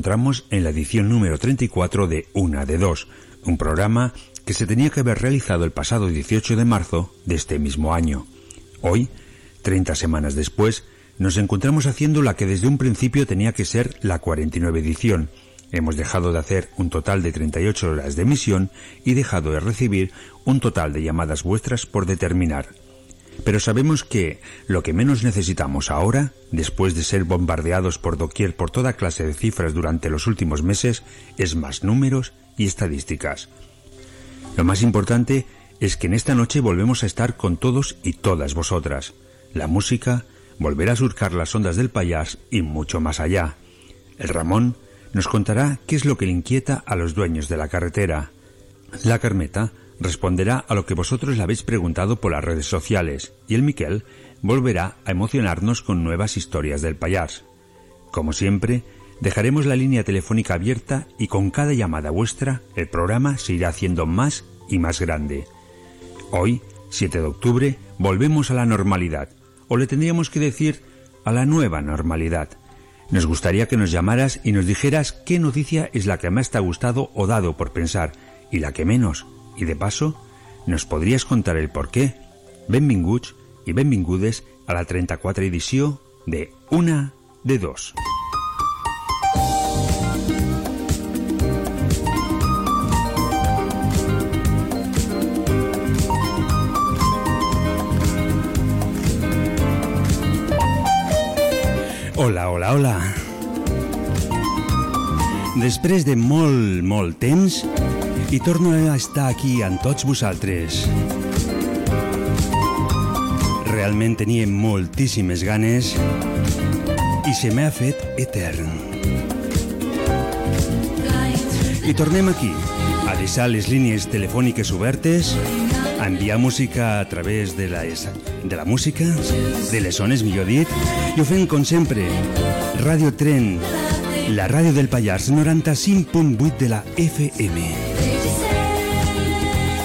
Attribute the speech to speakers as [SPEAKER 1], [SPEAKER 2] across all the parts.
[SPEAKER 1] Encontramos en la edición número 34 de Una de Dos, un programa que se tenía que haber realizado el pasado 18 de marzo de este mismo año. Hoy, 30 semanas después, nos encontramos haciendo la que desde un principio tenía que ser la 49 edición. Hemos dejado de hacer un total de 38 horas de emisión y dejado de recibir un total de llamadas vuestras por determinar. Pero sabemos que lo que menos necesitamos ahora, después de ser bombardeados por doquier por toda clase de cifras durante los últimos meses, es más números y estadísticas. Lo más importante es que en esta noche volvemos a estar con todos y todas vosotras. La música volverá a surcar las ondas del payas y mucho más allá. El Ramón nos contará qué es lo que le inquieta a los dueños de la carretera. La Carmeta responderá a lo que vosotros le habéis preguntado por las redes sociales y el Miquel volverá a emocionarnos con nuevas historias del payas. Como siempre, dejaremos la línea telefónica abierta y con cada llamada vuestra el programa se irá haciendo más y más grande. Hoy, 7 de octubre, volvemos a la normalidad, o le tendríamos que decir a la nueva normalidad. Nos gustaría que nos llamaras y nos dijeras qué noticia es la que más te ha gustado o dado por pensar y la que menos. Y de paso, nos podrías contar el por qué. Benvinguts i benvingudes a la 34 edició de Una de Dos. Hola, hola, hola. Després de molt, molt temps, i torno a estar aquí amb tots vosaltres. Realment tenia moltíssimes ganes i se m'ha fet etern. I tornem aquí, a deixar les línies telefòniques obertes, a enviar música a través de la, de la música, de les zones, millor dit, i ho fem com sempre. Ràdio Tren, la ràdio del Pallars, 95.8 de la FM.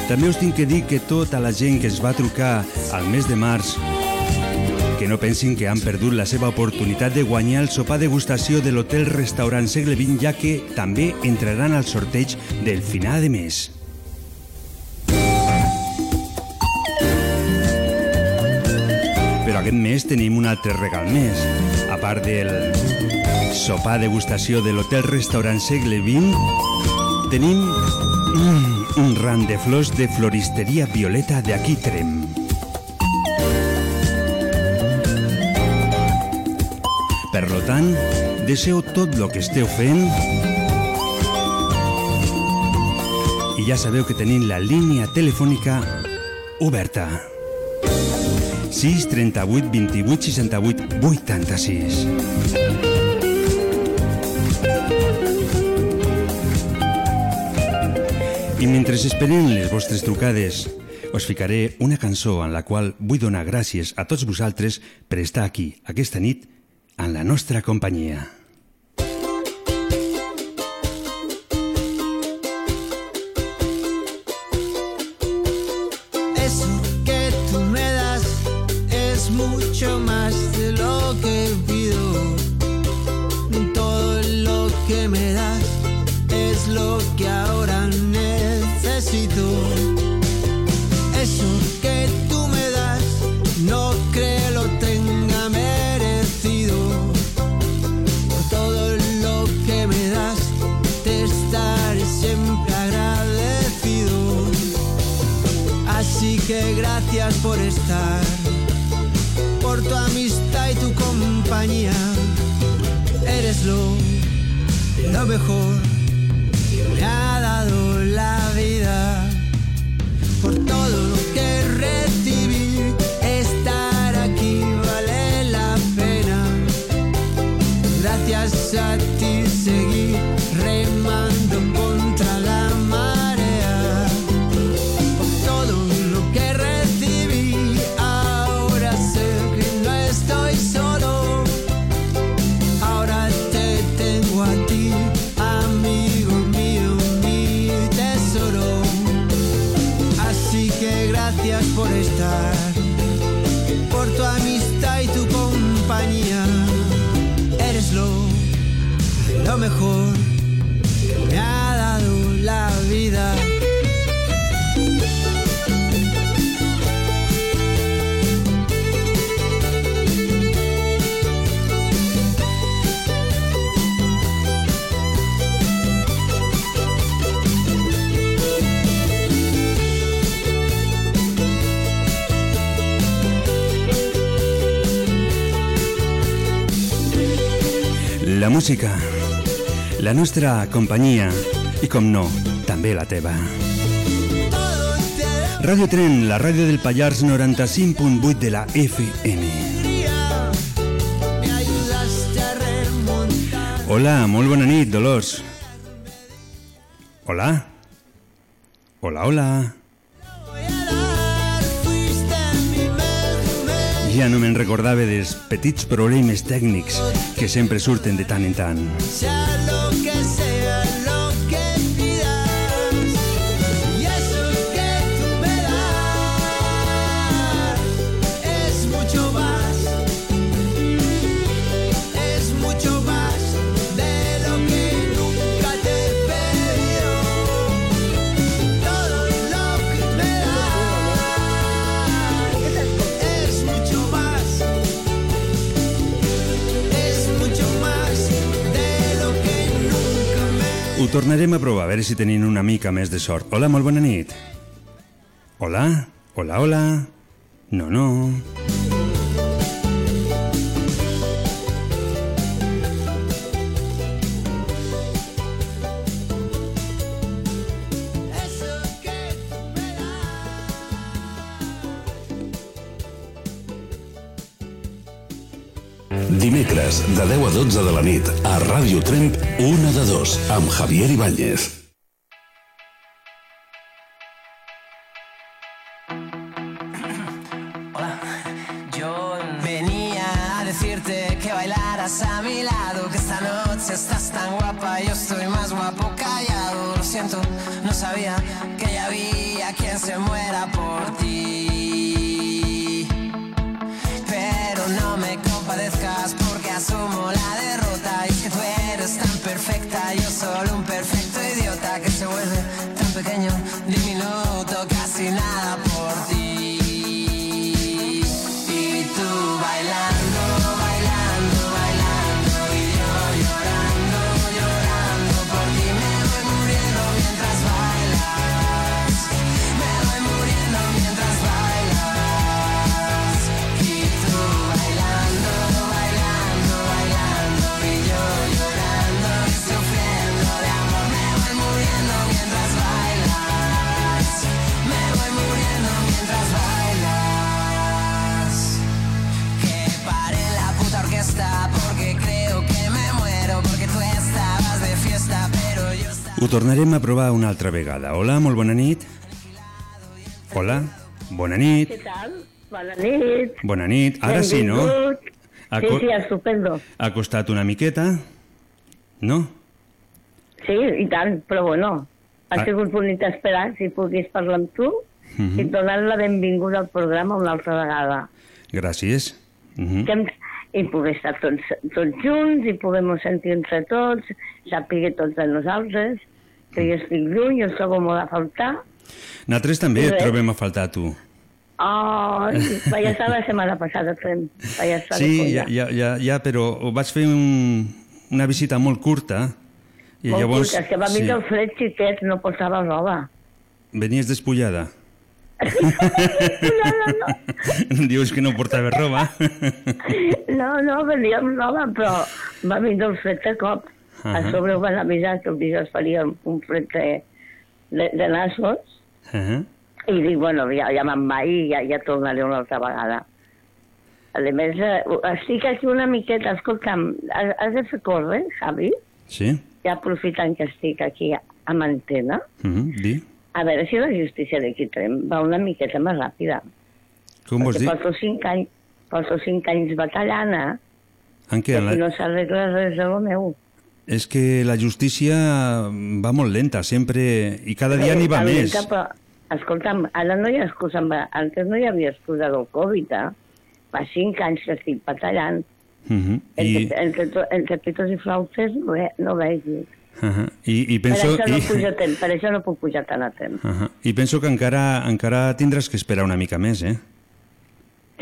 [SPEAKER 1] També us tinc que dir que tota la gent que es va trucar al mes de març que no pensin que han perdut la seva oportunitat de guanyar el sopar degustació de l'hotel restaurant segle XX ja que també entraran al sorteig del final de mes. Però aquest mes tenim un altre regal més. A part del sopar degustació de l'hotel restaurant segle XX, tenim un ram de floristeria violeta de aquí Trem. Per lo tant, deseo tot el que esteu fent i ja sabeu que tenim la línia telefònica oberta. 6 38 28 68 86. I mentre esperem les vostres trucades, us ficaré una cançó en la qual vull donar gràcies a tots vosaltres per estar aquí aquesta nit en la nostra companyia.
[SPEAKER 2] Compañía. Eres lo, lo mejor
[SPEAKER 1] música, la nostra companyia i, com no, també la teva. Ràdio Tren, la ràdio del Pallars 95.8 de la FM. Hola, molt bona nit, Dolors. Hola? Hola, hola. Ja no me'n recordava dels petits problemes tècnics que sempre surten de tant en tant. Tornarem a provar, a veure si tenim una mica més de sort. Hola, molt bona nit. Hola? Hola, hola? No, no.
[SPEAKER 3] De 10 a 12 de la nit, a Ràdio Tremp, una de dos, amb Javier Ibáñez.
[SPEAKER 1] Ho tornarem a provar una altra vegada. Hola, molt bona nit. Hola, bona nit.
[SPEAKER 4] ¿Qué tal? Bona nit.
[SPEAKER 1] Bona nit. Ara sí, no? Ha
[SPEAKER 4] Sí, sí, estupendo.
[SPEAKER 1] Ha costat una miqueta, no?
[SPEAKER 4] Sí, i tant, però bueno, ha
[SPEAKER 1] Ah.
[SPEAKER 4] sigut bonic esperar si pogués parlar amb tu
[SPEAKER 1] Mhm.
[SPEAKER 4] i donar la benvinguda al programa una altra vegada.
[SPEAKER 1] Gràcies. Mhm.
[SPEAKER 4] Que hem, I poder estar tots, tots junts i podem sentir entre tots, sàpiga tots de nosaltres, que jo estic lluny, us trobo molt a faltar.
[SPEAKER 1] Nosaltres també et trobem a faltar, tu.
[SPEAKER 4] Oh, vaig estar la setmana passada fent, estar
[SPEAKER 1] Sí, ja, ja, ja, ja però vaig fer un, una visita molt curta i
[SPEAKER 4] Molt
[SPEAKER 1] llavors...
[SPEAKER 4] curta, és que va vindre el fred xiquet, no portava roba.
[SPEAKER 1] Venies despullada.
[SPEAKER 4] no, no.
[SPEAKER 1] Dius que no portava roba.
[SPEAKER 4] No, no, venia amb roba, però va vindre el fred de cop. A
[SPEAKER 1] Ahà.
[SPEAKER 4] sobre ho van avisar que el dijous faria un fred de, de, de nassos
[SPEAKER 1] Uh
[SPEAKER 4] i dic, bueno, ja, ja me'n vaig i ja, ja tornaré una altra vegada. A més, eh, estic aquí una miqueta, escolta'm, has, has de fer córrer, Javi?
[SPEAKER 1] Sí?
[SPEAKER 4] Ja aprofitant que estic aquí amb antena,
[SPEAKER 1] Uh -huh. Di.
[SPEAKER 4] a veure si la justícia d'aquí Trem va una miqueta més ràpida.
[SPEAKER 1] Com vols dir?
[SPEAKER 4] Porto cinc anys, porto cinc anys batallant, eh?
[SPEAKER 1] En què?
[SPEAKER 4] I no s'arregla res de lo meu.
[SPEAKER 1] És que la justícia va molt lenta, sempre, i cada dia n'hi va més.
[SPEAKER 4] Però, escolta'm, ara no hi ha excusa, antes no hi havia excusa del Covid, eh? Fa cinc anys que estic batallant.
[SPEAKER 1] Uh -huh. I,
[SPEAKER 4] Entre, entre, entre pitos i flautes no, ve, no vegi.
[SPEAKER 1] uh -huh. I, i
[SPEAKER 4] Per
[SPEAKER 1] penso...
[SPEAKER 4] això no
[SPEAKER 1] i,
[SPEAKER 4] temps, per això no puc pujar tant a temps.
[SPEAKER 1] uh -huh. I penso que encara, encara tindràs que esperar una mica més, eh?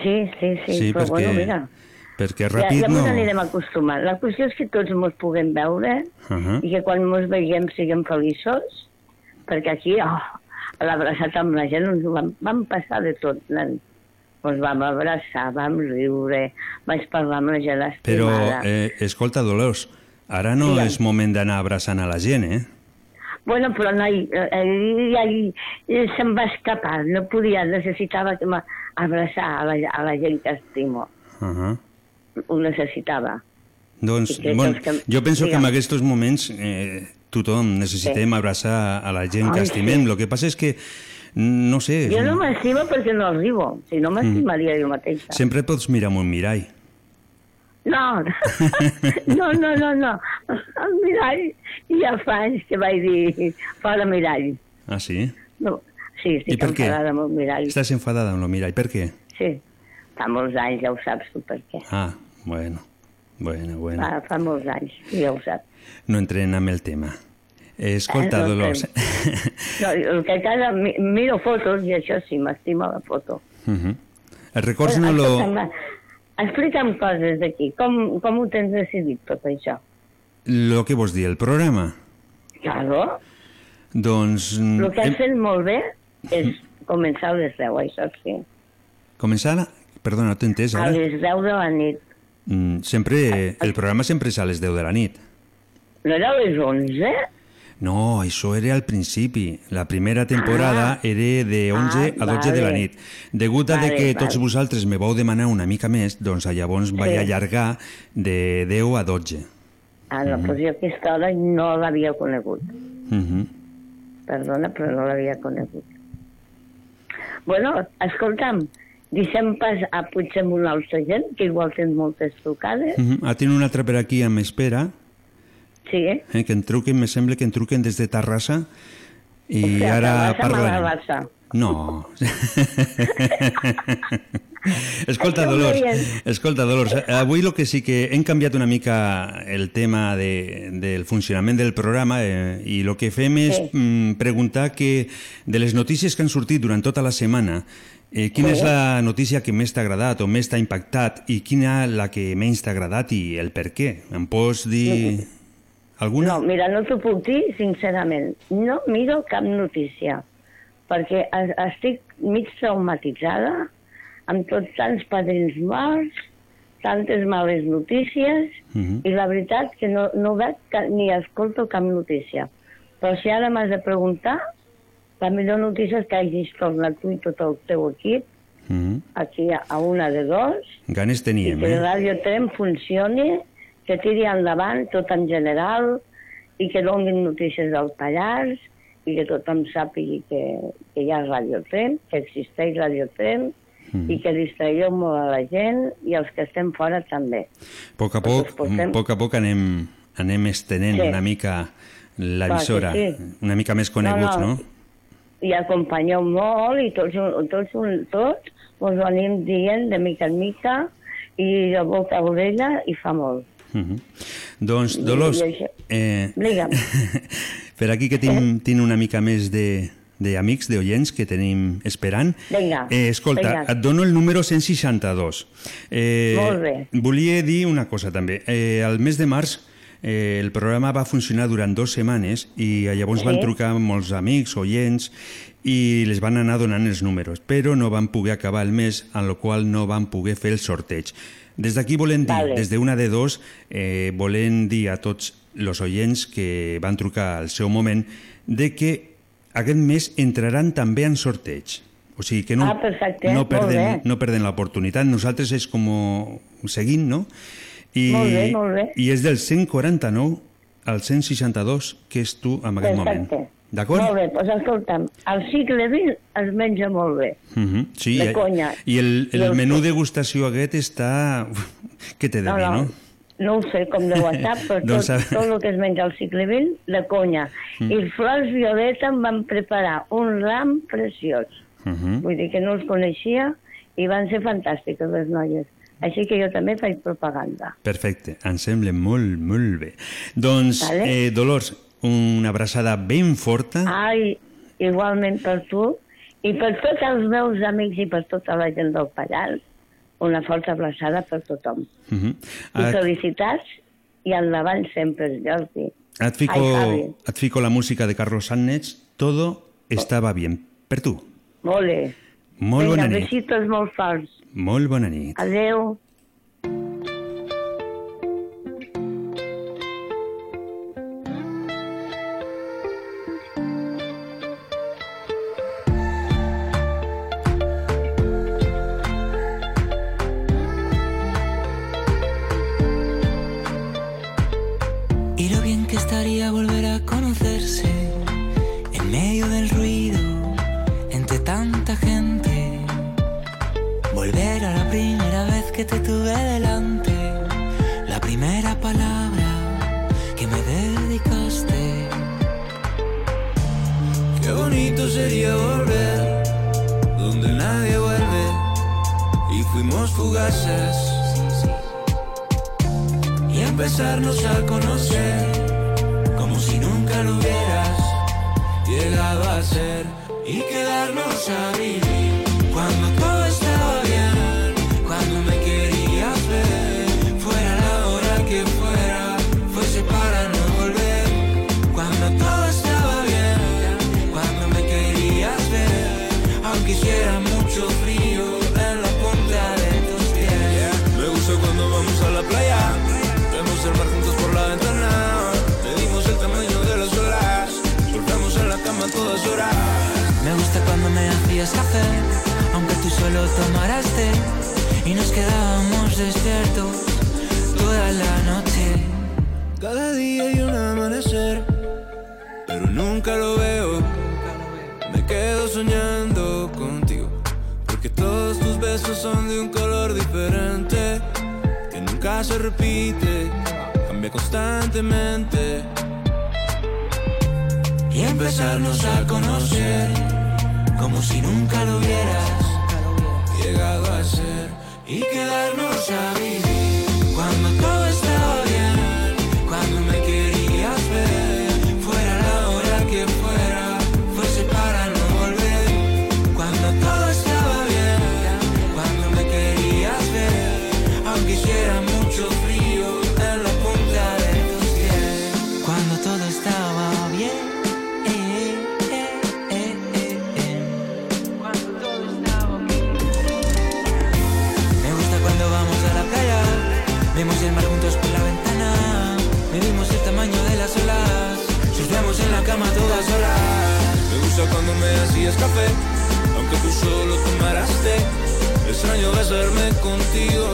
[SPEAKER 4] Sí, sí, sí,
[SPEAKER 1] Sí,
[SPEAKER 4] però
[SPEAKER 1] perquè-
[SPEAKER 4] bueno, mira,
[SPEAKER 1] Perquè
[SPEAKER 4] ja,
[SPEAKER 1] ràpid
[SPEAKER 4] ja
[SPEAKER 1] no...
[SPEAKER 4] mos anirem acostumant. La qüestió és que tots mos puguem veure
[SPEAKER 1] Uh -huh.
[SPEAKER 4] i que quan mos veiem siguem feliços, perquè aquí, oh, a l'abraçat amb la gent, ens vam, vam passar de tot, nen. Ens vam abraçar, vam riure, vaig parlar amb la gent
[SPEAKER 1] Però,
[SPEAKER 4] estimada.
[SPEAKER 1] eh, escolta, Dolors, ara no
[SPEAKER 4] Digue'm.
[SPEAKER 1] és moment d'anar abraçant a la gent, eh?
[SPEAKER 4] Bueno, però no, ell, ell, ell se'm va escapar, no podia, necessitava que m'abraçar a, la, a la gent que estimo,
[SPEAKER 1] Uh -huh.
[SPEAKER 4] Ho necessitava.
[SPEAKER 1] Doncs, bon,
[SPEAKER 4] que que-
[SPEAKER 1] jo penso que en aquests moments eh, tothom necessitem
[SPEAKER 4] Sí.
[SPEAKER 1] abraçar a la gent que
[SPEAKER 4] Ai,
[SPEAKER 1] estimem.
[SPEAKER 4] sí.
[SPEAKER 1] El que passa és que, no sé,
[SPEAKER 4] Jo no m'estimo perquè no arribo, si no m'estimaria jo mateixa.
[SPEAKER 1] sempre pots mirar amb un mirall.
[SPEAKER 4] No, no, no, no, no. El mirall, ja fa anys que vaig dir fora mirall.
[SPEAKER 1] Ah, sí?
[SPEAKER 4] No, sí,
[SPEAKER 1] I
[SPEAKER 4] estic
[SPEAKER 1] per què?
[SPEAKER 4] enfadada amb el mirall.
[SPEAKER 1] Estàs enfadada amb el mirall. Per què?
[SPEAKER 4] Sí, fa molts anys, ja ho saps tu per què.
[SPEAKER 1] Ah, bueno, bueno, bueno.
[SPEAKER 4] Fa, fa molts anys, ja ho saps.
[SPEAKER 1] No entrem amb el tema. Escolta,
[SPEAKER 4] Eh, no
[SPEAKER 1] Dolors.
[SPEAKER 4] No, el que cada mi- miro fotos i això sí, m'estima la foto.
[SPEAKER 1] uh -huh. Els records no lo...
[SPEAKER 4] Explica'm coses d'aquí. Com, com ho tens decidit, tot això?
[SPEAKER 1] Lo que vols dir, el programa?
[SPEAKER 4] Claro,
[SPEAKER 1] Doncs...
[SPEAKER 4] el que has
[SPEAKER 1] hem-
[SPEAKER 4] fet molt bé és començar a les 10, això sí.
[SPEAKER 1] Començar... a- Perdona, t'he entès,
[SPEAKER 4] A
[SPEAKER 1] ara?
[SPEAKER 4] les 10 de la nit.
[SPEAKER 1] Mm, sempre... El programa sempre és a les 10 de la nit.
[SPEAKER 4] No era a les 11?
[SPEAKER 1] No, això era al principi. La primera temporada era de 11
[SPEAKER 4] Ah,
[SPEAKER 1] a 12 de la
[SPEAKER 4] vale.
[SPEAKER 1] nit. Degut a de
[SPEAKER 4] Vale,
[SPEAKER 1] que
[SPEAKER 4] vale.
[SPEAKER 1] tots vosaltres me vau demanar una mica més, doncs llavors vaig
[SPEAKER 4] Sí.
[SPEAKER 1] allargar de 10 a 12.
[SPEAKER 4] Ah, no, doncs jo aquesta hora no l'havia conegut.
[SPEAKER 1] Uh -huh.
[SPEAKER 4] Perdona, però no l'havia conegut. Bueno, escolta'm, deixem pas a una altra gent, que igual tens moltes trucades.
[SPEAKER 1] Uh -huh. Ah, tinc un altre per aquí amb espera,
[SPEAKER 4] Sí, eh?
[SPEAKER 1] eh, que em truquen, me sembla que em truquen des de Terrassa, i
[SPEAKER 4] O sigui,
[SPEAKER 1] ara.
[SPEAKER 4] Malalassa.
[SPEAKER 1] No. escolta, Dolors, escolta, Dolors, avui el que sí que hem canviat una mica el tema de, del funcionament del programa eh, i el que fem és
[SPEAKER 4] Sí.
[SPEAKER 1] mm, preguntar que de les notícies que han sortit durant tota la setmana, eh, quina
[SPEAKER 4] Sí.
[SPEAKER 1] és la notícia que més t'ha agradat o més t'ha impactat i quina la que menys t'ha agradat i el per què? Em pots dir alguna?
[SPEAKER 4] No, mira, no t'ho puc dir sincerament. No miro cap notícia, perquè es- estic mig traumatitzada amb tots tants padrins morts, tantes males notícies,
[SPEAKER 1] Mhm.
[SPEAKER 4] i la veritat que no, no veig ni escolto cap notícia. Però si ara m'has de preguntar, la millor notícia és que hagis tornat tu i tot el teu equip
[SPEAKER 1] Mhm.
[SPEAKER 4] aquí a, una de dos,
[SPEAKER 1] Ganes teníem,
[SPEAKER 4] que
[SPEAKER 1] eh?
[SPEAKER 4] Ràdio Trem funcioni, que tiri endavant tot en general i que donin notícies del Pallars i que tothom sàpigui que, que hi ha Ràdio Trem, que existeix Ràdio Trem
[SPEAKER 1] Mm.
[SPEAKER 4] i que distragueu molt a la gent i els que estem fora també.
[SPEAKER 1] A poc a poc,
[SPEAKER 4] Nosaltres portem-
[SPEAKER 1] a poc a poc anem, anem estenent
[SPEAKER 4] Sí.
[SPEAKER 1] una mica
[SPEAKER 4] Clar que sí.
[SPEAKER 1] una mica més coneguts, no?
[SPEAKER 4] No, no. I acompanyeu molt i tots, tots, tots us ho anem dient de mica en mica i de boca a orella i fa molt.
[SPEAKER 1] Uh -huh. Doncs, Dolors,
[SPEAKER 4] I això-
[SPEAKER 1] eh,
[SPEAKER 4] Digue'm.
[SPEAKER 1] per aquí que tinc, tinc una mica més de d'amics, d'oients que tenim esperant.
[SPEAKER 4] Vinga,
[SPEAKER 1] Eh, escolta,
[SPEAKER 4] vinga.
[SPEAKER 1] et dono el número 162. Eh,
[SPEAKER 4] Molt bé.
[SPEAKER 1] Volia dir una cosa també. Eh, al mes de març eh, el programa va funcionar durant dues setmanes i llavors
[SPEAKER 4] Sí.
[SPEAKER 1] van trucar molts amics, oients, i les van anar donant els números, però no van poder acabar el mes, en el qual no van poder fer el sorteig. Des d'aquí volem dir,
[SPEAKER 4] Vale.
[SPEAKER 1] des d'una de dos, eh, volem dir a tots els oients que van trucar al seu moment de que aquest mes entraran també en sorteig. O sigui que no,
[SPEAKER 4] Ah, perfecte,
[SPEAKER 1] no perden, no perden l'oportunitat. Nosaltres és com seguint, no? I,
[SPEAKER 4] Molt bé, molt bé.
[SPEAKER 1] I és del 149 al 162 que és tu en aquest moment.
[SPEAKER 4] Perfecte.
[SPEAKER 1] D'acord?
[SPEAKER 4] Molt bé, doncs escolta'm, el cicle XX es menja molt bé.
[SPEAKER 1] Mhm, sí,
[SPEAKER 4] De conya.
[SPEAKER 1] I el, el
[SPEAKER 4] I el-
[SPEAKER 1] menú degustació aquest està... Què t'he de
[SPEAKER 4] No,
[SPEAKER 1] dir,
[SPEAKER 4] no,
[SPEAKER 1] no?
[SPEAKER 4] no ho sé com deu estar, però tot,
[SPEAKER 1] Doncs a-
[SPEAKER 4] tot el que es menja al cicle XX, de conya.
[SPEAKER 1] Mm.
[SPEAKER 4] I Flors Violeta em van preparar un ram preciós.
[SPEAKER 1] Mhm.
[SPEAKER 4] Vull dir que no els coneixia i van ser fantàstiques les noies. Així que jo també faig propaganda.
[SPEAKER 1] Perfecte, em sembla molt, molt bé. Doncs,
[SPEAKER 4] Vale.
[SPEAKER 1] eh, Dolors, una abraçada ben forta.
[SPEAKER 4] Ai, igualment per tu i per tots els meus amics i per tota la gent del Pallars, una forta abraçada per tothom.
[SPEAKER 1] Mhm.
[SPEAKER 4] I
[SPEAKER 1] Et,
[SPEAKER 4] felicitats i endavant sempre, Jordi.
[SPEAKER 1] et, fico,
[SPEAKER 4] Ai,
[SPEAKER 1] et fico la música de Carlos Sánchez. Todo estaba bien. Per tu.
[SPEAKER 4] Molt bé.
[SPEAKER 1] Molt
[SPEAKER 4] Vinga,
[SPEAKER 1] bona nit.
[SPEAKER 4] besitos molt forts.
[SPEAKER 1] Molt bona nit.
[SPEAKER 4] Adeu.
[SPEAKER 5] Y
[SPEAKER 6] empezarnos a conocer como si nunca lo hubieras llegado a ser y quedarnos a vivir
[SPEAKER 5] café, aunque tú solo tomaras té y nos quedábamos despiertos toda la noche.
[SPEAKER 6] Cada día hay un amanecer, pero nunca lo veo. Me quedo soñando contigo, porque todos tus besos son de un color diferente, que nunca se repite, cambia constantemente. Y empezarnos a conocer, como si nunca lo hubieras llegado a ser, y quedarnos a vivir
[SPEAKER 5] gusta cuando
[SPEAKER 6] me hacías café, aunque tú solo tomaras té. Extraño besarme contigo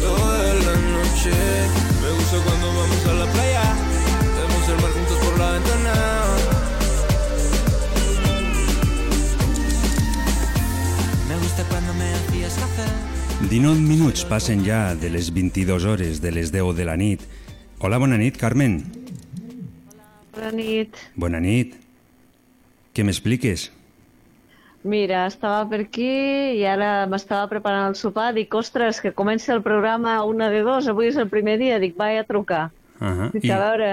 [SPEAKER 6] toda la noche. Me gusta cuando vamos a la playa, vemos el mar juntos por la ventana.
[SPEAKER 5] Me gusta cuando me hacías café.
[SPEAKER 1] 19 minuts passen ja de les 22 hores de les 10 de la nit. Hola, bona nit, Carmen.
[SPEAKER 7] Bona nit.
[SPEAKER 1] Bona nit. Què m'expliques?
[SPEAKER 7] Mira, estava per aquí i ara m'estava preparant el sopar. Dic, ostres, que comença el programa una de dos. Avui és el primer dia. Dic, vaig a trucar.
[SPEAKER 1] Uh
[SPEAKER 7] Dic, a veure...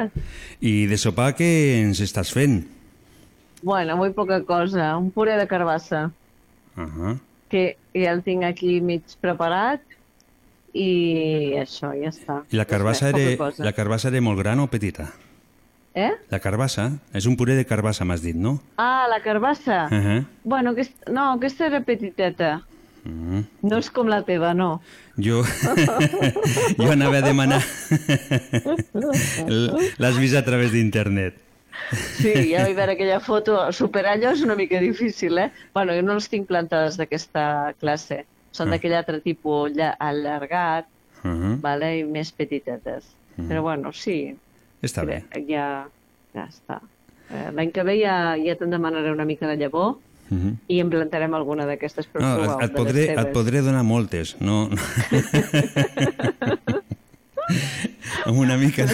[SPEAKER 1] I de sopar què ens estàs fent?
[SPEAKER 7] Bueno, avui poca cosa. Un puré de carbassa,
[SPEAKER 1] Uh -huh.
[SPEAKER 7] que ja el tinc aquí mig preparat i això, ja està.
[SPEAKER 1] I la carbassa, era, la carbassa era molt gran o petita?
[SPEAKER 7] Eh?
[SPEAKER 1] La carbassa? És un puré de carbassa, m'has dit, no?
[SPEAKER 7] Ah, la carbassa.
[SPEAKER 1] Uh -huh.
[SPEAKER 7] Bueno, aquest, no, aquesta era petiteta.
[SPEAKER 1] Mm.
[SPEAKER 7] No és com la teva, no.
[SPEAKER 1] Jo, jo anava a demanar... L'has vist a través d'internet.
[SPEAKER 7] Sí, ja vaig veure aquella foto. Superar allò és una mica difícil, eh? Bueno, jo no les tinc plantades d'aquesta classe. Són
[SPEAKER 1] Ah.
[SPEAKER 7] d'aquell altre tipus lla- allargat,
[SPEAKER 1] Uh -huh.
[SPEAKER 7] vale? i més petitetes.
[SPEAKER 1] Mhm.
[SPEAKER 7] Però bueno, sí,
[SPEAKER 1] Està bé.
[SPEAKER 7] ja, ja està. Eh, L'any que ve ja, ja te'n demanaré una mica de llavor
[SPEAKER 1] Uh -huh.
[SPEAKER 7] i em plantarem alguna d'aquestes per
[SPEAKER 1] No,
[SPEAKER 7] provar.
[SPEAKER 1] et, et,
[SPEAKER 7] de
[SPEAKER 1] podré, et podré donar moltes, no... Amb una mica...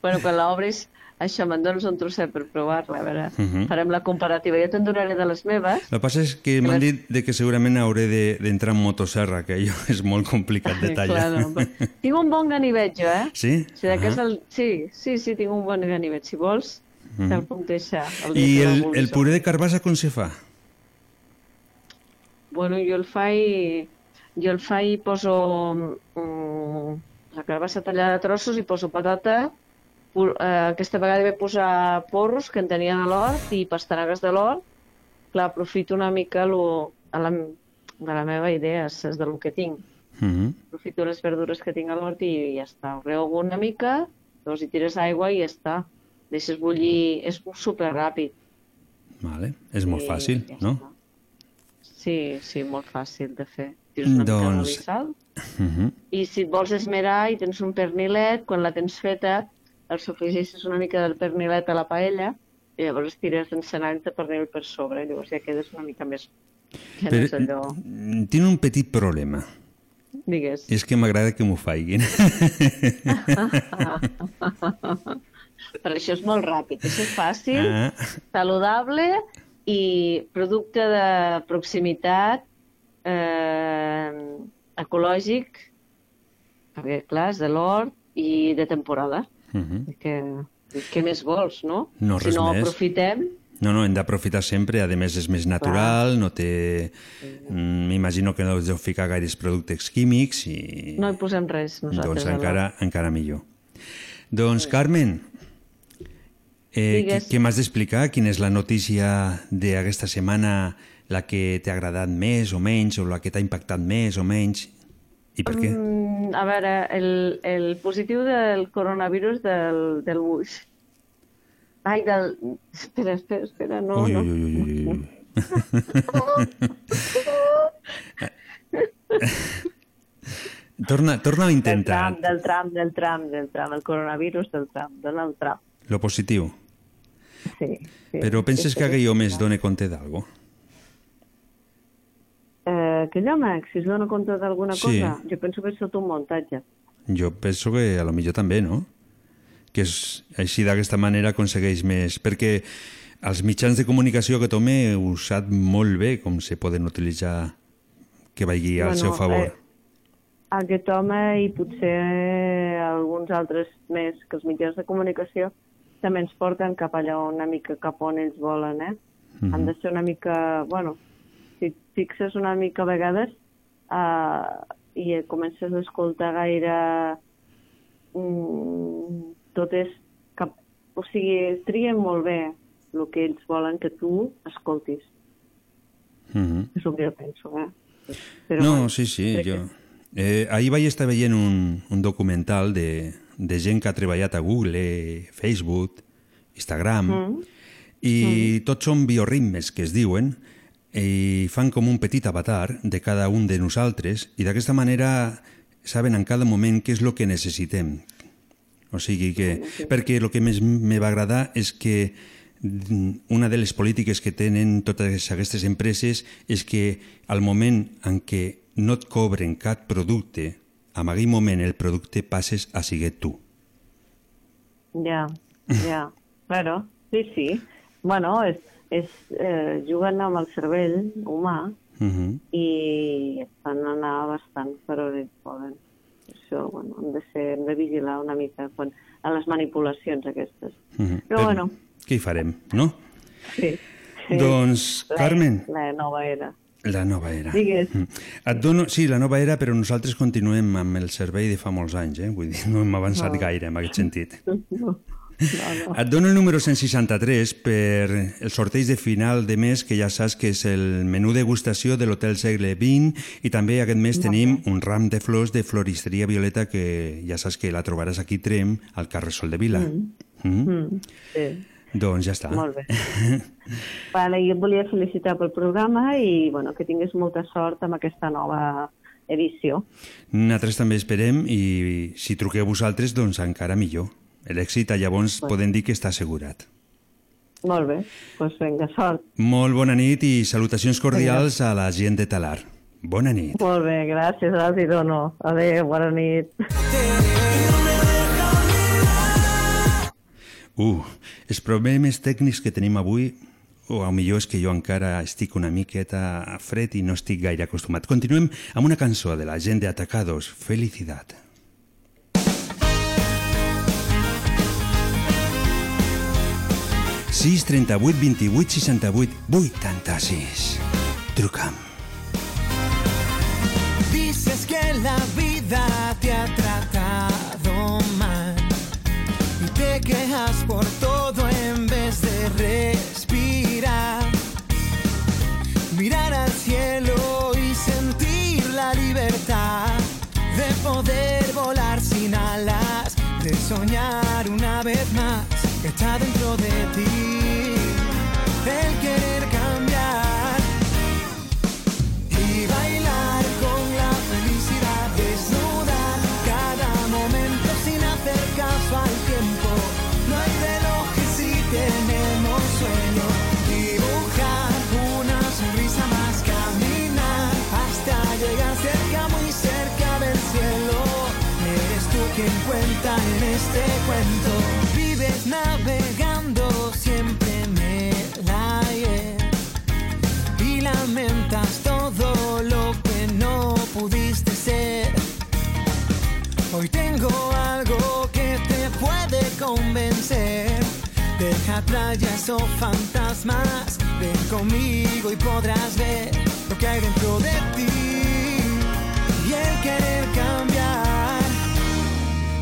[SPEAKER 7] Bueno, quan l'obris, això, me'n dones un trosset per provar-la, a veure,
[SPEAKER 1] Mhm.
[SPEAKER 7] farem la comparativa. Jo te'n donaré de les meves.
[SPEAKER 1] El que passa és que m'han dit de que segurament hauré de- d'entrar en motosserra, que allò és molt complicat de tallar.
[SPEAKER 7] Clar, no, tinc un bon ganivet, jo, eh?
[SPEAKER 1] Sí?
[SPEAKER 7] Si de és
[SPEAKER 1] Ahà.
[SPEAKER 7] el... Sí, sí, sí, tinc un bon ganivet. Si vols,
[SPEAKER 1] Mhm.
[SPEAKER 7] te'l puc deixar. el
[SPEAKER 1] I el, el puré de carbassa com se fa?
[SPEAKER 7] Bueno, jo el faig... Jo el faig i poso mm, la carbassa tallada a trossos i poso patata. Eh, aquesta vegada vaig posar porros que en tenia de l'hort i pastanagues de l'hort. Clar, aprofito una mica lo, a la, de la meva idea, és de lo que tinc.
[SPEAKER 1] Uh -huh.
[SPEAKER 7] Aprofito les verdures que tinc a l'hort i ja està. Ho rego una mica, llavors hi tires aigua i ja està. Deixes bullir, és super ràpid.
[SPEAKER 1] Vale. És molt
[SPEAKER 7] Sí,
[SPEAKER 1] fàcil,
[SPEAKER 7] ja
[SPEAKER 1] no?
[SPEAKER 7] Sí, sí, molt fàcil de fer. Tires una
[SPEAKER 1] Doncs-
[SPEAKER 7] mica i sal.
[SPEAKER 1] Uh -huh.
[SPEAKER 7] I si et vols esmerar i tens un pernilet, quan la tens feta, el sofregeixes una mica del pernilet a la paella i llavors tires encenalls de pernil per sobre. Llavors ja quedes una mica més... Ja no és
[SPEAKER 1] Però
[SPEAKER 7] allò...
[SPEAKER 1] mm, tinc un petit problema.
[SPEAKER 7] Digues.
[SPEAKER 1] És que m'agrada que m'ho faiguin.
[SPEAKER 7] Per això és molt ràpid, això és fàcil,
[SPEAKER 1] Ah.
[SPEAKER 7] saludable i producte de proximitat eh, ecològic, perquè clar, és de l'hort i de temporada.
[SPEAKER 1] Uh -huh.
[SPEAKER 7] Que, què més vols, no?
[SPEAKER 1] No,
[SPEAKER 7] si no
[SPEAKER 1] més.
[SPEAKER 7] aprofitem,
[SPEAKER 1] No, no, hem d'aprofitar sempre, a més és més natural, no té... Mm, M'imagino que no us deu ficar gaires productes químics i...
[SPEAKER 7] no hi posem res nosaltres.
[SPEAKER 1] doncs
[SPEAKER 7] a l'hort.
[SPEAKER 1] encara, encara millor. Doncs, Carmen, eh, què, què m'has d'explicar? Quina és la notícia d'aquesta setmana, la que t'ha agradat més o menys, o la que t'ha impactat més o menys? I per què?
[SPEAKER 7] Mm, a veure, el, el positiu del coronavirus del, del buix. Ai, del... Espera, espera, espera, no,
[SPEAKER 1] ui,
[SPEAKER 7] no.
[SPEAKER 1] ui, ui, ui, ui, torna, torna a
[SPEAKER 7] Del
[SPEAKER 1] intentar
[SPEAKER 7] tram, del tram, del tram, del tram, el coronavirus del tram, Donald Trump.
[SPEAKER 1] lo positiu.
[SPEAKER 7] Sí, sí.
[SPEAKER 1] Però penses
[SPEAKER 7] Sí,
[SPEAKER 1] que aquell home es dona compte d'algo?
[SPEAKER 7] Eh, aquell home, si es dona compte d'alguna
[SPEAKER 1] Sí.
[SPEAKER 7] cosa, jo penso que és tot un muntatge.
[SPEAKER 1] Jo penso que a lo millor també, no? Que és, així d'aquesta manera aconsegueix més... Perquè els mitjans de comunicació que tome heu sap molt bé com se poden utilitzar que vagi al
[SPEAKER 7] Bueno,
[SPEAKER 1] seu favor.
[SPEAKER 7] eh, Aquest home i potser alguns altres més que els mitjans de comunicació també ens porten cap allà una mica cap on ells volen, eh?
[SPEAKER 1] Mhm.
[SPEAKER 7] Han de ser una mica... Bueno, si et fixes una mica a vegades uh, i comences a escoltar gaire... Mm, tot és... Cap, o sigui, trien molt bé el que ells volen que tu escoltis.
[SPEAKER 1] Mhm.
[SPEAKER 7] És el que jo penso, eh? Però,
[SPEAKER 1] no,
[SPEAKER 7] bueno,
[SPEAKER 1] sí, sí,
[SPEAKER 7] crec
[SPEAKER 1] jo... Eh, ahir vaig estar veient un, un documental de, de gent que ha treballat a Google, Facebook, Instagram,
[SPEAKER 7] Mm.
[SPEAKER 1] i tots són bioritmes que es diuen i fan com un petit avatar de cada un de nosaltres i d'aquesta manera saben en cada moment què és el que necessitem. O sigui que... Perquè el que més me va agradar és que mm, una de les polítiques que tenen totes aquestes empreses és que al moment en què no et cobren cap producte, en aquell moment el producte passes a seguir tu.
[SPEAKER 7] Ja, ja. Claro, sí, sí. Bueno, és, és, eh, juguen amb el cervell humà
[SPEAKER 1] Uh -huh.
[SPEAKER 7] i es fan anar bastant per on ells poden. Això, bueno, hem de, ser, hem de vigilar una mica quan, a les manipulacions aquestes.
[SPEAKER 1] Uh -huh.
[SPEAKER 7] Però bueno.
[SPEAKER 1] Què hi farem, no?
[SPEAKER 7] Sí. sí.
[SPEAKER 1] Doncs,
[SPEAKER 7] La-
[SPEAKER 1] Carmen,
[SPEAKER 7] La nova era.
[SPEAKER 1] la nova era.
[SPEAKER 7] Digues.
[SPEAKER 1] Mm. Et dono... Sí, la nova era, però nosaltres continuem amb el servei de fa molts anys, eh? Vull dir, no hem avançat
[SPEAKER 7] No.
[SPEAKER 1] gaire en aquest sentit.
[SPEAKER 7] No. No.
[SPEAKER 1] Et dono el número 163 per el sorteig de final de mes, que ja saps que és el menú degustació de l'Hotel Segle XX, i també aquest mes tenim un ram de flors de floristeria Violeta, que ja saps que la trobaràs aquí Trem, al carrer Sol de Vila. Mm. Mm?
[SPEAKER 7] Mm, sí.
[SPEAKER 1] Doncs ja està.
[SPEAKER 7] Molt bé. Vale, jo et volia felicitar pel programa i bueno, que tinguis molta sort amb aquesta nova edició.
[SPEAKER 1] Nosaltres també esperem i si truqueu vosaltres, doncs encara millor. L'èxit llavors bueno. podem dir que està assegurat.
[SPEAKER 7] Molt bé, doncs pues vinga, sort.
[SPEAKER 1] Molt bona nit i salutacions cordials vinga. a la gent de Talar. Bona nit.
[SPEAKER 7] Molt bé, gràcies, ara t'hi dono. Adéu, bona nit.
[SPEAKER 1] Uh, els problemes tècnics que tenim avui o a millor és que jo encara estic una miqueta fred i no estic gaire acostumat. Continuem amb una cançó de la gent de Atacados, Felicitat. 638 28 68 86. Truca'm.
[SPEAKER 2] Dices que la vida te ha tratado mal y te quejas por todo en vez de respirar, mirar al cielo y sentir la libertad de poder volar sin alas, de soñar una vez más está dentro de ti. El querer cambiar y bailar con la felicidad desnuda cada momento sin hacer caso al tiempo. No hay relojes si tenemos sueño. Dibujar una sonrisa más, caminar hasta llegar cerca, muy cerca del cielo. Eres tú quien cuenta en este cuento. Navegando siempre el ayer y lamentas todo lo que no pudiste ser. Hoy tengo algo que te puede convencer. Deja ya esos fantasmas. Ven conmigo y podrás ver lo que hay dentro de ti y el querer cambiar.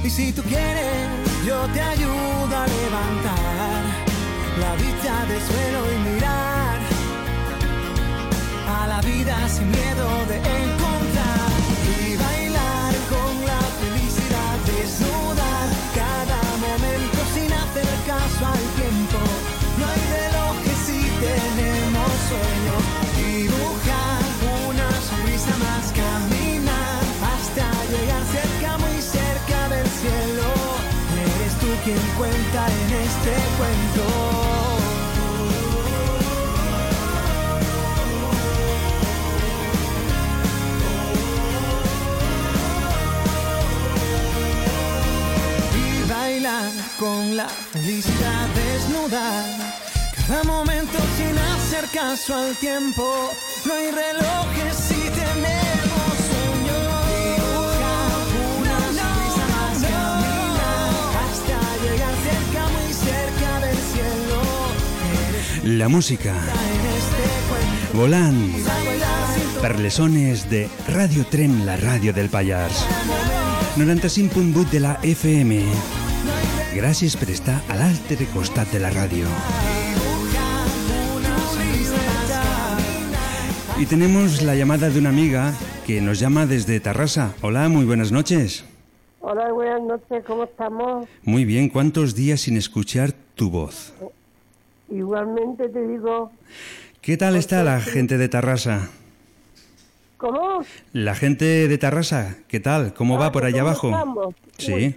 [SPEAKER 2] Y si tú quieres, yo te ayudo a levantar la vista del suelo y mirar a la vida sin miedo de encontrar y bailar con la felicidad, desnudar cada momento sin hacer caso al tiempo. No hay relojes si tenemos sueños. Dibujar una sonrisa más, caminar hasta llegar cerca, muy cerca del cielo. Quien cuenta en este cuento. con la felicidad desnuda. Cada momento sin hacer caso al tiempo. No hay relojes si tenemos
[SPEAKER 1] La música
[SPEAKER 2] en cuento.
[SPEAKER 1] volant
[SPEAKER 2] Bailar sin
[SPEAKER 1] per les zones de Radio Tren, la ràdio del Pallars. 95.8 de la FM. Gràcies per estar a l'altre costat de la ràdio. Y tenemos la llamada de una amiga que nos llama desde Tarrasa. Hola, muy buenas noches.
[SPEAKER 8] Hola, buenas noches, ¿cómo estamos?
[SPEAKER 1] Muy bien, ¿cuántos días sin escuchar tu voz?
[SPEAKER 8] Igualmente te digo,
[SPEAKER 1] ¿Qué tal está la gente de Tarrasa?
[SPEAKER 8] ¿cómo?
[SPEAKER 1] La gente de Tarrasa, ¿qué tal? ¿Cómo va por allá
[SPEAKER 8] ¿Cómo
[SPEAKER 1] abajo?
[SPEAKER 8] estamos?
[SPEAKER 1] Sí,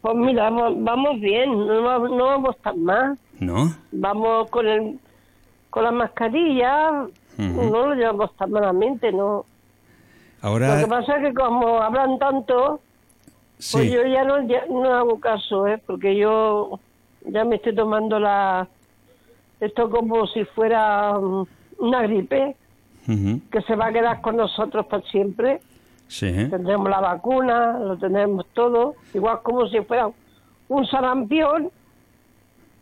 [SPEAKER 8] Pues mira, vamos, bien, no, no vamos tan mal.
[SPEAKER 1] ¿no?
[SPEAKER 8] Vamos con el con la mascarilla, no lo llevamos tan malamente, ¿no? Lo que
[SPEAKER 1] Ahora,
[SPEAKER 8] pasa es que como hablan tanto, pues
[SPEAKER 1] sí,
[SPEAKER 8] yo ya no, ya no hago caso, ¿eh? Porque yo ya me estoy tomando la... Esto como si fuera mm, una gripe que se va a quedar con nosotros para siempre.
[SPEAKER 1] sí.
[SPEAKER 8] Tendremos la vacuna, lo tenemos todo, igual como si fuera un sarampión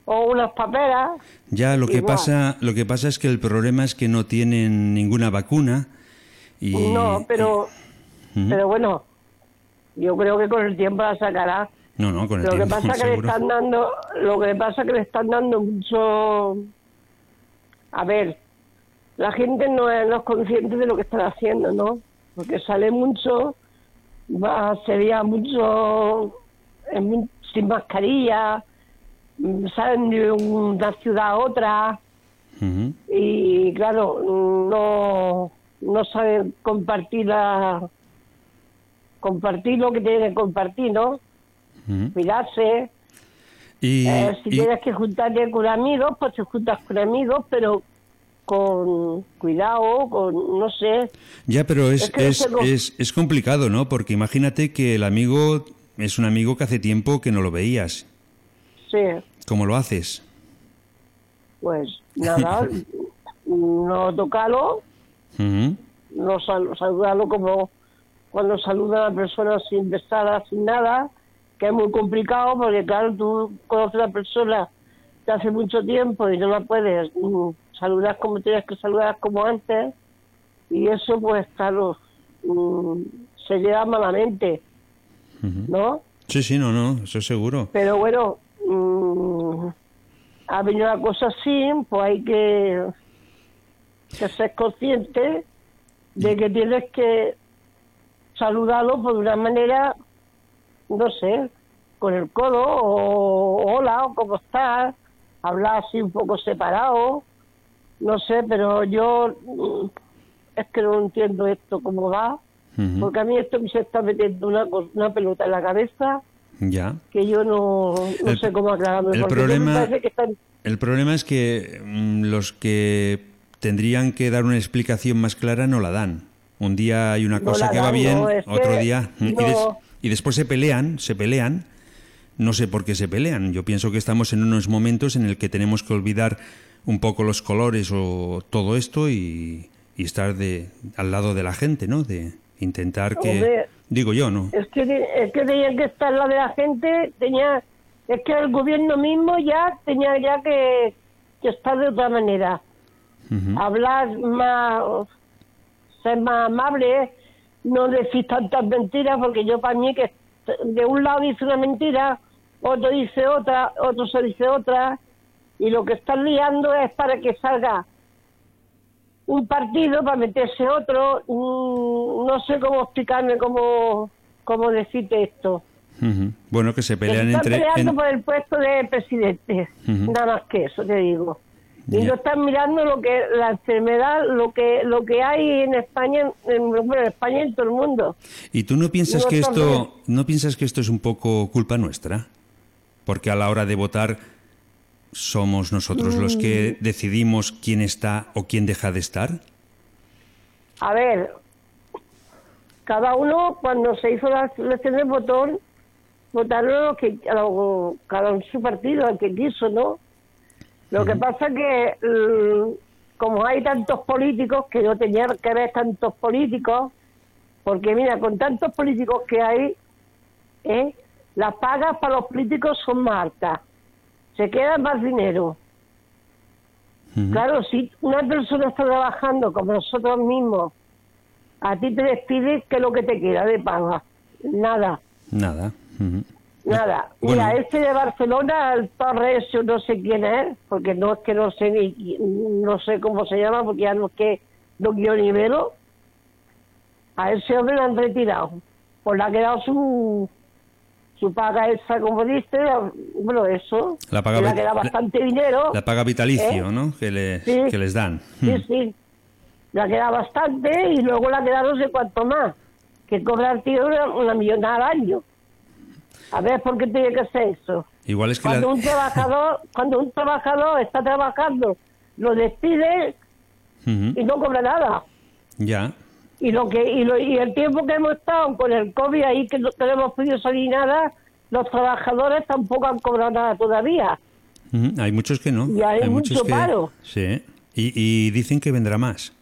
[SPEAKER 8] o unas paperas.
[SPEAKER 1] Ya lo que pasa, lo que pasa es que el problema es que no tienen ninguna vacuna y
[SPEAKER 8] no, pero, pero bueno, yo creo que con el tiempo la sacará.
[SPEAKER 1] No, no, con el
[SPEAKER 8] Lo que pasa que le están dando, lo que pasa que le están dando mucho. A ver, la gente no es, no es consciente de lo que están haciendo, ¿no? Porque sale mucho, va, se veía mucho en sin mascarilla, mm, salen de una ciudad a otra y claro, no, no saben compartir la, compartir lo que tienen que compartir, ¿no?
[SPEAKER 1] Ujú.
[SPEAKER 8] Cuidarse.
[SPEAKER 1] Y,
[SPEAKER 8] Eh, si
[SPEAKER 1] y-
[SPEAKER 8] tienes que juntarte con amigos, pues te juntas con amigos, pero con cuidado, con, no sé.
[SPEAKER 1] ya, pero es,
[SPEAKER 8] es que no
[SPEAKER 1] es,
[SPEAKER 8] sé cómo-
[SPEAKER 1] es, es complicado, ¿no? Porque imagínate que el amigo es un amigo que hace tiempo que no lo veías.
[SPEAKER 8] Sí,
[SPEAKER 1] ¿Cómo lo haces?
[SPEAKER 8] pues nada, no tocarlo, no sal- saludarlo como cuando saluda a la persona sin besarla, sin nada, que es muy complicado porque claro, tú conoces a la persona de hace mucho tiempo y no la puedes mm, saludar como tienes que saludar como antes y eso pues claro, mm, se lleva malamente. ¿no?
[SPEAKER 1] Sí, sí, no, no, eso seguro.
[SPEAKER 8] Pero bueno, mm, ha venido la cosa así, pues hay que, que ser consciente de que tienes que saludarlo por una manera, no sé, con el codo, o hola, o cómo estás, hablar así un poco separado, no sé, pero yo mm, es que no entiendo esto cómo va, porque a mí esto me se está metiendo una, una pelota en la cabeza
[SPEAKER 1] Ya.
[SPEAKER 8] que yo no, no
[SPEAKER 1] El-
[SPEAKER 8] sé cómo aclararme.
[SPEAKER 1] el problema-
[SPEAKER 8] parece que están-
[SPEAKER 1] El problema es que mm, los que tendrían que dar una explicación más clara no la dan. Un día hay una
[SPEAKER 8] No
[SPEAKER 1] cosa que va bien,
[SPEAKER 8] no,
[SPEAKER 1] otro
[SPEAKER 8] que
[SPEAKER 1] día mm, y,
[SPEAKER 8] no.
[SPEAKER 1] des- y después se pelean, se pelean. No sé por qué se pelean. Yo pienso que estamos en unos momentos en el que tenemos que olvidar un poco los colores o todo esto y, y estar de al lado de la gente, ¿no? De intentar que
[SPEAKER 8] Hombre.
[SPEAKER 1] digo yo, ¿no?
[SPEAKER 8] es que es que tenía que estar la de la gente, tenía es que el gobierno mismo ya tenía ya que, que estar de otra manera, hablar más, ser más amable, no decir tantas mentiras, porque yo para mí que de un lado dice una mentira, otro dice otra, otro se dice otra, y lo que están liando es para que salga un partido para meterse otro, no sé cómo explicarme cómo, cómo decirte esto.
[SPEAKER 1] Bueno, que se pelean
[SPEAKER 8] están
[SPEAKER 1] entre
[SPEAKER 8] peleando
[SPEAKER 1] en-
[SPEAKER 8] por el puesto de presidente, nada más que eso te digo. Y no están mirando lo que la enfermedad, lo que lo que hay en España, en, bueno, en España y en todo el mundo.
[SPEAKER 1] ¿Y tú no piensas
[SPEAKER 8] No,
[SPEAKER 1] que esto no piensas que esto es un poco culpa nuestra? Porque a la hora de votar somos nosotros los que
[SPEAKER 8] Mm.
[SPEAKER 1] decidimos quién está o quién deja de estar.
[SPEAKER 8] A ver, cada uno cuando se hizo las elecciones votó, votaron lo que cada uno su partido, el que quiso, ¿no? Lo que pasa que mm, como hay tantos políticos que no tenía que haber tantos políticos, porque mira, con tantos políticos que hay, ¿eh? las pagas para los políticos son más altas, se queda más dinero. Claro, si una persona está trabajando como nosotros mismos, a ti te despide, ¿qué es lo que te queda de paga? Nada,
[SPEAKER 1] Nada.
[SPEAKER 8] Nada.
[SPEAKER 1] Bueno.
[SPEAKER 8] Mira, este de Barcelona, el Torres, yo no sé quién es, porque no es que no sé ni, no sé cómo se llama, porque ya no es que no quiero ni verlo. A ese hombre lo han retirado, pues le ha quedado su su paga esa, como dice, bueno, eso,
[SPEAKER 1] La paga
[SPEAKER 8] le ha quedado
[SPEAKER 1] la-
[SPEAKER 8] bastante dinero.
[SPEAKER 1] La paga vitalicio,
[SPEAKER 8] ¿Eh?
[SPEAKER 1] ¿no? Que les,
[SPEAKER 8] Sí.
[SPEAKER 1] que les dan.
[SPEAKER 8] Sí,
[SPEAKER 1] Mm.
[SPEAKER 8] sí. Le queda bastante y luego le queda no sé cuánto más. Que cobra el tío una, una millonada al año. A ver, ¿por qué tiene que ser eso?
[SPEAKER 1] Igual es que
[SPEAKER 8] Cuando
[SPEAKER 1] la-
[SPEAKER 8] un trabajador, cuando un trabajador está trabajando, lo despide y no cobra nada.
[SPEAKER 1] Ya.
[SPEAKER 8] Y lo que y, lo- y el tiempo que hemos estado con el COVID ahí que no, no hemos podido salir nada, los trabajadores tampoco han cobrado nada todavía.
[SPEAKER 1] Hay muchos que no.
[SPEAKER 8] Y hay mucho
[SPEAKER 1] que
[SPEAKER 8] paro.
[SPEAKER 1] Sí. Y, y dicen que vendrá más.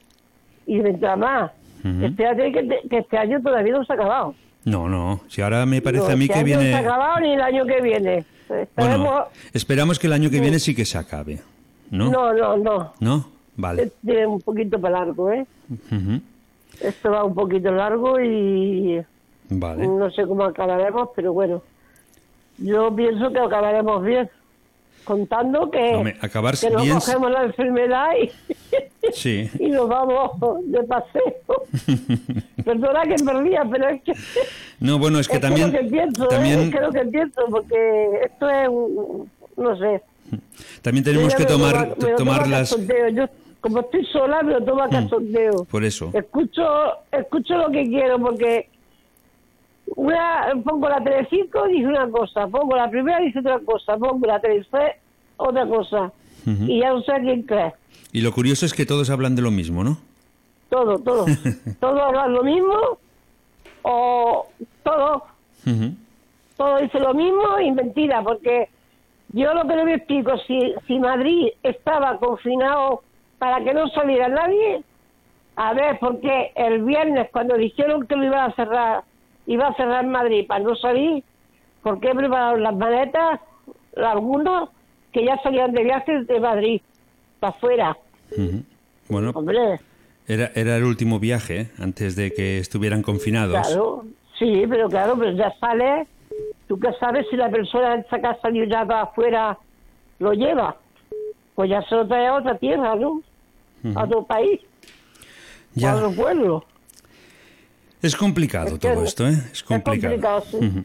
[SPEAKER 8] Y mientras más,
[SPEAKER 1] Ujú.
[SPEAKER 8] espérate que, te- que este año todavía no se ha acabado.
[SPEAKER 1] No, no. Si ahora me parece
[SPEAKER 8] No,
[SPEAKER 1] a mí
[SPEAKER 8] este
[SPEAKER 1] que
[SPEAKER 8] año
[SPEAKER 1] viene.
[SPEAKER 8] No se ha acabado ni el año que viene. Esperemos.
[SPEAKER 1] Bueno, esperamos que el año que viene sí que se acabe. ¿No?
[SPEAKER 8] no, no, no.
[SPEAKER 1] ¿No? Vale.
[SPEAKER 8] Tiene un poquito para largo, ¿eh?
[SPEAKER 1] Ujú.
[SPEAKER 8] Esto va un poquito largo y
[SPEAKER 1] Vale.
[SPEAKER 8] no sé cómo acabaremos, pero bueno. yo pienso que acabaremos bien. Contando que,
[SPEAKER 1] Hombre, acabar
[SPEAKER 8] que no
[SPEAKER 1] bien-
[SPEAKER 8] cogemos la enfermedad y,
[SPEAKER 1] Sí.
[SPEAKER 8] y nos vamos de paseo. Perdona que me ría, pero es que...
[SPEAKER 1] No, bueno, es que también...
[SPEAKER 8] lo que pienso, ¿eh?
[SPEAKER 1] también,
[SPEAKER 8] es que lo que pienso, porque esto es, un- no sé.
[SPEAKER 1] también tenemos que tomar,
[SPEAKER 8] lo
[SPEAKER 1] tomar las... Mm.
[SPEAKER 8] Yo, como estoy sola, me lo tomo a cachondeo.
[SPEAKER 1] Por eso.
[SPEAKER 8] Escucho, escucho lo que quiero, porque una pongo la Telecinco dice una cosa, pongo la primera dice otra cosa, pongo la tercera otra cosa. Y ya no sé quién creer.
[SPEAKER 1] Y lo curioso es que todos hablan de lo mismo, ¿no?
[SPEAKER 8] Todo, todo. todo habla lo mismo o todo, todo dice lo mismo y mentira, porque yo lo que no me explico, si, si Madrid estaba confinado para que no saliera nadie, a ver, porque el viernes cuando dijeron que lo iba a cerrar, iba a cerrar Madrid para no salir, ¿por qué prepararon las maletas, algunos que ya salían de viajes de Madrid, para afuera?
[SPEAKER 1] Ujú. Bueno,
[SPEAKER 8] Hombre,
[SPEAKER 1] era, era el último viaje, ¿eh? antes de que estuvieran confinados.
[SPEAKER 8] claro, sí, pero claro, pero ya sale, tú qué sabes si la persona esa que ha salido ya afuera lo lleva, pues ya se lo trae a otra tierra, ¿no? A otro país,
[SPEAKER 1] Ya.
[SPEAKER 8] a otro pueblo.
[SPEAKER 1] Es complicado
[SPEAKER 8] Es que
[SPEAKER 1] todo esto, ¿eh? Es complicado.
[SPEAKER 8] complicado, sí.
[SPEAKER 1] Ujú.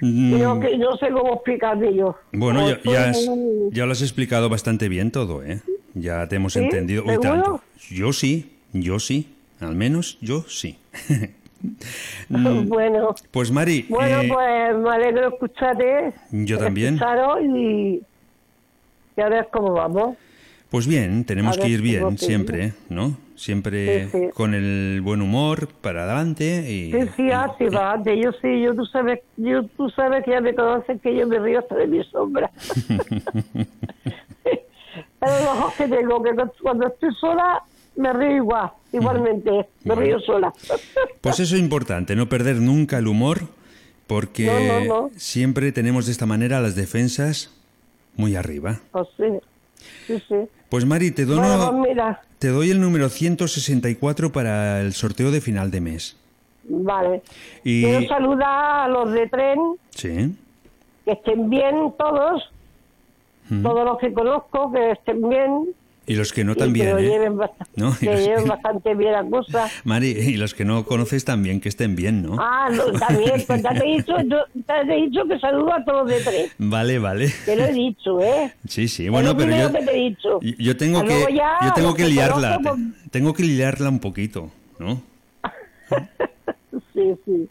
[SPEAKER 8] Y
[SPEAKER 1] Mm,
[SPEAKER 8] no, que sé cómo explicarme yo.
[SPEAKER 1] Bueno, ya, has, ya lo has explicado bastante bien todo, ¿eh? Ya te hemos
[SPEAKER 8] ¿Sí?
[SPEAKER 1] entendido. Uy, tanto. Yo sí, yo sí. Al menos yo sí. Mm,
[SPEAKER 8] bueno,
[SPEAKER 1] Pues Mari,
[SPEAKER 8] bueno,
[SPEAKER 1] eh,
[SPEAKER 8] pues me alegro escucharte.
[SPEAKER 1] Yo también.
[SPEAKER 8] escucharos y, y a ver cómo vamos.
[SPEAKER 1] pues bien, tenemos que ir bien siempre, ¿no? Siempre
[SPEAKER 8] Sí, sí.
[SPEAKER 1] con el buen humor para adelante y...
[SPEAKER 8] Sí, sí, así va. De yo sí, yo tú sabes, yo tú sabes que ya me conoces que yo me río hasta de mi sombra. Pero los ojos que tengo, que cuando estoy sola me río igual, igualmente, me río sola.
[SPEAKER 1] Pues eso es importante, no perder nunca el humor, porque
[SPEAKER 8] No, no, no.
[SPEAKER 1] siempre tenemos de esta manera las defensas muy arriba.
[SPEAKER 8] Pues sí, sí, sí.
[SPEAKER 1] Pues Mari, te, dono-
[SPEAKER 8] Bueno, pues
[SPEAKER 1] te doy el número 164 para el sorteo de final de mes.
[SPEAKER 8] vale.
[SPEAKER 1] Y-
[SPEAKER 8] Quiero saludar a los de tren,
[SPEAKER 1] Sí.
[SPEAKER 8] que estén bien todos, Todos los que conozco, que estén bien.
[SPEAKER 1] Y los que no también,
[SPEAKER 8] que lo
[SPEAKER 1] ¿eh?
[SPEAKER 8] lleven, bast-
[SPEAKER 1] ¿No?
[SPEAKER 8] Que
[SPEAKER 1] los-
[SPEAKER 8] lleven bastante bien la cosa.
[SPEAKER 1] Mari, y los que no conoces también, que estén bien, ¿no?
[SPEAKER 8] Ah, no, también, pues ya te he dicho, te he dicho que saludo a todos de tres.
[SPEAKER 1] Vale, vale.
[SPEAKER 8] Te lo he dicho, ¿eh?
[SPEAKER 1] Sí, sí, bueno, pero yo,
[SPEAKER 8] que te he dicho.
[SPEAKER 1] yo- tengo que,
[SPEAKER 8] ya,
[SPEAKER 1] yo tengo que
[SPEAKER 8] que
[SPEAKER 1] liarla,
[SPEAKER 8] conozco,
[SPEAKER 1] te- tengo que liarla un poquito, ¿no?
[SPEAKER 8] Sí, sí.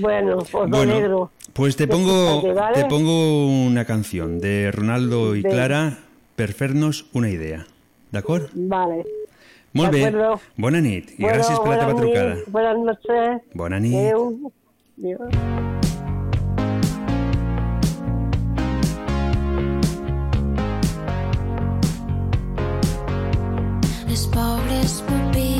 [SPEAKER 8] Bueno, pues
[SPEAKER 1] Bueno,
[SPEAKER 8] alegro.
[SPEAKER 1] Pues te pongo, te pongo una canción de Ronaldo y
[SPEAKER 8] De-
[SPEAKER 1] Clara per fer-nos una idea. D'acord?
[SPEAKER 8] Vale.
[SPEAKER 1] Molt
[SPEAKER 8] De
[SPEAKER 1] bé.
[SPEAKER 8] acuerdo.
[SPEAKER 1] Bona nit i
[SPEAKER 8] Bueno,
[SPEAKER 1] gràcies per la teva
[SPEAKER 8] buenas
[SPEAKER 1] trucada.
[SPEAKER 8] nit, Buenas noches.
[SPEAKER 1] Bona nit.
[SPEAKER 8] Adéu. Adéu.
[SPEAKER 9] Les pobres pupil·les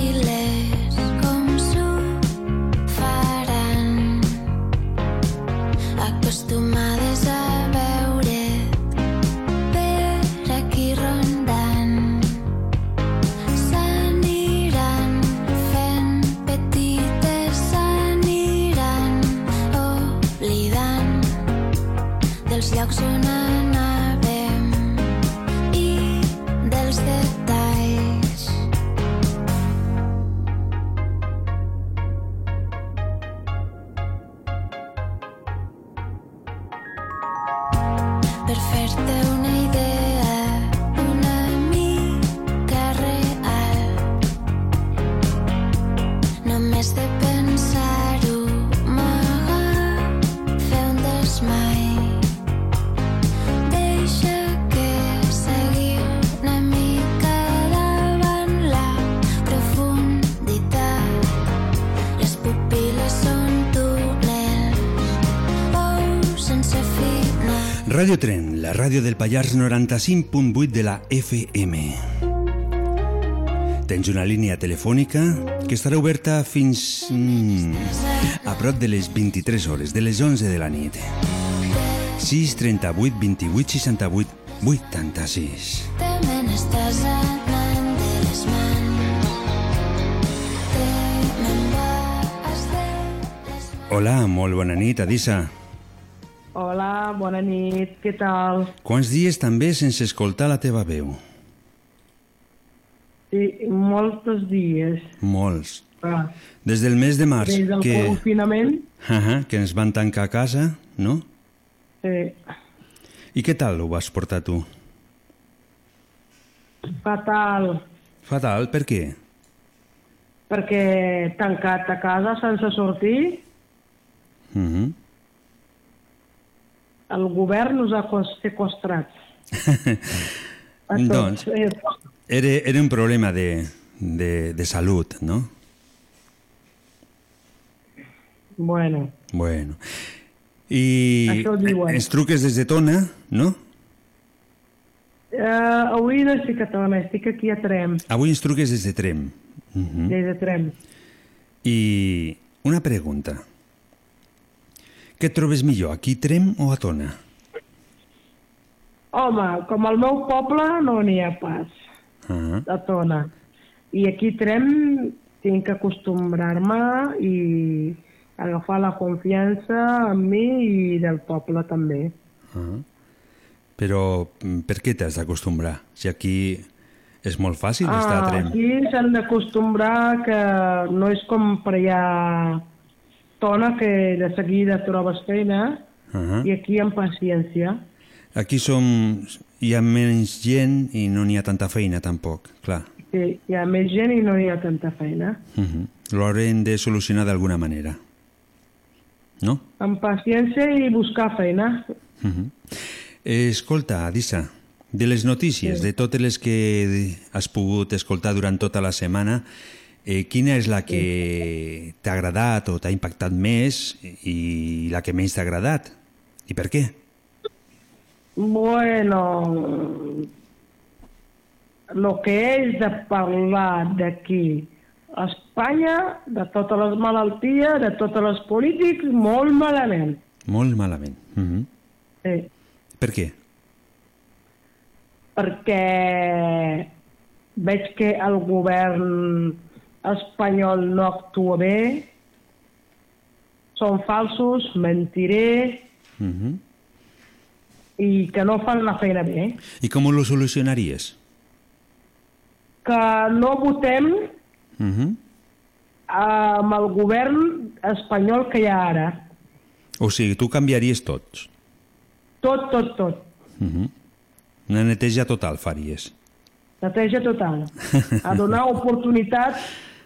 [SPEAKER 1] Radio Tren, la ràdio del Pallars 95.8 de la FM. Tens una línia telefònica que estarà oberta fins mm, a prop de les 23 hores, de les 11 de la nit. 6 38 28 68 86.
[SPEAKER 9] te me n'estàs anant de les mans te me'n vas de les
[SPEAKER 1] Hola, molt bona nit, Adissa.
[SPEAKER 10] Hola, bona nit, què tal?
[SPEAKER 1] Quants dies també sense escoltar la teva veu?
[SPEAKER 10] Sí, molts dies.
[SPEAKER 1] Molts.
[SPEAKER 10] Ah,
[SPEAKER 1] Des del mes de març,
[SPEAKER 10] des del
[SPEAKER 1] que,
[SPEAKER 10] confinament,
[SPEAKER 1] uh que ens van tancar a casa, no?
[SPEAKER 10] sí,
[SPEAKER 1] I què tal ho vas portar tu?
[SPEAKER 10] fatal,
[SPEAKER 1] Fatal, per què?
[SPEAKER 10] perquè tancat a casa sense sortir,
[SPEAKER 1] Uh -huh.
[SPEAKER 10] El govern nos ha sequestrat.
[SPEAKER 1] Doncs.
[SPEAKER 10] Eh,
[SPEAKER 1] era, era un problema de, de, de salut, no?
[SPEAKER 10] bueno,
[SPEAKER 1] Bueno. I ens truques des de Tona, no?
[SPEAKER 10] eh, avui no estic a Tona, estic aquí a Trem,
[SPEAKER 1] Avui ens truques des de Trem. Uh -huh.
[SPEAKER 10] des de Trem.
[SPEAKER 1] I una pregunta. Què trobes millor, aquí Trem o a Tona?
[SPEAKER 10] Home, com al meu poble no n'hi ha pas.
[SPEAKER 1] Uh -huh.
[SPEAKER 10] a Tona. I aquí Trem tinc que acostumbrar-me i agafar la confiança en mi i del poble també.
[SPEAKER 1] Uh -huh. Però mm, per què t'has d'acostumbrar? Si aquí és molt fàcil estar a Trem.
[SPEAKER 10] Ah, aquí s'han d'acostumbrar que no és com per allà Tona que de seguida trobes feina
[SPEAKER 1] Uh -huh.
[SPEAKER 10] i aquí amb paciència.
[SPEAKER 1] Aquí som... hi ha menys gent i no n'hi ha tanta feina tampoc, clar.
[SPEAKER 10] Sí, hi ha més gent i no hi ha tanta feina.
[SPEAKER 1] Uh -huh. Lo haurem de solucionar d'alguna manera. No?
[SPEAKER 10] Amb paciència i buscar feina.
[SPEAKER 1] Uh -huh. escolta, Adissa, de les notícies, de totes les que has pogut escoltar durant tota la setmana, eh, quina és la que t'ha agradat o t'ha impactat més i la que menys t'ha agradat? I per què?
[SPEAKER 10] Bueno, lo que és de parlar d'aquí a Espanya, de totes les malalties, de tots els polítics, molt malament.
[SPEAKER 1] Molt malament. Uh -huh.
[SPEAKER 10] Sí,
[SPEAKER 1] Per què?
[SPEAKER 10] perquè veig que el govern espanyol no actua bé, són falsos, mentirers
[SPEAKER 1] Uh -huh.
[SPEAKER 10] i que no fan la feina bé.
[SPEAKER 1] I com ho solucionaries?
[SPEAKER 10] Que no votem
[SPEAKER 1] Uh -huh.
[SPEAKER 10] amb el govern espanyol que hi ha ara.
[SPEAKER 1] O sigui, tu canviaries tots.
[SPEAKER 10] Tot, tot, tot.
[SPEAKER 1] Uh -huh. Una neteja total faries.
[SPEAKER 10] Neteja total. A donar oportunitat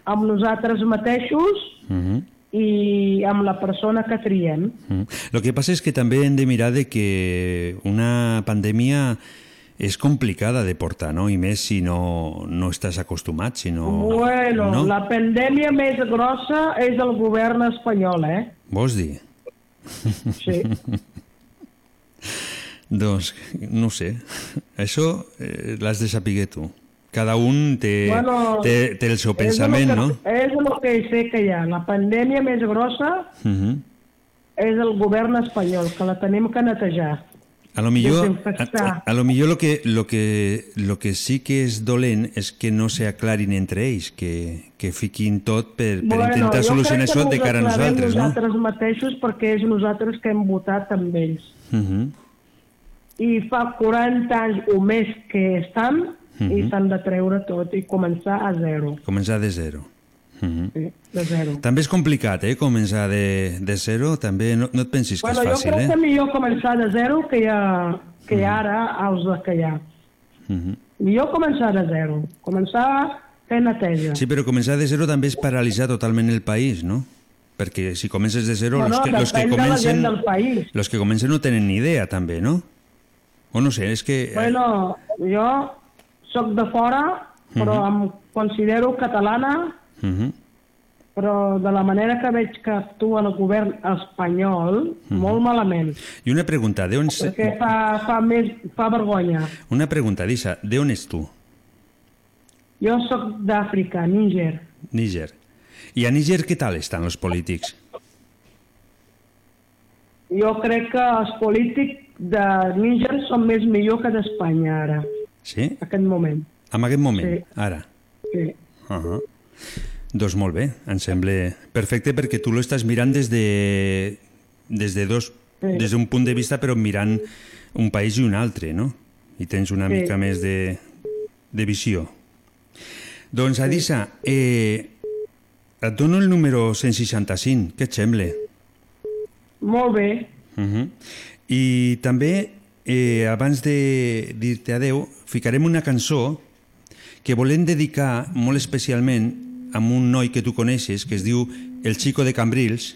[SPEAKER 10] amb nosaltres mateixos
[SPEAKER 1] Uh -huh.
[SPEAKER 10] i amb la persona que triem.
[SPEAKER 1] Mm. Lo que passa és que també hem de mirar de que una pandèmia és complicada de portar, no? I més si no, no estàs acostumat, si no...
[SPEAKER 10] bueno,
[SPEAKER 1] no?
[SPEAKER 10] la pandèmia més grossa és el govern espanyol, eh?
[SPEAKER 1] Vols dir?
[SPEAKER 10] Sí.
[SPEAKER 1] doncs, no sé. Això eh, l'has de saber tu. Cada un té,
[SPEAKER 10] Bueno,
[SPEAKER 1] té, té el seu
[SPEAKER 10] és
[SPEAKER 1] pensament,
[SPEAKER 10] el que,
[SPEAKER 1] no?
[SPEAKER 10] És el que sé que hi ha. La pandèmia més grossa
[SPEAKER 1] Uh -huh.
[SPEAKER 10] és el govern espanyol, que la tenim que netejar.
[SPEAKER 1] A lo millor, a,
[SPEAKER 10] Desinfectar.
[SPEAKER 1] a lo millor lo que, lo, que, lo que sí que és dolent és que no se aclarin entre ells, que, que fiquin tot per, per intentar
[SPEAKER 10] jo
[SPEAKER 1] solucionar això de cara a nosaltres, no?
[SPEAKER 10] nosaltres mateixos perquè és nosaltres que hem votat amb ells.
[SPEAKER 1] Uh -huh.
[SPEAKER 10] I fa 40 anys o més que estan i
[SPEAKER 1] Mhm.
[SPEAKER 10] s'han de treure tot i començar a zero.
[SPEAKER 1] Començar de zero. Uh -huh.
[SPEAKER 10] Sí, de zero.
[SPEAKER 1] També és complicat, eh, començar de, de zero. També no, no et pensis que
[SPEAKER 10] Bueno,
[SPEAKER 1] és
[SPEAKER 10] jo
[SPEAKER 1] fàcil,
[SPEAKER 10] crec
[SPEAKER 1] eh?
[SPEAKER 10] que millor començar de zero que, ja, que ara els que hi ha.
[SPEAKER 1] Uh -huh.
[SPEAKER 10] Millor començar de zero. Començar fer neteja.
[SPEAKER 1] Sí, però començar de zero també és paralitzar totalment el país, no? Perquè si comences de zero,
[SPEAKER 10] Bueno,
[SPEAKER 1] los, que, los, que
[SPEAKER 10] de
[SPEAKER 1] comencen,
[SPEAKER 10] gent del país.
[SPEAKER 1] los que comencen no tenen ni idea, també, no? O no sé, és que...
[SPEAKER 10] Bueno, jo sóc de fora, però em considero catalana,
[SPEAKER 1] Uh -huh.
[SPEAKER 10] però de la manera que veig que actua el govern espanyol, molt malament.
[SPEAKER 1] I una pregunta, d'on...
[SPEAKER 10] Perquè fa, fa, més, fa vergonya.
[SPEAKER 1] Una pregunta, Lisa, d'on ets tu?
[SPEAKER 10] Jo sóc d'Àfrica, Níger.
[SPEAKER 1] Níger. I a Níger què tal estan els polítics?
[SPEAKER 10] Jo crec que els polítics de Níger són més millor que d'Espanya ara,
[SPEAKER 1] Sí?
[SPEAKER 10] en aquest moment.
[SPEAKER 1] En aquest moment,
[SPEAKER 10] Sí.
[SPEAKER 1] ara.
[SPEAKER 10] Sí.
[SPEAKER 1] Uh -huh. Doncs molt bé, em sembla perfecte perquè tu l'estàs mirant des de, des de dos des d'un punt de vista però mirant un país i un altre, no? I tens una
[SPEAKER 10] Sí.
[SPEAKER 1] mica més de, de visió. Doncs, Adisa, eh, et dono el número 165, què et sembla?
[SPEAKER 10] Molt bé.
[SPEAKER 1] Uh -huh. I també, eh, abans de dir-te adeu, ficarem una cançó que volem dedicar molt especialment a un noi que tu coneixes, que es diu El Chico de Cambrils.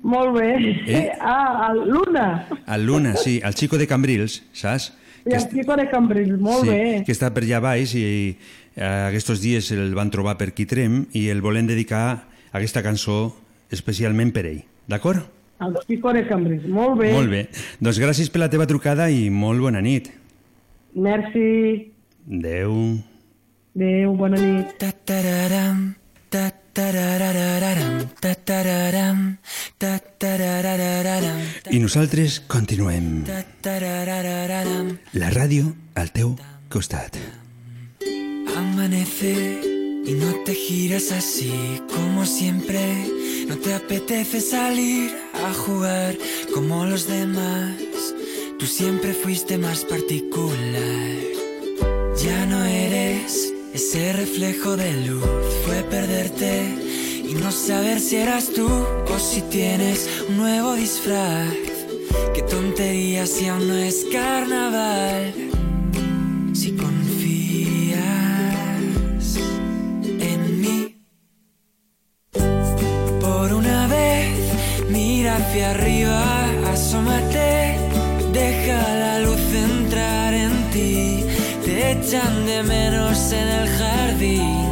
[SPEAKER 10] Molt bé.
[SPEAKER 1] Eh?
[SPEAKER 10] Ah, el Luna.
[SPEAKER 1] Al Luna, sí, el Chico de Cambrils, saps?
[SPEAKER 10] I el Chico de Cambrils, molt
[SPEAKER 1] sí,
[SPEAKER 10] bé.
[SPEAKER 1] que està per allà baix i eh, aquests dies el van trobar per Quitrem i el volem dedicar aquesta cançó especialment per ell, d'acord?
[SPEAKER 10] El Chico de Cambrils, molt bé.
[SPEAKER 1] Molt bé. Doncs gràcies per la teva trucada i molt bona nit.
[SPEAKER 10] Merci.
[SPEAKER 1] Adeu.
[SPEAKER 10] Adéu, bona nit.
[SPEAKER 6] Ta-tararam, ta-tararararam,
[SPEAKER 1] I nosaltres continuem. La ràdio al teu costat.
[SPEAKER 6] Amanece y no te giras así como siempre. No te apetece salir a jugar como los demás. Tú siempre fuiste más particular. Ya no eres ese reflejo de luz. Fue perderte y no saber si eras tú o si tienes un nuevo disfraz. Qué tontería si aún no es carnaval. Si confías hacia arriba, asómate, deja la luz entrar en ti. Te echan de menos en el jardín.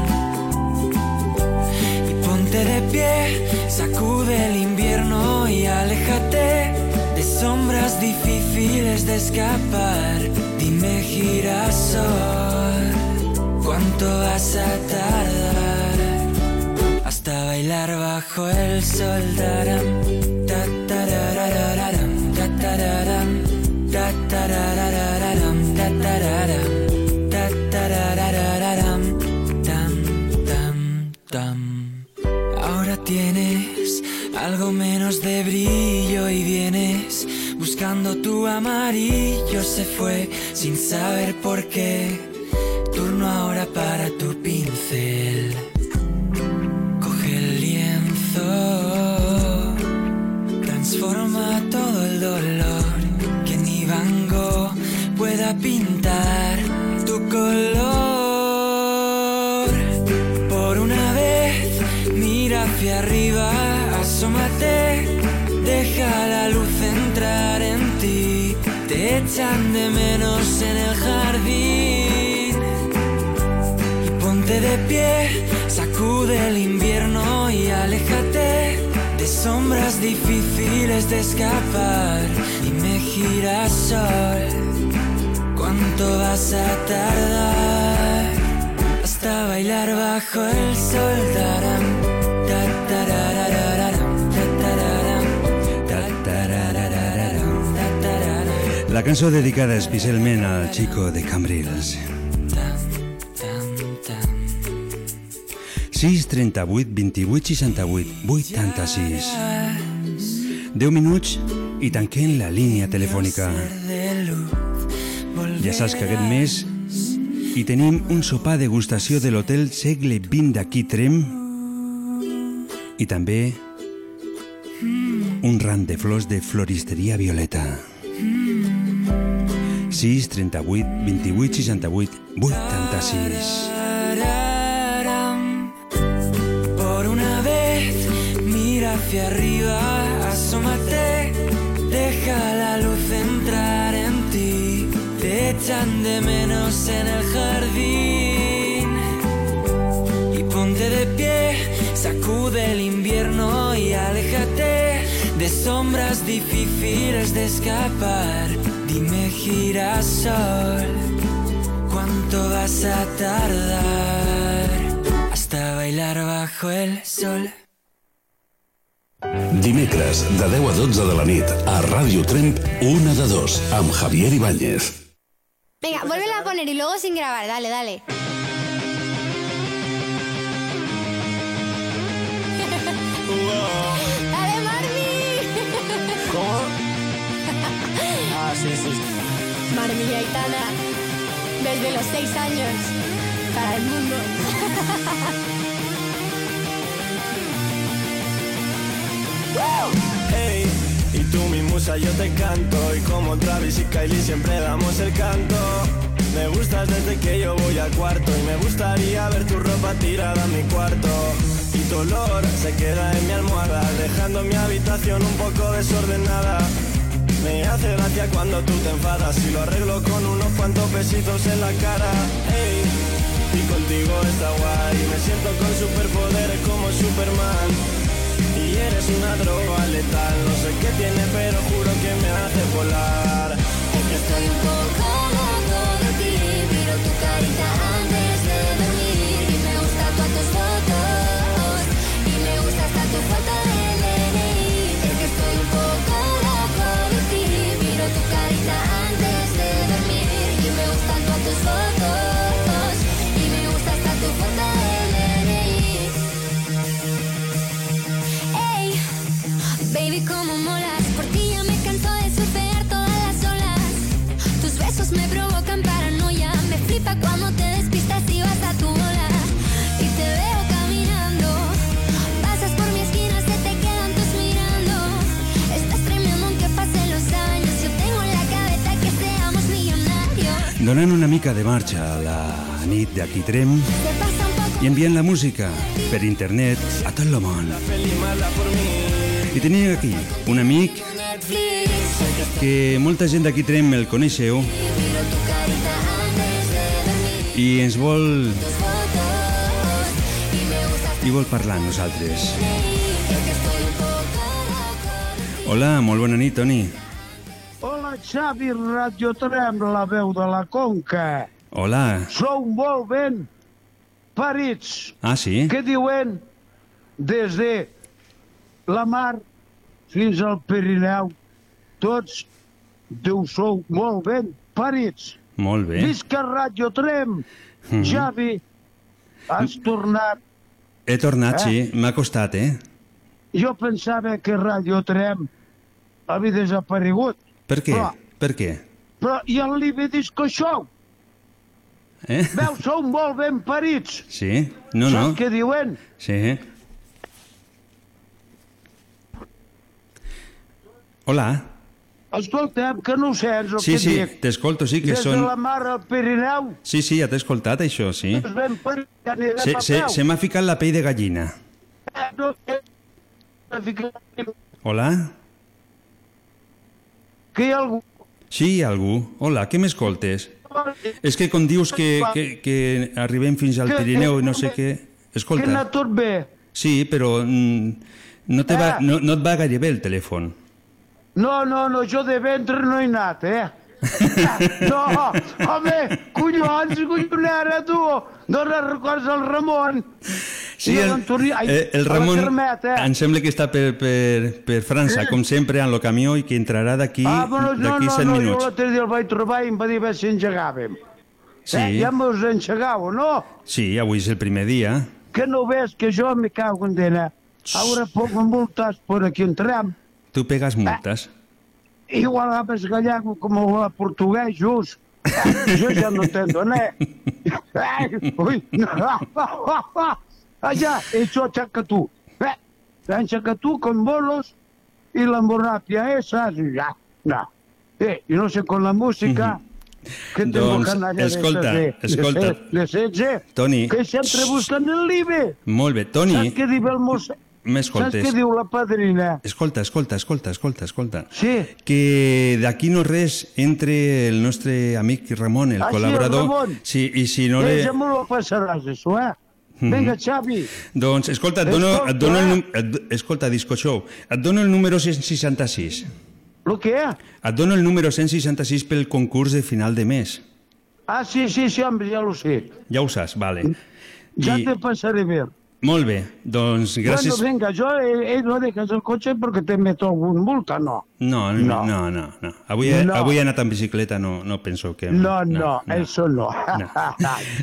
[SPEAKER 6] Y ponte de pie, sacude el invierno y aléjate de sombras difíciles de escapar. Dime girasol, ¿cuánto vas a tardar? Hasta bailar bajo el sol. Taram, algo menos de brillo y vienes buscando tu amarillo. Se fue sin saber por qué. Turno ahora para tu pincel. Coge el lienzo, transforma todo el dolor que ni Van pueda pintar tu color. Por una vez, mira hacia arriba, asómate, deja la luz entrar en ti. Te echan de menos en el jardín. Y ponte de pie, sacude el invierno y aléjate de sombras difíciles de escapar. Dime girasol, ¿cuánto vas a tardar? Hasta bailar bajo el sol. Taram,
[SPEAKER 1] La cançó dedicada especialment al Chico de Cambrils. 6 38 28 68 86 10 minuts i tanquem la línia telefònica. Ja saps que aquest mes hi tenim un sopar degustació de l'hotel Segle XX d'aquí Trem i també un ram de flors de floristeria Violeta. 6 38 28 68 86
[SPEAKER 6] Tararam. Por una vez, mira hacia arriba, asómate, deja la luz entrar en ti. Te echan de menos en el jardín. Y ponte de pie, sacude el invierno y aléjate de sombras difíciles de escapar. Dime girasol, ¿cuánto vas a tardar? Hasta bailar bajo el sol.
[SPEAKER 11] Dimecres, de 10 a 12 de la nit, a Ràdio Tremp, una de dos, amb Javier Ibáñez.
[SPEAKER 12] Venga, vuélvela a poner y luego sin grabar. Dale, dale. Desde los seis años para el mundo.
[SPEAKER 13] Hey, y tú mi musa yo te canto. Y como Travis y Kylie siempre damos el canto. Me gustas desde que yo voy al cuarto Y me gustaría ver tu ropa tirada en mi cuarto. Y tu olor se queda en mi almohada Dejando mi habitación un poco desordenada Me hace gracia cuando tú te enfadas Y lo arreglo con unos cuantos besitos en la cara. Hey, y contigo está guay. Me siento con superpoderes como Superman. Y eres una droga letal. No sé qué tiene pero juro que me hace volar.
[SPEAKER 9] Es que estoy un poco loco de ti Miro tu carita
[SPEAKER 1] Donant una mica de marxa a la nit d'aquí Trem i enviant la música per internet a tot el món. I tenia aquí un amic que molta gent d'aquí Trem el coneixeu i ens vol i vol parlar amb nosaltres. Hola, molt bona nit, Toni.
[SPEAKER 14] Xavi, Radio Trem, la veu de la Conca.
[SPEAKER 1] Hola.
[SPEAKER 14] Sou molt ben parits.
[SPEAKER 1] Ah, sí?
[SPEAKER 14] Què diuen? Des de la mar fins al Pirineu, tots deu sou molt ben parits.
[SPEAKER 1] Molt bé.
[SPEAKER 14] Visca Radio Trem.
[SPEAKER 1] Mhm.
[SPEAKER 14] Xavi, has tornat.
[SPEAKER 1] He tornat,
[SPEAKER 14] Eh?
[SPEAKER 1] sí. M'ha costat, eh?
[SPEAKER 14] Jo pensava que Radio Trem havia desaparegut.
[SPEAKER 1] Per què?
[SPEAKER 14] Però,
[SPEAKER 1] Per què?
[SPEAKER 14] però i el Libe Disco Show?
[SPEAKER 1] Eh?
[SPEAKER 14] Veus, sou molt ben parits.
[SPEAKER 1] Sí? No, no.
[SPEAKER 14] Saps què diuen?
[SPEAKER 1] Sí. Hola.
[SPEAKER 14] Escolta'm, que no ho sents el
[SPEAKER 1] Sí,
[SPEAKER 14] que
[SPEAKER 1] sí,
[SPEAKER 14] dic.
[SPEAKER 1] t'escolto, sí que
[SPEAKER 14] Des
[SPEAKER 1] són...
[SPEAKER 14] de la mar al Pirineu,
[SPEAKER 1] Sí, sí, ja t'he escoltat, això, sí.
[SPEAKER 14] és ben parit, anirem
[SPEAKER 1] Se, se, se m'ha ficat la pell de gallina.
[SPEAKER 14] Eh, no, eh,
[SPEAKER 1] Hola?
[SPEAKER 14] Que hi ha algú...
[SPEAKER 1] Sí, hi ha algú. Hola, què m'escoltes? És que quan dius que, que, que arribem fins al
[SPEAKER 14] Que-
[SPEAKER 1] Pirineu i no
[SPEAKER 14] que-
[SPEAKER 1] sé què...
[SPEAKER 14] Que
[SPEAKER 1] Escolta,
[SPEAKER 14] anar tot bé.
[SPEAKER 1] sí, però mm, no, te va, no, no et va gaire bé el telèfon.
[SPEAKER 14] No, no, no, jo de ventre no he anat, eh? No, home, collons, collonera, tu! No recordes el Ramon?
[SPEAKER 1] Sí, el, eh, el
[SPEAKER 14] a
[SPEAKER 1] Ramon
[SPEAKER 14] eh?
[SPEAKER 1] em sembla que està per, per, per França, com sempre, en el camió i que entrarà d'aquí
[SPEAKER 14] ah, però no, no,
[SPEAKER 1] 7
[SPEAKER 14] no, jo
[SPEAKER 1] minuts.
[SPEAKER 14] l'altre dia el vaig trobar i em va dir a si engegàvem.
[SPEAKER 1] Sí.
[SPEAKER 14] Eh, ja mos engegau, no?
[SPEAKER 1] Sí, avui és el primer dia.
[SPEAKER 14] Que no ves que jo me cago en dena. Ahora pongo multas por aquí en tram.
[SPEAKER 1] Tu pegas multes.
[SPEAKER 14] Igual hablas gallego como a portugués, just. Yo ya no entiendo, ¿no? Ay, Uy, no. Allá, hecho chacatú. Eh, En chacatú con bolos y la morrapia esa, ya, no. Eh, y no sé, con la música... Que tengo
[SPEAKER 1] Doncs, escolta,
[SPEAKER 14] de,
[SPEAKER 1] escolta.
[SPEAKER 14] de, de setze,
[SPEAKER 1] Toni.
[SPEAKER 14] que sempre busquen el libe.
[SPEAKER 1] Molt bé, Toni,
[SPEAKER 14] Saps què diu el? Saps
[SPEAKER 1] m'escoltes?
[SPEAKER 14] què diu la padrina?
[SPEAKER 1] Escolta, escolta, escolta, escolta, escolta.
[SPEAKER 14] Sí.
[SPEAKER 1] Que d'aquí no res entre el nostre amic Ramon, el
[SPEAKER 14] Ah, sí, el
[SPEAKER 1] col·laborador.
[SPEAKER 14] Ramon.
[SPEAKER 1] Sí, i si no
[SPEAKER 14] eh,
[SPEAKER 1] le...
[SPEAKER 14] Ja me lo passaràs, això, eh?
[SPEAKER 1] Mhm.
[SPEAKER 14] Vinga, Xavi.
[SPEAKER 1] Doncs, escolta, et dono,
[SPEAKER 14] Escolta,
[SPEAKER 1] et dono el, et, escolta, Disco Show, et dono el número 166.
[SPEAKER 14] Lo què?
[SPEAKER 1] Et dono el número 166 pel concurs de final de mes.
[SPEAKER 14] Ah, sí, sí, sí, home, ja lo sé.
[SPEAKER 1] Ja ho saps, vale.
[SPEAKER 14] Ja
[SPEAKER 1] I-
[SPEAKER 14] te passaré bé.
[SPEAKER 1] Molt bé, doncs gràcies...
[SPEAKER 14] Bueno, venga, yo eh, eh, no dejas el coche porque te meto algún multa, no.
[SPEAKER 1] No, no, no, no. no. Avui, he,
[SPEAKER 14] No.
[SPEAKER 1] avui he anat en bicicleta, no, no penso que...
[SPEAKER 14] No, no, eso no.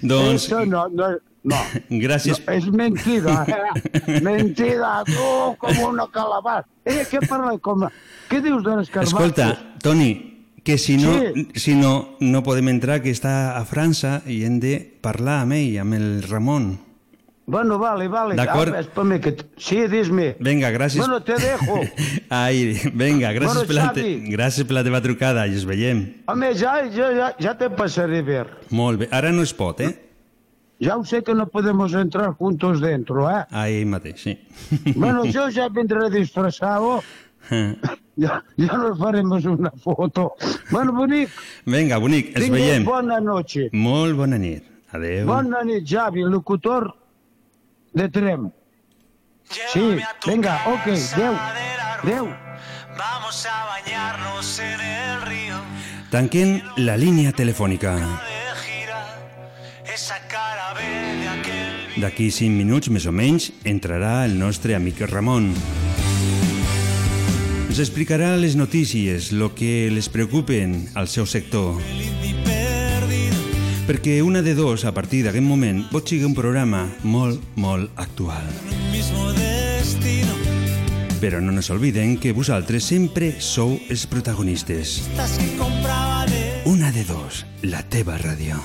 [SPEAKER 1] Doncs-
[SPEAKER 14] Eso no, no, no.
[SPEAKER 1] Gràcies.
[SPEAKER 14] No, es mentira, eh? mentira, tú como una calabaza. Eh, què parla com... Què dius de les carbaces?
[SPEAKER 1] Escolta, Toni, que si no,
[SPEAKER 14] Sí.
[SPEAKER 1] si no, no podem entrar, que està a França i hem de parlar amb ell, amb el Ramon.
[SPEAKER 14] Bueno, vale, vale.
[SPEAKER 1] D'acord.
[SPEAKER 14] Ah, que... Sí, dis-me.
[SPEAKER 1] Venga, gràcies.
[SPEAKER 14] Bueno, te dejo.
[SPEAKER 1] Ai, vinga, gràcies,
[SPEAKER 14] Bueno,
[SPEAKER 1] per la, te... Gràcies per la teva trucada i ens veiem.
[SPEAKER 14] Home, ja, ja, ja, ja te passaré a ver.
[SPEAKER 1] Molt bé. Ara no es pot, eh?
[SPEAKER 14] Ya sé que no podemos entrar juntos dentro, ¿eh?
[SPEAKER 1] Ahí mateix, sí.
[SPEAKER 14] Bueno, yo ya vendré disfrazado. Ya, ya nos faremos una foto. Bueno, bonic,
[SPEAKER 1] Vinga, bonic, ens
[SPEAKER 14] tingues
[SPEAKER 1] veiem.
[SPEAKER 14] bona noche.
[SPEAKER 1] Molt bona nit. Adéu.
[SPEAKER 14] Bona nit, Javi, locutor de Trem. Sí, venga, ok, adeu, adeu.
[SPEAKER 15] Vamos a bañarnos en el río.
[SPEAKER 1] Tanquen la línia telefònica.
[SPEAKER 15] Esa
[SPEAKER 1] D'aquí 5 minuts, més o menys, entrarà el nostre amic Ramon. Ens explicarà les notícies, el que les preocupen al seu sector. Perquè una de dos, a partir d'aquest moment, pot ser un programa molt, molt actual. Però no nos olviden que vosaltres sempre sou els protagonistes. Una de dos, la teva ràdio.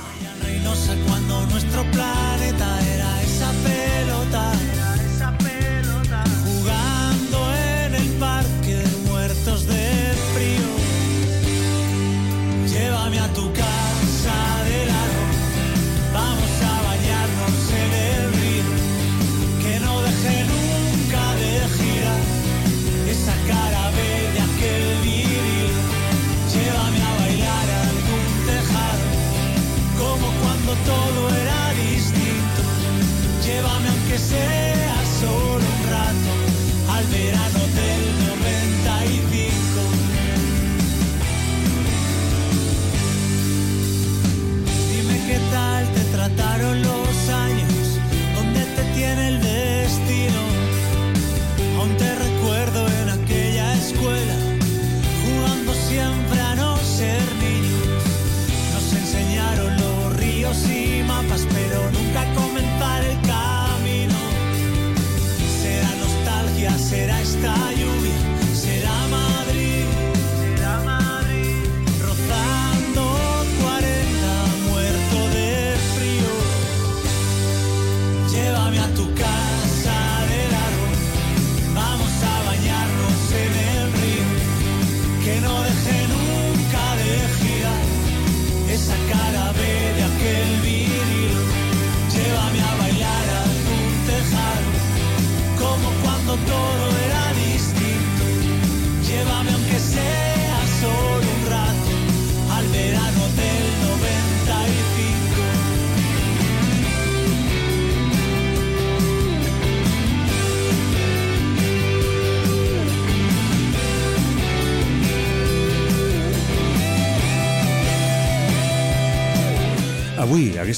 [SPEAKER 15] Cuando nuestro planeta era tu casa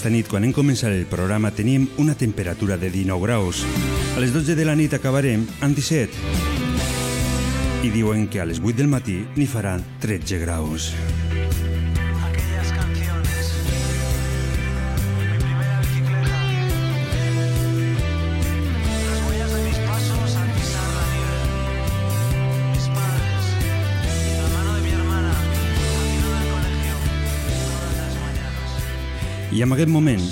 [SPEAKER 1] aquesta nit, quan hem començat el programa, teníem una temperatura de 19 graus. A les 12 de la nit acabarem amb 17. I diuen que a les 8 del matí n'hi faran 13 graus. I en aquest moment,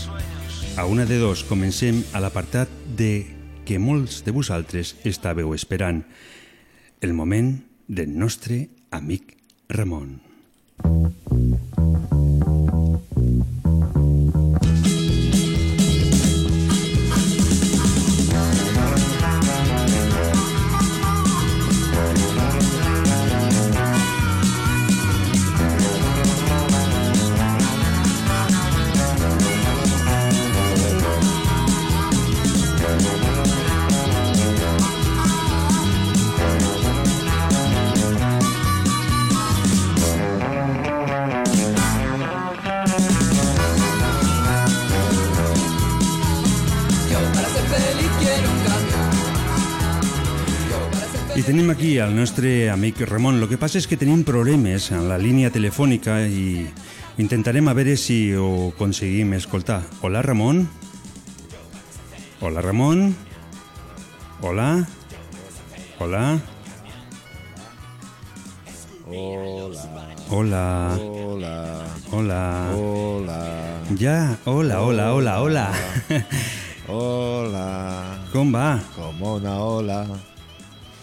[SPEAKER 1] a una de dos, comencem a l'apartat de que molts de vosaltres estàveu esperant. El moment del nostre amic Ramon.
[SPEAKER 16] Yo
[SPEAKER 1] tenim aquí al nostre amic Ramon. Lo que passa és que tenim problemes en la línia telefònica i intentarem a veure si ho aconseguim escoltar. Hola, Ramon? Hola, Ramon? Hola? Hola?
[SPEAKER 17] Hola.
[SPEAKER 1] Hola.
[SPEAKER 17] Hola.
[SPEAKER 1] Hola.
[SPEAKER 17] Hola.
[SPEAKER 1] Ja, hola, hola, hola, hola.
[SPEAKER 17] Hola.
[SPEAKER 1] Com va?
[SPEAKER 17] Com una ola.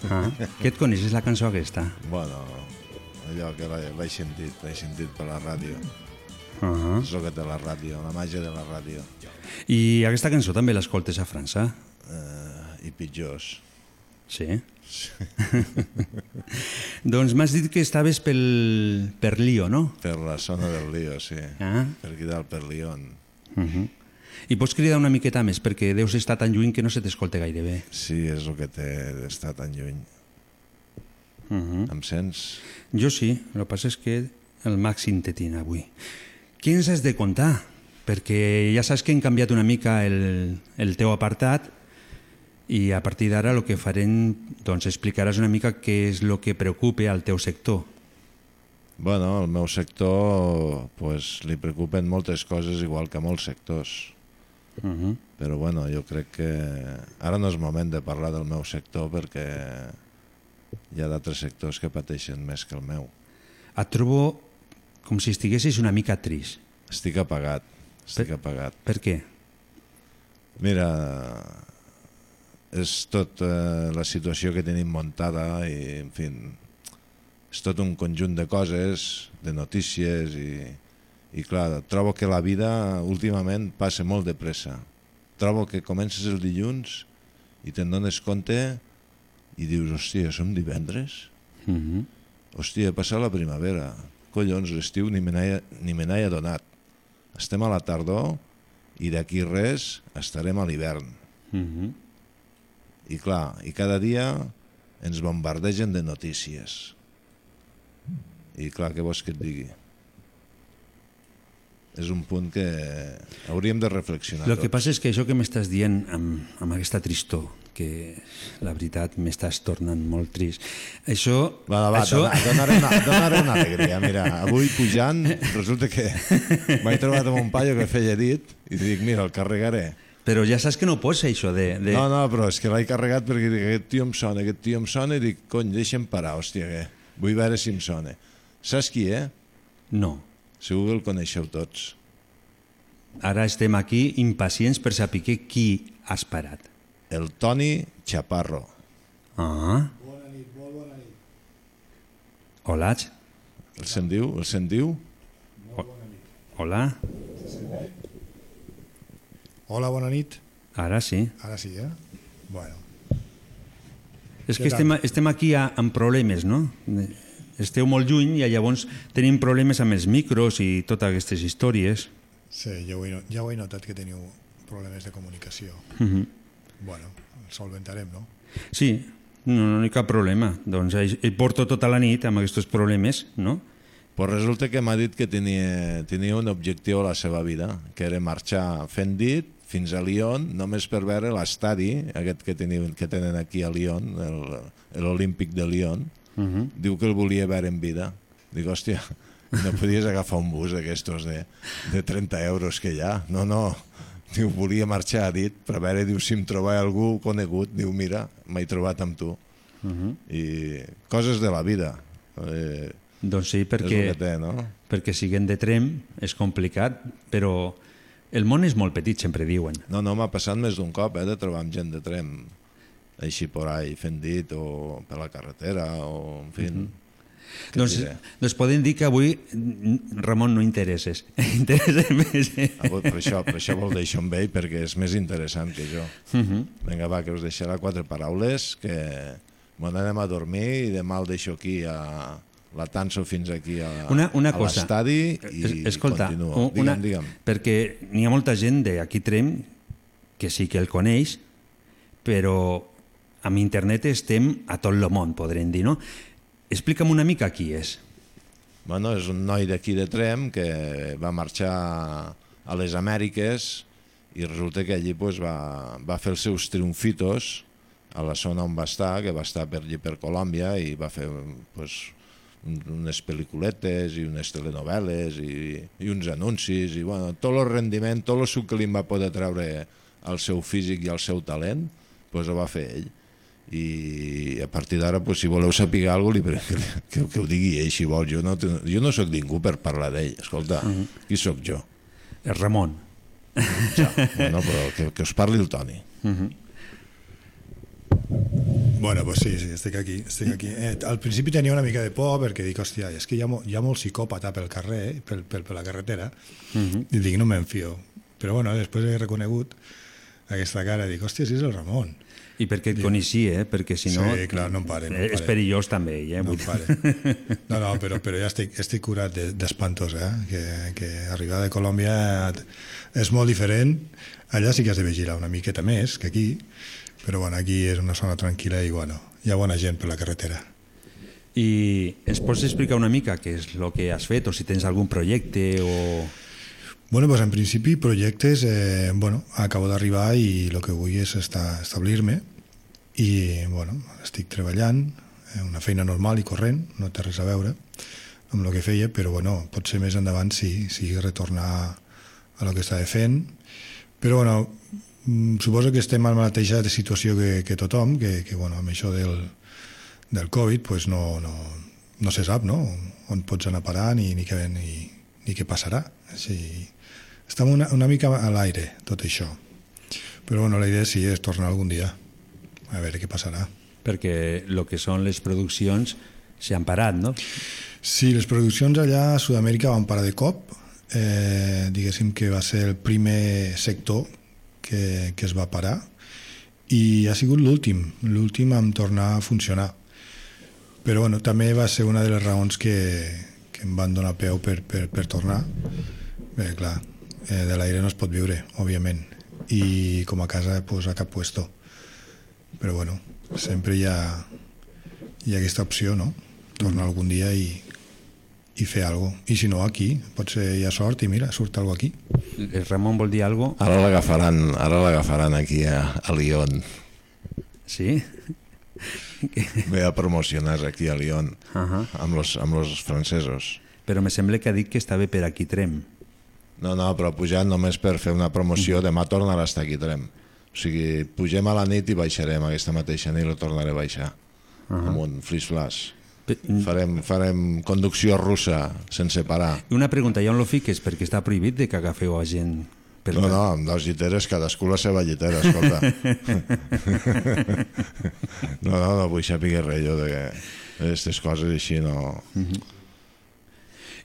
[SPEAKER 1] Ah, què et coneixes la cançó aquesta?
[SPEAKER 17] Bueno, allò que l'he sentit, l'he sentit per la ràdio.
[SPEAKER 1] Uh -huh.
[SPEAKER 17] És el que té la ràdio, la màgia de la ràdio.
[SPEAKER 1] I aquesta cançó també l'escoltes a França?
[SPEAKER 17] Uh, I pitjors.
[SPEAKER 1] Sí? doncs m'has dit que estaves pel, per Lió, no?
[SPEAKER 17] Per la zona del Lío, sí.
[SPEAKER 1] Ah.
[SPEAKER 17] Per aquí dalt, per Lyon.
[SPEAKER 1] Uh -huh. I pots cridar una miqueta més, perquè deus estar tan lluny que no se t'escolta gaire bé.
[SPEAKER 17] Sí, és el que té d'estar tan lluny.
[SPEAKER 1] Uh -huh.
[SPEAKER 17] Em sents?
[SPEAKER 1] Jo sí, el que passa és que el màxim te tinc avui. Què ens has de contar? Perquè ja saps que hem canviat una mica el, el teu apartat i a partir d'ara el que farem, doncs explicaràs una mica què és el que preocupa al teu sector.
[SPEAKER 17] Bueno, al meu sector pues, li preocupen moltes coses igual que a molts sectors.
[SPEAKER 1] Uh -huh.
[SPEAKER 17] Però bueno, jo crec que ara no és moment de parlar del meu sector perquè hi ha d'altres sectors que pateixen més que el meu.
[SPEAKER 1] Et trobo com si estiguessis una mica trist.
[SPEAKER 17] Estic apagat, estic
[SPEAKER 1] per,
[SPEAKER 17] apagat.
[SPEAKER 1] Per què?
[SPEAKER 17] Mira, és tot eh, la situació que tenim muntada i, en fi, és tot un conjunt de coses, de notícies i, i clar, trobo que la vida últimament passa molt de pressa. Trobo que comences el dilluns i te'n dones compte i dius, hòstia, som divendres?
[SPEAKER 1] Uh -huh.
[SPEAKER 17] Hòstia, ha passat la primavera. Collons, l'estiu ni me n'he adonat. Estem a la tardor i d'aquí res estarem a l'hivern.
[SPEAKER 1] Uh -huh.
[SPEAKER 17] I clar, i cada dia ens bombardegen de notícies. I clar, què vols que et digui? És un punt que hauríem de reflexionar
[SPEAKER 1] El que passa és que això que m'estàs dient amb, amb aquesta tristor, que la veritat m'estàs tornant molt trist, això...
[SPEAKER 17] Va, va,
[SPEAKER 1] això...
[SPEAKER 17] dona- donaré, una, donaré una alegria. Mira, avui pujant, resulta que m'he trobat amb un paio que feia dit i dic, mira, el carregaré.
[SPEAKER 1] Però ja saps que no pots fer això de... de...
[SPEAKER 17] No, no, però és que l'he carregat perquè dic, aquest tio em sona, aquest tio em sona, i dic, cony, deixa'm parar, hòstia, que vull veure si em sona. Saps qui, eh?
[SPEAKER 1] No.
[SPEAKER 17] Segur que el coneixeu tots.
[SPEAKER 1] Ara estem aquí impacients per saber qui has parat.
[SPEAKER 17] El Toni Chaparro.
[SPEAKER 1] Ah. Hola.
[SPEAKER 17] El sentiu? El sentiu?
[SPEAKER 1] Hola.
[SPEAKER 18] Hola, bona nit.
[SPEAKER 1] Ara sí.
[SPEAKER 18] Ara sí, eh? Bueno.
[SPEAKER 1] És que estem, estem aquí a, amb problemes, no? Esteu molt lluny i llavors tenim problemes amb els micros i totes aquestes històries.
[SPEAKER 18] Sí, ja ho, he, ja ho he notat que teniu problemes de comunicació.
[SPEAKER 1] Mhm.
[SPEAKER 18] Bueno, el solventarem, no?
[SPEAKER 1] Sí, no, no hi ha cap problema. Doncs hi, porto tota la nit amb aquests problemes, no?
[SPEAKER 17] Pues resulta que m'ha dit que tenia, tenia un objectiu a la seva vida, que era marxar fent dit fins a Lyon, només per veure l'estadi, aquest que, teniu, que tenen aquí a Lyon, el- l'Olímpic de Lyon.
[SPEAKER 1] Uh -huh.
[SPEAKER 17] Diu que el volia veure en vida. Dic, hòstia, no podies agafar un bus d'aquestos de, de 30 euros que hi ha. No, no. Diu, volia marxar a dit per veure, diu, si em trobava algú conegut. Diu, mira, m'he trobat amb tu.
[SPEAKER 1] Uh -huh.
[SPEAKER 17] I coses de la vida. Eh,
[SPEAKER 1] Doncs sí, perquè,
[SPEAKER 17] té, no?
[SPEAKER 1] perquè siguent de trem és complicat, però el món és molt petit, sempre diuen.
[SPEAKER 17] No, no, m'ha passat més d'un cop, eh, de trobar amb gent de trem així por ahí fent dit o per la carretera o en fi.
[SPEAKER 1] Mhm.
[SPEAKER 17] Què
[SPEAKER 1] Doncs,
[SPEAKER 17] diré?
[SPEAKER 1] doncs podem dir que avui, mm, Ramon, no interesses. Interesses més.
[SPEAKER 17] Ah, per, això, per això vol deixar amb ell, perquè és més interessant que jo.
[SPEAKER 1] Mhm.
[SPEAKER 17] Vinga, va, que us deixarà quatre paraules, que me n'anem a dormir i demà el deixo aquí a la tanso fins aquí a,
[SPEAKER 1] Una, una
[SPEAKER 17] a l'estadi i
[SPEAKER 1] Es- Escolta,
[SPEAKER 17] continuo. Digue'm,
[SPEAKER 1] una,
[SPEAKER 17] digue'm.
[SPEAKER 1] perquè n'hi ha molta gent d'aquí Trem que sí que el coneix, però amb internet estem a tot el món, podrem dir, no? Explica'm una mica qui és.
[SPEAKER 17] Bueno, és un noi d'aquí de Trem que va marxar a les Amèriques i resulta que allí pues, va, va fer els seus triomfitos a la zona on va estar, que va estar per allí per Colòmbia i va fer pues, un- unes pel·lículetes i unes telenovel·les i, i uns anuncis i bueno, tot el rendiment, tot el suc que li va poder treure al seu físic i al seu talent, pues, ho va fer ell. I a partir d'ara pues, si voleu saber alguna cosa que, que, que ho digui ell si vol jo no, jo no sóc ningú per parlar d'ell escolta, uh -huh. qui sóc jo?
[SPEAKER 1] El Ramon.
[SPEAKER 17] Ja, bueno, però que, que us parli el Toni
[SPEAKER 1] Uh -huh.
[SPEAKER 18] Bueno, pues sí, sí, estic aquí. Estic aquí. Eh, al principi tenia una mica de por perquè dic, hòstia, és que hi ha, hi ha molt psicòpata pel carrer, eh, pel, pel, per la carretera,
[SPEAKER 1] Uh -huh.
[SPEAKER 18] i dic, no me'n fio. Però bueno, després he reconegut aquesta cara, dic, hòstia, si és el Ramon.
[SPEAKER 1] I perquè et coneixia, eh? perquè si no...
[SPEAKER 18] Sí, clar, no em pare, no em
[SPEAKER 1] eh, És
[SPEAKER 18] pare.
[SPEAKER 1] perillós també, ell, eh?
[SPEAKER 18] No em
[SPEAKER 1] dir-
[SPEAKER 18] No, no, però, però ja estic, estic curat de- d'espantos, eh? Que, que arribar de Colòmbia és molt diferent. Allà sí que has de vigilar una miqueta més que aquí, però bueno, aquí és una zona tranquil·la i bueno, hi ha bona gent per la carretera.
[SPEAKER 1] I ens pots explicar una mica què és el que has fet o si tens algun projecte o...
[SPEAKER 18] Bueno, pues en principi projectes, eh, bueno, acabo d'arribar i el que vull és estar, establir-me i, bueno, estic treballant, eh, una feina normal i corrent, no té res a veure amb el que feia, però bueno, potser més endavant sí, sí retornar a el que estava fent, però bueno, mm, suposo que estem en la mateixa situació que, que tothom, que, que bueno, amb això del, del Covid pues no, no, no se sap no? on pots anar a parar ni, ni, què, ni, ni què passarà. Així, estem una, una mica a l'aire, tot això. Però bueno, la idea sí és tornar algun dia, a veure què passarà.
[SPEAKER 1] Perquè el que són les produccions s'han parat, no?
[SPEAKER 18] Sí, les produccions allà a Sud-amèrica van parar de cop. Eh, diguéssim que va ser el primer sector que, que es va parar i ha sigut l'últim, l'últim en tornar a funcionar. Però bueno, també va ser una de les raons que, que em van donar peu per, per, per tornar. Bé, clar, eh, de l'aire no es pot viure, òbviament, i com a casa pues, a cap puesto. Però bueno, sempre hi ha, hi ha aquesta opció, no? Tornar algun dia i, i fer alguna cosa. I si no, aquí, potser hi ha sort i mira, surt alguna aquí.
[SPEAKER 1] El Ramon vol dir alguna cosa?
[SPEAKER 17] Ara l'agafaran, ara l'agafaran aquí a, a Lyon.
[SPEAKER 1] Sí?
[SPEAKER 17] Ve a promocionar aquí a Lyon
[SPEAKER 1] Uh -huh.
[SPEAKER 17] amb, los, amb los francesos.
[SPEAKER 1] Però me sembla que ha dit que estava per aquí Trem.
[SPEAKER 17] No, no, però pujant només per fer una promoció, demà tornarà a estar aquí Trem. O sigui, pugem a la nit i baixarem aquesta mateixa nit, lo tornaré a baixar. Uh
[SPEAKER 1] Ahà.
[SPEAKER 17] -huh. amb un flis flash. Farem, farem conducció russa sense parar.
[SPEAKER 1] I una pregunta, ja on lo fiques? Perquè està prohibit de que agafeu a gent... Per
[SPEAKER 17] No, no, amb dos lliteres, cadascú la seva llitera, escolta. no, no, no vull saber res jo de aquestes coses així, no...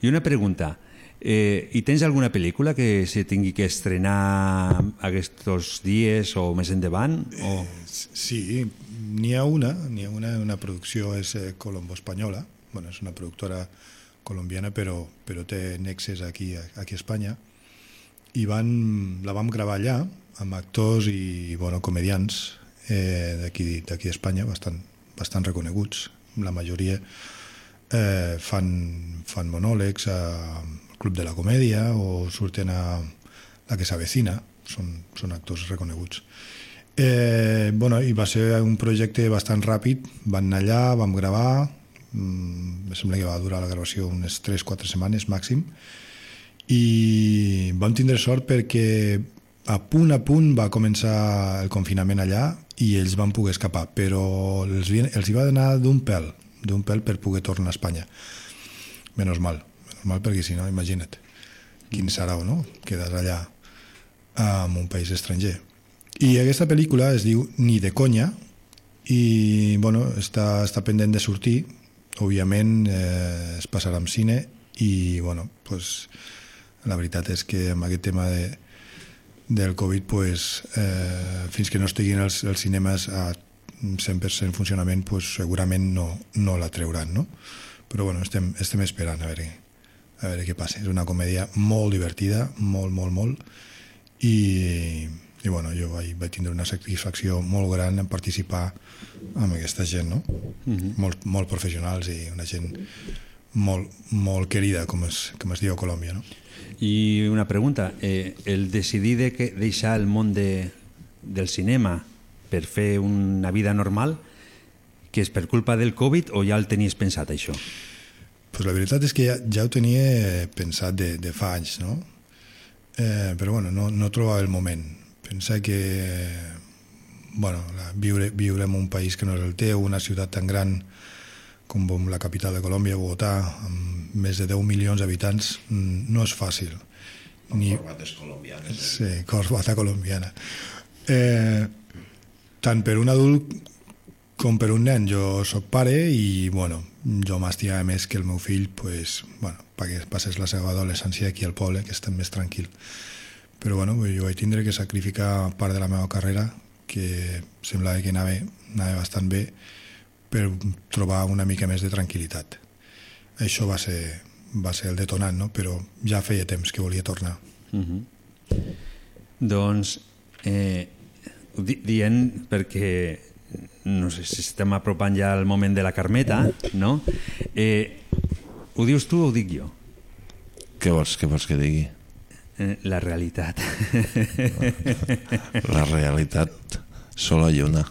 [SPEAKER 1] I una pregunta, eh, i tens alguna pel·lícula que se tingui que estrenar aquests dies o més endavant? O...
[SPEAKER 18] Sí, n'hi ha una, n'hi ha una, una producció és eh, colombo-espanyola, bueno, és una productora colombiana però, però té nexes aquí, aquí a Espanya, i van, la vam gravar allà amb actors i bueno, comedians eh, d'aquí d'Espanya bastant, bastant reconeguts. La majoria eh, fan, fan monòlegs al Club de la Comèdia o surten a La que s'avecina, són, són actors reconeguts. Eh, bueno, i va ser un projecte bastant ràpid, van anar allà, vam gravar, mm, em sembla que va durar la gravació unes 3-4 setmanes màxim, i vam tindre sort perquè a punt a punt va començar el confinament allà i ells van poder escapar, però els, els hi va donar d'un pèl, d'un pèl per poder tornar a Espanya. Menos mal, menos mal perquè si no, imagina't, quin o no, quedar allà en un país estranger. I aquesta pel·lícula es diu Ni de conya i bueno, està, està pendent de sortir, òbviament eh, es passarà amb cine i bueno, pues, la veritat és que amb aquest tema de, del Covid pues, eh, fins que no estiguin els, els cinemes a 100% en funcionament pues, segurament no, no la treuran no? però bueno, estem, estem esperant a veure, a veure què passa és una comèdia molt divertida molt, molt, molt i, i bueno, jo vaig, vaig tindre una satisfacció molt gran en participar amb aquesta gent no?
[SPEAKER 1] Mhm.
[SPEAKER 18] molt, molt professionals i una gent molt, molt querida com es, com es diu a Colòmbia no?
[SPEAKER 1] I una pregunta, eh, el decidir de que deixar el món de, del cinema per fer una vida normal, que és per culpa del Covid o ja el tenies pensat això?
[SPEAKER 18] Pues la veritat és que ja, ja ho tenia pensat de, de fa anys, no? Eh, però bueno, no, no trobava el moment. Pensa que bueno, la, viure, viure en un país que no és el teu, una ciutat tan gran com la capital de Colòmbia, Bogotà, amb més de 10 milions d'habitants, mm, no és fàcil. Ni...
[SPEAKER 17] Corbates colombianes.
[SPEAKER 18] Sí, corbata colombiana. Eh, tant per un adult com per un nen. Jo sóc pare i, bueno, jo m'estimava més que el meu fill, pues, bueno, perquè passés la seva adolescència aquí al poble, que estem més tranquil. Però, bueno, jo vaig tindre que sacrificar part de la meva carrera, que semblava que anava, anava bastant bé, per trobar una mica més de tranquil·litat. Això va ser, va ser el detonant, no? però ja feia temps que volia tornar.
[SPEAKER 1] Uh -huh. Doncs, eh, dient perquè no sé si estem apropant ja al moment de la Carmeta, no? Eh, ho dius tu o ho dic jo?
[SPEAKER 17] Què vols, què vols que digui?
[SPEAKER 1] Eh, la realitat.
[SPEAKER 17] La realitat sola ha una.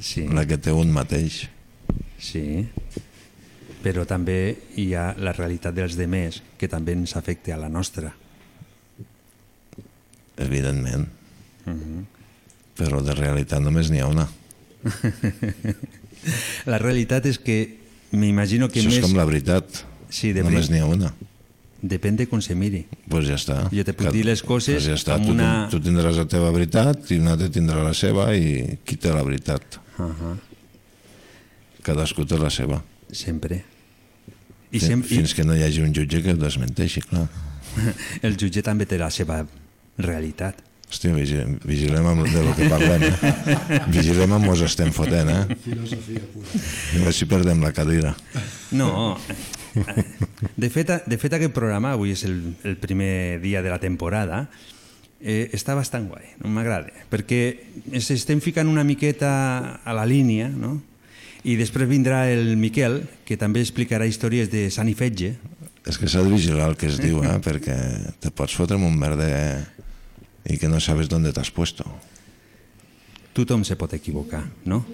[SPEAKER 1] Sí.
[SPEAKER 17] La que té un mateix.
[SPEAKER 1] Sí. Però també hi ha la realitat dels demés que també ens afecta a la nostra.
[SPEAKER 17] Evidentment.
[SPEAKER 1] Uh -huh.
[SPEAKER 17] Però de realitat només n'hi ha una.
[SPEAKER 1] La realitat és que m'imagino que
[SPEAKER 17] Això
[SPEAKER 1] més...
[SPEAKER 17] és com la veritat.
[SPEAKER 1] Sí, de
[SPEAKER 17] només n'hi ha una.
[SPEAKER 1] Depèn de com se miri.
[SPEAKER 17] Pues ja està.
[SPEAKER 1] Jo te puc
[SPEAKER 17] Que-
[SPEAKER 1] dir les coses
[SPEAKER 17] pues ja està.
[SPEAKER 1] amb
[SPEAKER 17] tu,
[SPEAKER 1] una-
[SPEAKER 17] tu tindràs la teva veritat i un altre tindrà la seva i qui té la veritat?
[SPEAKER 1] Uh -huh.
[SPEAKER 17] Cadascú té la seva.
[SPEAKER 1] Sempre. I sempre-
[SPEAKER 17] Fins que no hi hagi un jutge que ho desmenteixi, clar.
[SPEAKER 1] El jutge també té la seva realitat.
[SPEAKER 17] Hòstia, vigilem, vigilem amb de lo que parlem, eh? Vigilem amb mos estem fotent, eh?
[SPEAKER 18] Filosofia pura.
[SPEAKER 17] A si perdem la cadira.
[SPEAKER 1] No, de fet, de fet aquest programa, avui és el, el primer dia de la temporada, eh, està bastant guai, no m'agrada, perquè ens estem ficant una miqueta a la línia, no? I després vindrà el Miquel, que també explicarà històries de Sant i Fetge.
[SPEAKER 17] És que s'ha de vigilar el que es diu, eh? Perquè te pots fotre amb un verde i que no sabes dónde t'has puesto.
[SPEAKER 1] Tothom se pot equivocar, no?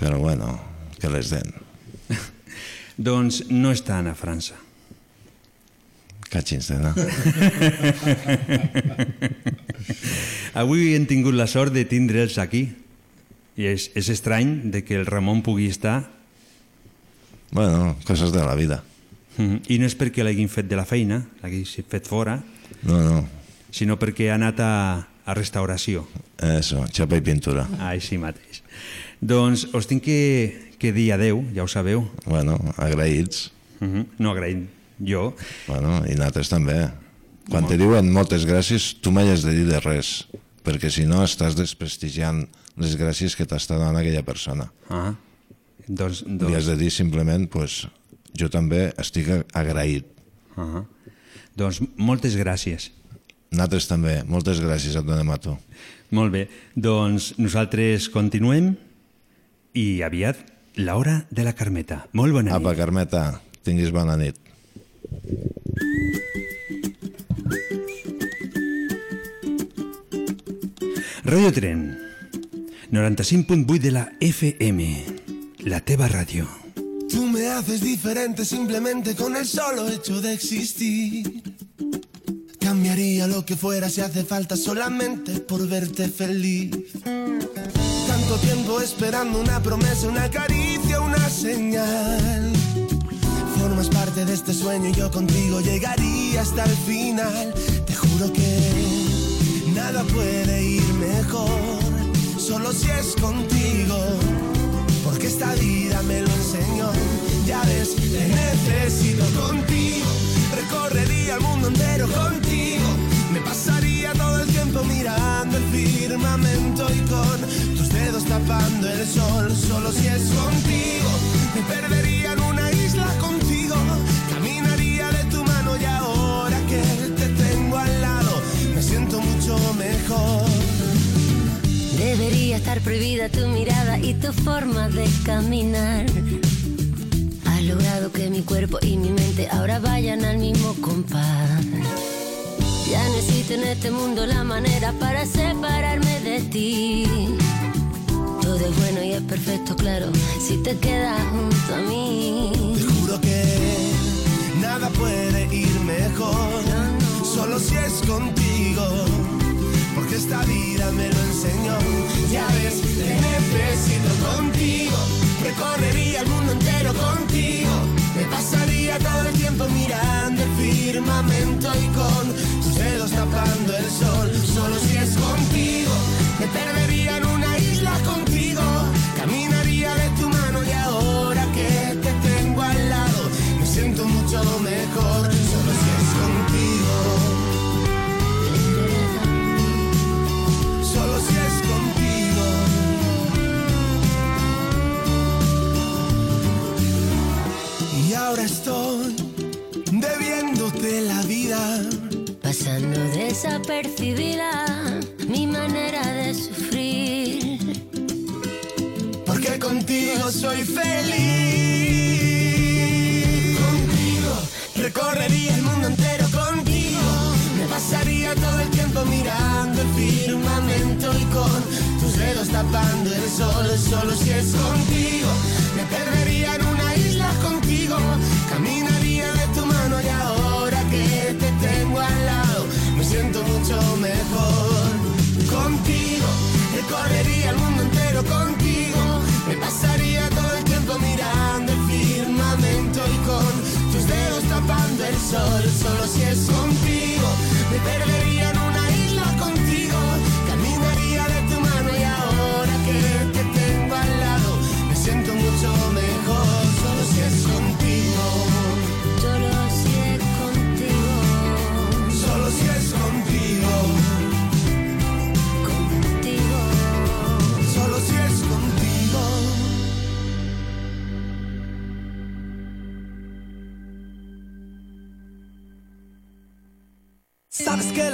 [SPEAKER 17] Però bueno, que les den.
[SPEAKER 1] Doncs no estan a França.
[SPEAKER 17] Catxins anar.
[SPEAKER 1] Avui hem tingut la sort de tindre'ls aquí. I és, és estrany de que el Ramon pugui estar
[SPEAKER 17] Bueno, coses de la vida.
[SPEAKER 1] Mhm. I no és perquè l'hagin fet de la feina, l'hagin fet fora,
[SPEAKER 17] No, no,
[SPEAKER 1] sinó perquè ha anat a, a restauració.
[SPEAKER 17] eso, xapa i pintura.
[SPEAKER 1] Així mateix. Doncs us tinc que, que dir adeu, ja ho sabeu.
[SPEAKER 17] Bueno, agraïts.
[SPEAKER 1] Uh -huh. No agraïm jo.
[SPEAKER 17] Bueno, i nosaltres també. Quan te diuen moltes gràcies, tu mai has de dir de res, perquè si no estàs desprestigiant les gràcies que t'està donant aquella persona.
[SPEAKER 1] Ah, doncs,
[SPEAKER 17] Li has
[SPEAKER 1] doncs,
[SPEAKER 17] de dir simplement, pues, jo també estic agraït.
[SPEAKER 1] -huh. doncs moltes gràcies.
[SPEAKER 17] Nosaltres també. Moltes gràcies a tu.
[SPEAKER 1] Molt bé, doncs nosaltres continuem i aviat l'hora de la Carmeta. Molt bona nit.
[SPEAKER 17] Apa, Carmeta, tinguis bona nit.
[SPEAKER 1] Radio Tren, 95.8 de la FM, la teva ràdio.
[SPEAKER 3] Tú me haces diferente simplemente con el solo hecho de existir. Cambiaría lo que fuera si hace falta solamente por verte feliz. Tanto tiempo esperando una promesa, una caricia, una señal. Formas parte de este sueño y yo contigo llegaría hasta el final. Te juro que nada puede ir mejor, solo si es contigo porque esta vida me lo enseñó. Ya ves, te necesito contigo. Recorrería el mundo entero contigo. Me pasaría todo el tiempo mirando el firmamento y con tus dedos tapando el sol. Solo si es contigo. Me perdería en una isla contigo. Caminaría de tu mano y ahora que te tengo al lado, me siento mucho mejor.
[SPEAKER 19] Debería estar prohibida tu mirada y tu forma de caminar. Has logrado que mi cuerpo y mi mente ahora vayan al mismo compás. Ya no existe en este mundo la manera para separarme de ti. Todo es bueno y es perfecto, claro, si te quedas junto a mí.
[SPEAKER 3] Te juro que nada puede ir mejor. Solo si es contigo. Porque esta vida me lo enseñó. Ya ves, te necesito contigo, recorrería el mundo entero contigo. Me pasaría todo el tiempo mirando el firmamento y con tus dedos tapando el sol. Solo si es contigo, me perdería en una isla contigo. Caminaría de tu mano y ahora que te tengo al lado, me siento mucho
[SPEAKER 19] desapercibida mi manera de sufrir.
[SPEAKER 3] Porque contigo soy feliz. Contigo recorrería el mundo entero contigo. Me pasaría todo el tiempo mirando el firmamento y con tus dedos tapando el sol. Solo si es contigo. Me perdería en una isla contigo. Mucho mejor. Contigo recorrería el mundo entero contigo. Me pasaría todo el tiempo mirando el firmamento y con tus dedos tapando el sol. Solo si es contigo, me perdería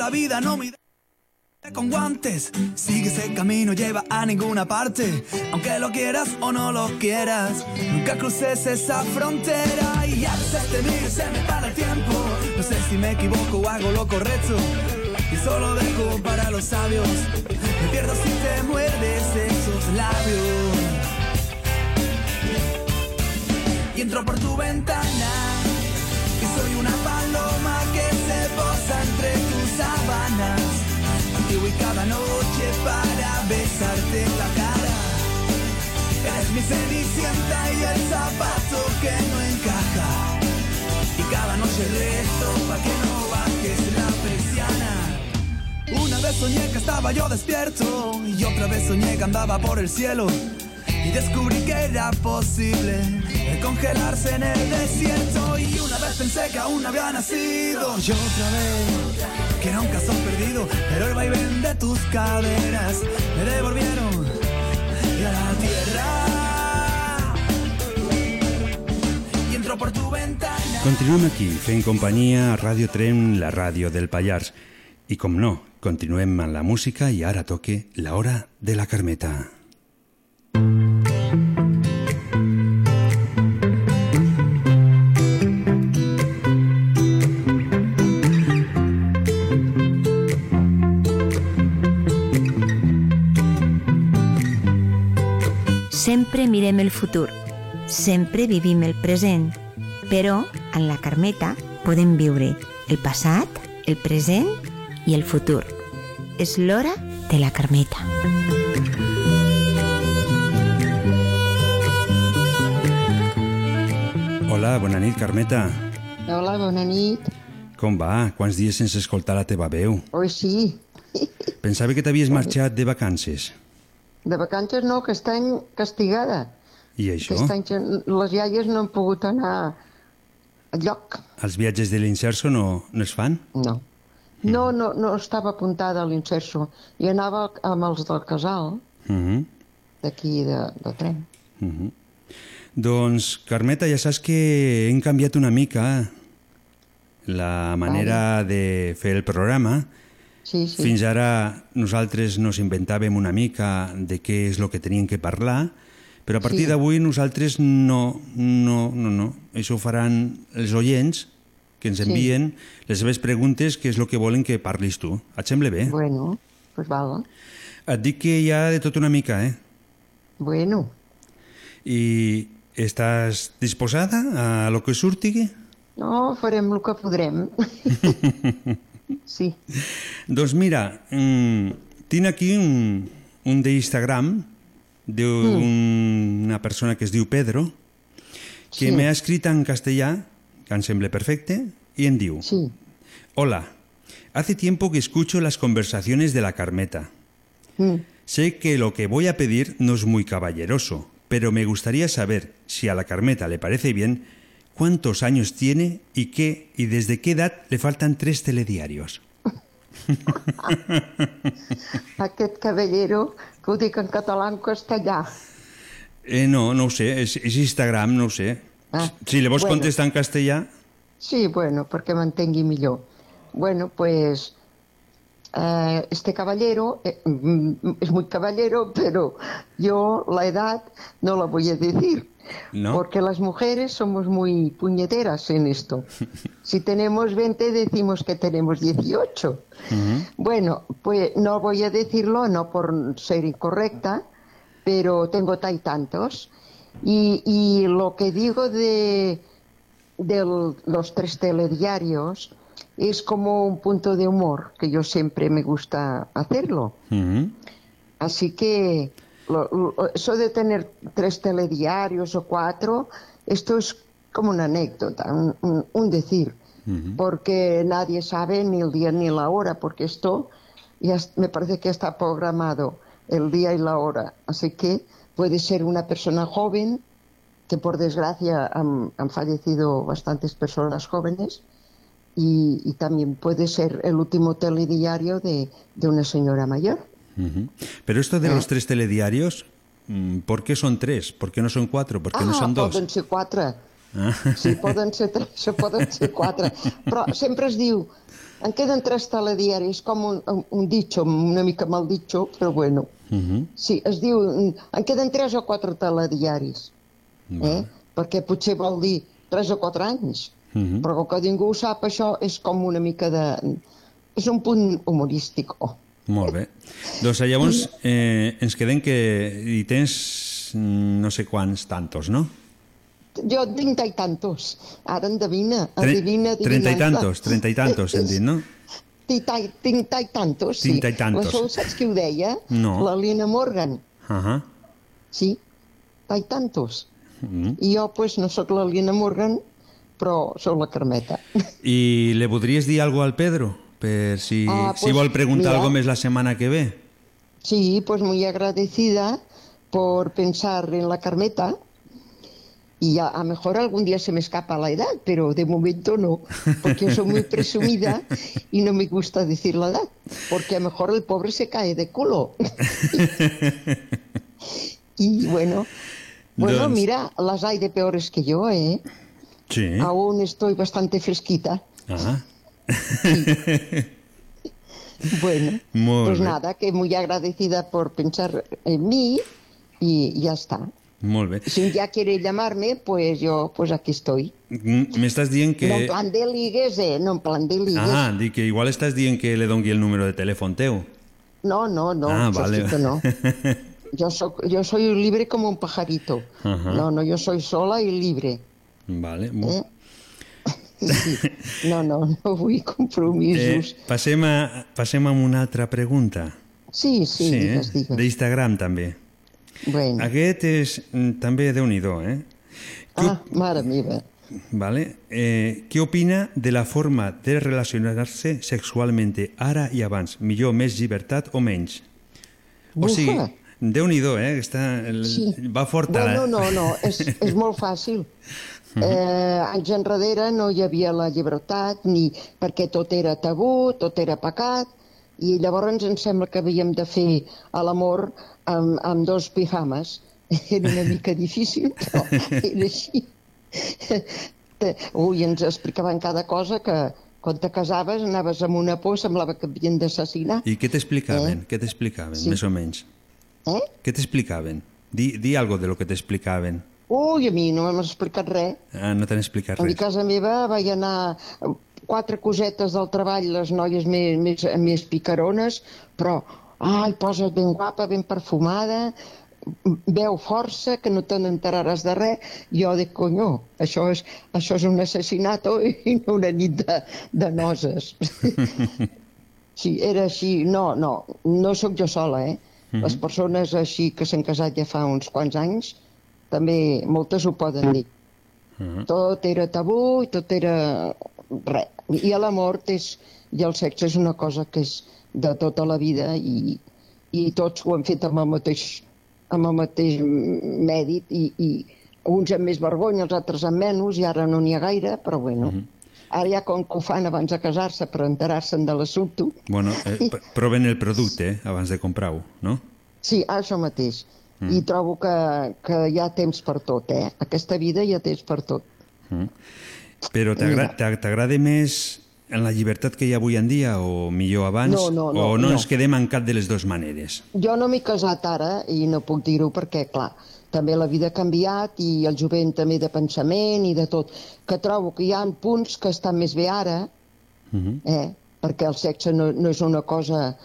[SPEAKER 20] la vida no mide con guantes. Sigue ese camino, lleva a ninguna parte. Aunque lo quieras o no lo quieras, nunca cruces esa frontera. Y a veces te se me para el tiempo. No sé si me equivoco o hago lo correcto. Y solo dejo para los sabios. Me pierdo si te muerdes esos labios. Y entro por tu ventana. Y soy una paloma y cada noche para besarte la cara. Eres mi cenicienta y el zapato que no encaja. Y cada noche rezo para que no bajes la persiana. Una vez soñé que estaba yo despierto y otra vez soñé que andaba por el cielo. Y descubrí que era posible el congelarse en el desierto. Y una vez pensé que aún había nacido. Y otra vez que era un perdido. Pero el vaivén de tus caderas me devolvieron a la tierra. Y entró por tu ventana.
[SPEAKER 1] Continuem aquí, fent companyia a Ràdio Tren, la ràdio del Pallars. I com no, continuem amb la música i ara toque la hora de la Carmeta.
[SPEAKER 21] Sempre mirem el futur, sempre vivim el present, però en la Carmeta podem viure el passat, el present i el futur. És l'hora de la Carmeta.
[SPEAKER 1] Hola, bona nit, Carmeta.
[SPEAKER 22] Hola, bona nit.
[SPEAKER 1] Com va? Quants dies sense escoltar la teva veu?
[SPEAKER 22] Oi, sí.
[SPEAKER 1] Pensava que t'havies marxat de vacances.
[SPEAKER 22] De vacances no, que estan castigada.
[SPEAKER 1] I això?
[SPEAKER 22] Aquest any les iaies no han pogut anar a lloc.
[SPEAKER 1] Els viatges de l'Inserso no, no es fan?
[SPEAKER 22] No. No, no, no estava apuntada a l'Inserso. I anava amb els del casal,
[SPEAKER 1] Uh -huh.
[SPEAKER 22] d'aquí de, de tren.
[SPEAKER 1] Uh -huh. Doncs, Carmeta, ja saps que hem canviat una mica la manera de fer el programa.
[SPEAKER 22] Sí, sí.
[SPEAKER 1] Fins ara nosaltres nos inventàvem una mica de què és el que teníem que parlar, però a partir
[SPEAKER 22] Sí.
[SPEAKER 1] d'avui nosaltres no, no, no, no. Això ho faran els oients que ens
[SPEAKER 22] Sí.
[SPEAKER 1] envien les seves preguntes, que és el que volen que parlis tu. Et sembla bé?
[SPEAKER 22] Bueno, pues val.
[SPEAKER 1] Et dic que hi ha de tot una mica, eh?
[SPEAKER 22] Bueno,
[SPEAKER 1] I estàs disposada a lo que surti?
[SPEAKER 22] no, farem el que podrem. sí.
[SPEAKER 1] Doncs mira, mm, tinc aquí un, un d'Instagram d'una persona que es diu Pedro, que
[SPEAKER 22] Sí.
[SPEAKER 1] m'ha escrit en castellà, que em sembla perfecte, i em diu Hola, hace tiempo que escucho las conversaciones de la Carmeta.
[SPEAKER 22] Mm.
[SPEAKER 1] Sé que lo que voy a pedir no es muy caballeroso, pero me gustaría saber, si a la Carmeta le parece bien, cuántos años tiene y qué y desde qué edad le faltan tres telediarios.
[SPEAKER 22] Aquest caballero, que ho dic en català en castellà.
[SPEAKER 1] Eh, no, no ho sé, és, és Instagram, no ho sé.
[SPEAKER 22] Ah,
[SPEAKER 1] si le vols
[SPEAKER 22] bueno.
[SPEAKER 1] contestar en castellà...
[SPEAKER 22] Sí, bueno, perquè m'entengui millor. Bueno, pues eh, este caballero eh, mm, es muy caballero, pero yo la edad no la voy a decir.
[SPEAKER 1] ¿No?
[SPEAKER 22] Porque las mujeres somos muy puñeteras en esto. Si tenemos 20 decimos que tenemos 18. Bueno, pues no voy a decirlo, no por ser incorrecta, pero tengo ta y tantos. Y, y lo que digo de, de los tres telediarios es como un punto de humor, que yo siempre me gusta hacerlo. Así que lo- lo- eso de tener tres telediarios o cuatro, esto es como una anécdota, un, un- un decir, porque nadie sabe ni el día ni la hora, porque esto ya me parece que está programado el día y la hora. Así que puede ser una persona joven, que por desgracia han, han fallecido bastantes personas jóvenes, y, y también puede ser el último telediario de, de una señora mayor.
[SPEAKER 1] Ujú. Pero esto de los tres telediarios, mm, ¿por qué son tres? ¿Por qué no son cuatro? ¿Por qué no
[SPEAKER 22] ah,
[SPEAKER 1] son dos?
[SPEAKER 22] poden ser quatre.
[SPEAKER 1] Ah.
[SPEAKER 22] Sí, poden ser tres o poden ser quatre. Però sempre es diu, en queden tres telediaris, com un, un, un ditxo, una mica mal ditxo, però bueno.
[SPEAKER 1] Ujú.
[SPEAKER 22] Sí, es diu, en queden tres o quatre telediaris. Eh? Perquè potser vol dir tres o quatre anys.
[SPEAKER 1] Mhm.
[SPEAKER 22] Però com que ningú ho sap, això és com una mica de... És un punt humorístic. Oh.
[SPEAKER 1] Molt bé. Doncs llavors eh, ens quedem que hi tens mm, no sé quants tantos, no?
[SPEAKER 22] Jo tinc ta i tantos. Ara endevina,
[SPEAKER 1] Tre-
[SPEAKER 22] endevina, adivina.
[SPEAKER 1] Trenta i tantos, trenta i tantos, hem dit, no?
[SPEAKER 22] Tinc ta, i- tantos, sí.
[SPEAKER 1] Tinc ta i tantos.
[SPEAKER 22] Això saps qui ho deia?
[SPEAKER 1] No.
[SPEAKER 22] La Lina Morgan.
[SPEAKER 1] Ahà.
[SPEAKER 22] Sí, ta i tantos.
[SPEAKER 1] Mm.
[SPEAKER 22] I jo, pues, no sóc la Lina Morgan, però sóc la Carmeta.
[SPEAKER 1] I le podries dir alguna al Pedro? Per si,
[SPEAKER 22] Ah,
[SPEAKER 1] si
[SPEAKER 22] pues,
[SPEAKER 1] vol preguntar
[SPEAKER 22] mira.
[SPEAKER 1] algo més la setmana que ve.
[SPEAKER 22] Sí, pues muy agradecida por pensar en la Carmeta. Y a, a lo mejor algún día se me escapa la edad, pero de momento no, porque yo soy muy presumida y no me gusta decir la edad, porque a lo mejor el pobre se cae de culo. y bueno, bueno,
[SPEAKER 1] Doncs-
[SPEAKER 22] mira, las hay de peores que yo, ¿eh?
[SPEAKER 1] Sí.
[SPEAKER 22] Aún estoy bastante fresquita.
[SPEAKER 1] Ah.
[SPEAKER 22] Bueno, pues nada, que muy agradecida por pensar en mí y ya está.
[SPEAKER 1] Molt bé.
[SPEAKER 22] Si día quiere llamarme, pues yo, pues aquí estoy.
[SPEAKER 1] Mm, M'estàs dient que...
[SPEAKER 22] No en plan de ligues, eh? No en plan de ligues.
[SPEAKER 1] Ah, dic que igual estàs dient que le dongui el número de telèfon teu.
[SPEAKER 22] No, no, no,
[SPEAKER 1] ah, vale.
[SPEAKER 22] no. Yo, so- yo soy libre como un pajarito.
[SPEAKER 1] Ajá.
[SPEAKER 22] No, no, yo soy sola y libre.
[SPEAKER 1] Vale.
[SPEAKER 22] ¿eh? Sí. No, no, no vull
[SPEAKER 1] Eh,
[SPEAKER 22] compromisos.
[SPEAKER 1] passem, a, passem a una altra pregunta.
[SPEAKER 22] Sí, sí,
[SPEAKER 1] eh?
[SPEAKER 22] digues, digues.
[SPEAKER 1] D'Instagram, també.
[SPEAKER 22] Bueno.
[SPEAKER 1] Aquest és mm, també déu nhi eh?
[SPEAKER 22] Ah, mare meva.
[SPEAKER 1] Vale. Eh, què opina de la forma de relacionar-se sexualmente ara i abans? Millor, més llibertat o menys? O
[SPEAKER 22] Bufa.
[SPEAKER 1] sigui, déu nhi eh? Està, el,
[SPEAKER 22] Sí.
[SPEAKER 1] Va forta.
[SPEAKER 22] Bueno,
[SPEAKER 1] la-
[SPEAKER 22] no, no, és, és molt fàcil. Eh, anys enrere no hi havia la llibertat, ni perquè tot era tabú, tot era pecat, i llavors ens sembla que havíem de fer a l'amor amb, amb dos pijames. Era una mica difícil, però era així. Ui, ens explicaven cada cosa que quan te casaves anaves amb una por, semblava que havien d'assassinar.
[SPEAKER 1] I què t'explicaven? Què t'explicaven,
[SPEAKER 22] Sí.
[SPEAKER 1] més o menys?
[SPEAKER 22] Eh?
[SPEAKER 1] Què t'explicaven? Di, di algo de lo que t'explicaven.
[SPEAKER 22] Ui, a mi no m'han explicat res.
[SPEAKER 1] Ah, no t'han explicat
[SPEAKER 22] A mi
[SPEAKER 1] res.
[SPEAKER 22] casa meva vaig anar quatre cosetes del treball, les noies més, més, més picarones, però, ai, posa't ben guapa, ben perfumada, veu força, que no te n'enteraràs de res, jo dic, conyo, això és, això és un assassinat i no una nit de, de noses. Sí, era així. No, no, no sóc jo sola, eh?
[SPEAKER 23] Mhm.
[SPEAKER 22] Les persones així que s'han casat ja fa uns quants anys, també moltes ho poden dir.
[SPEAKER 23] Mhm.
[SPEAKER 22] Tot era tabú i tot era... Res. I l'amor és... I el sexe és una cosa que és de tota la vida i, i tots ho han fet amb el mateix, amb el mateix mèrit i, i uns amb més vergonya, els altres amb menys, i ara no n'hi ha gaire, però bueno. Ara ja com que ho fan abans de casar-se per enterar-se'n de l'assumpte,
[SPEAKER 1] Bueno, eh, pr- proven el producte eh, abans de comprar-ho, no?
[SPEAKER 22] Sí, això mateix.
[SPEAKER 1] Mm.
[SPEAKER 22] Mm. I trobo que, que hi ha temps per tot, eh? Aquesta vida hi ha temps per tot.
[SPEAKER 1] Mm. Però t'agra- t'a- t'agrada més en la llibertat que hi ha avui en dia o millor abans?
[SPEAKER 22] No, no, no,
[SPEAKER 1] o no,
[SPEAKER 22] no.
[SPEAKER 1] ens quedem en cap de les dues maneres?
[SPEAKER 22] Jo no m'he casat ara i no puc dir-ho perquè, clar, també la vida ha canviat i el jovent també de pensament i de tot, que trobo que hi ha punts que estan més bé ara,
[SPEAKER 1] Mhm.
[SPEAKER 22] eh? perquè el sexe no, no és una cosa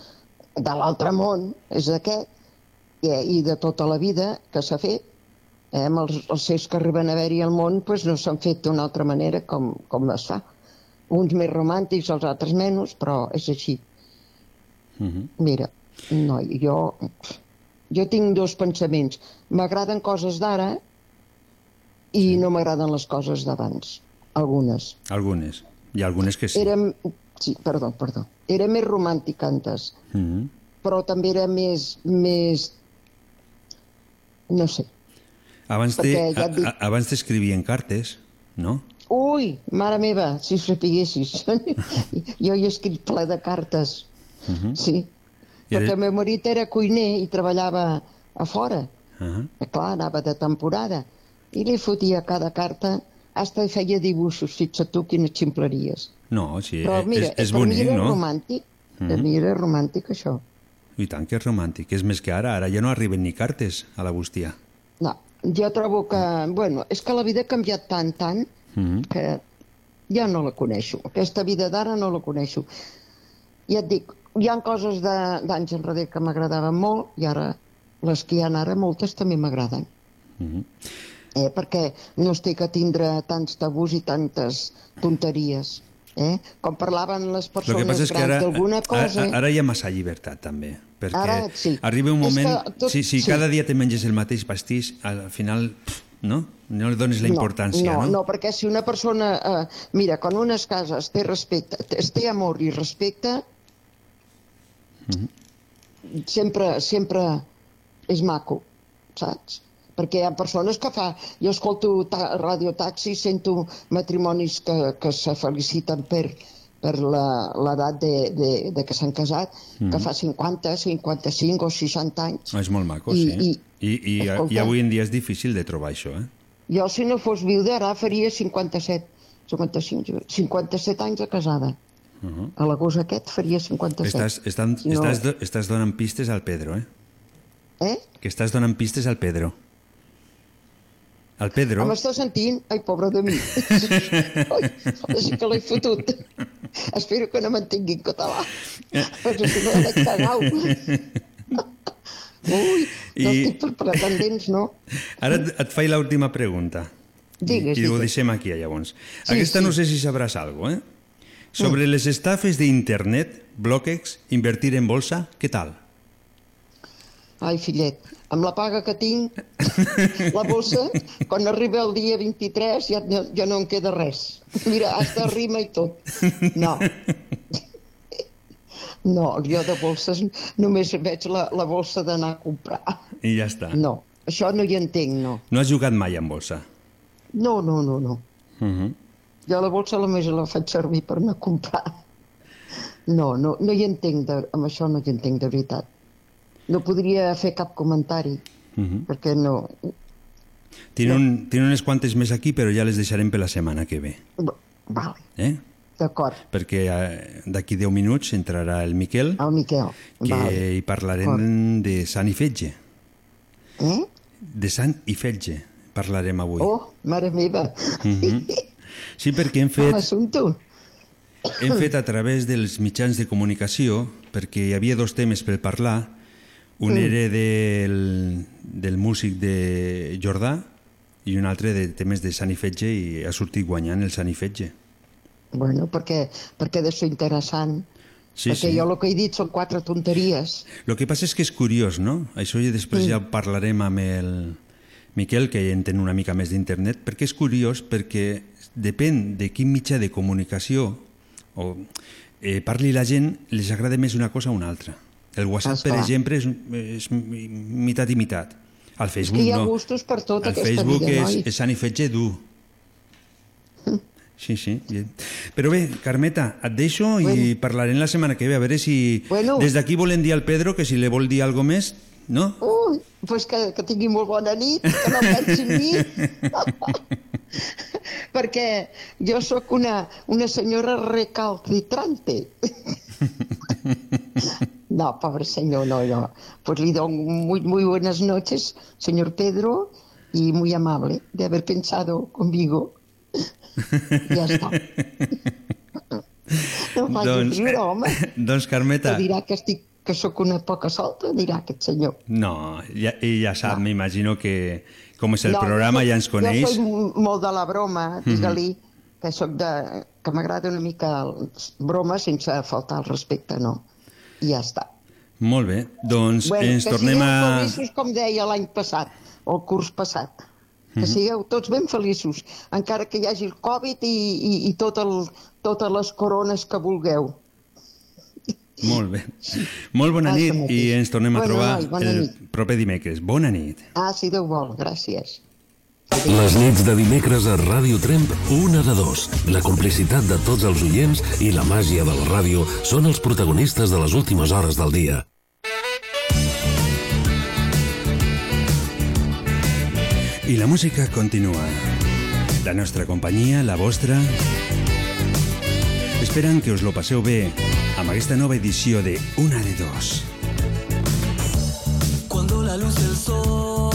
[SPEAKER 22] de l'altre món, és aquest, eh? i de tota la vida que s'ha fet. Eh? Amb els, els seus que arriben a haver-hi al món pues, no s'han fet d'una altra manera com, com es fa. Uns més romàntics, els altres menys, però és així.
[SPEAKER 1] Mhm.
[SPEAKER 22] Mira, no, jo, jo tinc dos pensaments. M'agraden coses d'ara i no m'agraden les coses d'abans. Algunes.
[SPEAKER 1] Algunes. Hi ha algunes que sí.
[SPEAKER 22] Érem, sí, perdó, perdó. Era més romàntic antes,
[SPEAKER 1] Mhm.
[SPEAKER 22] però també era més, més, no sé.
[SPEAKER 1] Abans, de,
[SPEAKER 22] ja dic-
[SPEAKER 1] cartes, no?
[SPEAKER 22] Ui, mare meva, si sapiguessis. jo he escrit ple de cartes,
[SPEAKER 1] Mhm.
[SPEAKER 22] sí.
[SPEAKER 1] I
[SPEAKER 22] Perquè el meu marit era cuiner i treballava a fora.
[SPEAKER 1] Uh
[SPEAKER 22] Eh, Clar, anava de temporada. I li fotia cada carta, hasta feia dibuixos, fixa't tu quines ximpleries.
[SPEAKER 1] No, sí,
[SPEAKER 22] Però
[SPEAKER 1] eh,
[SPEAKER 22] mira,
[SPEAKER 1] és, és
[SPEAKER 22] mi
[SPEAKER 1] bonic, no?
[SPEAKER 22] romàntic. Per
[SPEAKER 1] Mhm.
[SPEAKER 22] mi era romàntic, això.
[SPEAKER 1] I tant que és romàntic. És més que ara. Ara ja no arriben ni cartes a la bústia.
[SPEAKER 22] No, jo trobo que... Bueno, és que la vida ha canviat tant, tant,
[SPEAKER 1] Mhm.
[SPEAKER 22] que ja no la coneixo. Aquesta vida d'ara no la coneixo. Ja et dic, hi ha coses de- d'anys enrere que m'agradaven molt i ara les que hi ha ara moltes també m'agraden.
[SPEAKER 1] Mhm.
[SPEAKER 22] Eh? Perquè no estic a tindre tants tabús i tantes tonteries. Eh? Com parlaven les persones grans
[SPEAKER 1] ara,
[SPEAKER 22] d'alguna cosa...
[SPEAKER 1] ara, ara hi ha massa llibertat, també. Perquè
[SPEAKER 22] Ara, sí.
[SPEAKER 1] arriba un
[SPEAKER 22] És
[SPEAKER 1] moment...
[SPEAKER 22] que tot-
[SPEAKER 1] si, si
[SPEAKER 22] sí.
[SPEAKER 1] cada dia te menges el mateix pastís, al final, pff, no? No li dones la importància,
[SPEAKER 22] no,
[SPEAKER 1] no?
[SPEAKER 22] no, perquè si una persona... Eh, mira, quan una es casa, es té respecte, es té amor i respecte,
[SPEAKER 1] Mhm.
[SPEAKER 22] sempre, sempre és maco, saps? Perquè hi ha persones que fa... Jo escolto ta radiotaxi sento matrimonis que, que se feliciten per, per la- l'edat de, de, de que s'han casat,
[SPEAKER 1] Mhm.
[SPEAKER 22] que fa 50, 55 o 60 anys.
[SPEAKER 1] És molt maco,
[SPEAKER 22] I-
[SPEAKER 1] sí.
[SPEAKER 22] i-
[SPEAKER 1] I, i,
[SPEAKER 22] escolta.
[SPEAKER 1] i avui en dia és difícil de trobar això, eh?
[SPEAKER 22] Jo, si no fos viuda, ara faria 57, 55, 57 anys de casada.
[SPEAKER 1] Uh -huh.
[SPEAKER 22] A l'agost aquest faria 57.
[SPEAKER 1] Estàs, estan,
[SPEAKER 22] Si no-
[SPEAKER 1] estàs, do- estàs donant pistes al Pedro, eh?
[SPEAKER 22] Eh?
[SPEAKER 1] Que estàs donant pistes al Pedro. Al Pedro...
[SPEAKER 22] Em estàs sentint? Ai, pobre de mi. Ai, sí que l'he fotut. Espero que no mantingui en català. Però si no, l'he cagat. Ui, no
[SPEAKER 1] I-
[SPEAKER 22] estic per pretendents, no?
[SPEAKER 1] Ara et, et faig l'última pregunta.
[SPEAKER 22] Digues,
[SPEAKER 1] I, I ho
[SPEAKER 22] digues.
[SPEAKER 1] deixem aquí, llavors.
[SPEAKER 22] Sí,
[SPEAKER 1] Aquesta
[SPEAKER 22] sí.
[SPEAKER 1] no sé si sabràs alguna eh? Sobre les estafes d'internet, Bloquex, invertir en bolsa, què tal?
[SPEAKER 22] Ai, fillet, amb la paga que tinc, la bossa, quan arriba el dia 23 ja, no- ja no en queda res. Mira, hasta rima i tot. No. No, jo de bolses només veig la, la bolsa d'anar a comprar.
[SPEAKER 1] I ja està.
[SPEAKER 22] No, això no hi entenc, no.
[SPEAKER 1] No has jugat mai en bolsa?
[SPEAKER 22] No, no, no, no.
[SPEAKER 1] Uh -huh.
[SPEAKER 22] Jo la bolsa només la faig servir per anar a comprar. No, no, no hi entenc, de, amb això no hi entenc de veritat. No podria fer cap comentari,
[SPEAKER 1] Uh -huh.
[SPEAKER 22] perquè no...
[SPEAKER 1] Tiene, un, tiene unes quantes més aquí, però ja les deixarem per la setmana que ve.
[SPEAKER 22] Vale,
[SPEAKER 1] Eh?
[SPEAKER 22] d'acord.
[SPEAKER 1] Perquè eh, d'aquí 10 minuts entrarà el Miquel,
[SPEAKER 22] El Miquel.
[SPEAKER 1] que
[SPEAKER 22] Vale.
[SPEAKER 1] hi parlarem de Sant i Fetge.
[SPEAKER 22] Eh?
[SPEAKER 1] De Sant i Fetge parlarem avui.
[SPEAKER 22] Oh, mare meva.
[SPEAKER 1] Mhm. Sí, perquè hem fet,
[SPEAKER 22] L'assumpte.
[SPEAKER 1] hem fet a través dels mitjans de comunicació, perquè hi havia dos temes per parlar, Un
[SPEAKER 22] Mm.
[SPEAKER 1] era del, del músic de Jordà i un altre de temes de Sant i ha sortit guanyant el Sant i Fetge.
[SPEAKER 22] Bueno, perquè, perquè de ser interessant.
[SPEAKER 1] Sí,
[SPEAKER 22] perquè
[SPEAKER 1] sí.
[SPEAKER 22] jo el que he dit són quatre tonteries.
[SPEAKER 1] El que passa és que és curiós, no? Això i després
[SPEAKER 22] Mm.
[SPEAKER 1] ja parlarem amb el Miquel, que entén una mica més d'internet, perquè és curiós perquè depèn de quin mitjà de comunicació o eh, parli la gent, les agrada més una cosa o una altra. El WhatsApp, per exemple, és, és mitat i mitat. Al Facebook
[SPEAKER 22] hi ha
[SPEAKER 1] no.
[SPEAKER 22] gustos per tot
[SPEAKER 1] El Facebook
[SPEAKER 22] vida,
[SPEAKER 1] és,
[SPEAKER 22] noi.
[SPEAKER 1] és Sant i Fetge dur. Sí, sí. bien. Però bé, Carmeta, et deixo i parlarem la setmana que ve, a veure si
[SPEAKER 22] Bueno.
[SPEAKER 1] des d'aquí volen dir al Pedro que si li vol dir alguna més, no?
[SPEAKER 22] Ui, pues que, que tingui molt bona nit, que no pensi en mi. perquè jo sóc una, una senyora recalcitrante. No, pobre señor, no, no. Pues le doy muy, muy buenas noches, señor Pedro, y muy amable de haber pensado conmigo. Ja està. No facis
[SPEAKER 1] Doncs,
[SPEAKER 22] riure, home.
[SPEAKER 1] doncs, Carmeta...
[SPEAKER 22] Que dirà que, estic, que sóc una poca solta, dirà aquest senyor.
[SPEAKER 1] No, ja, ell ja sap, m'imagino que com és el
[SPEAKER 22] No,
[SPEAKER 1] programa
[SPEAKER 22] jo
[SPEAKER 1] ja ens coneix.
[SPEAKER 22] Jo soc molt de la broma, digue-li, que soc de... que m'agrada una mica el broma sense faltar al respecte, no. I ja està.
[SPEAKER 1] Molt bé, doncs ens
[SPEAKER 22] que
[SPEAKER 1] tornem
[SPEAKER 22] sigueu
[SPEAKER 1] a...
[SPEAKER 22] feliços, com deia l'any passat, o el curs passat. Que
[SPEAKER 1] Mhm.
[SPEAKER 22] sigueu tots ben feliços, encara que hi hagi el Covid i, i, i tot el, totes les corones que vulgueu.
[SPEAKER 1] Molt bé. Molt bona
[SPEAKER 22] Això
[SPEAKER 1] nit i ens tornem a
[SPEAKER 22] Bona
[SPEAKER 1] trobar
[SPEAKER 22] bona
[SPEAKER 1] el
[SPEAKER 22] nit.
[SPEAKER 1] proper dimecres. Bona nit.
[SPEAKER 22] Ah, si Déu vol, gràcies.
[SPEAKER 11] Les nits de dimecres a Ràdio Tremp, una de dos. La complicitat de tots els oients i la màgia de la ràdio són els protagonistes de les últimes hores del dia.
[SPEAKER 1] I la música continua. La nostra companyia, la vostra... Esperant que us lo passeu bé amb aquesta nova edició de Una de Dos.
[SPEAKER 15] Cuando la luz del sol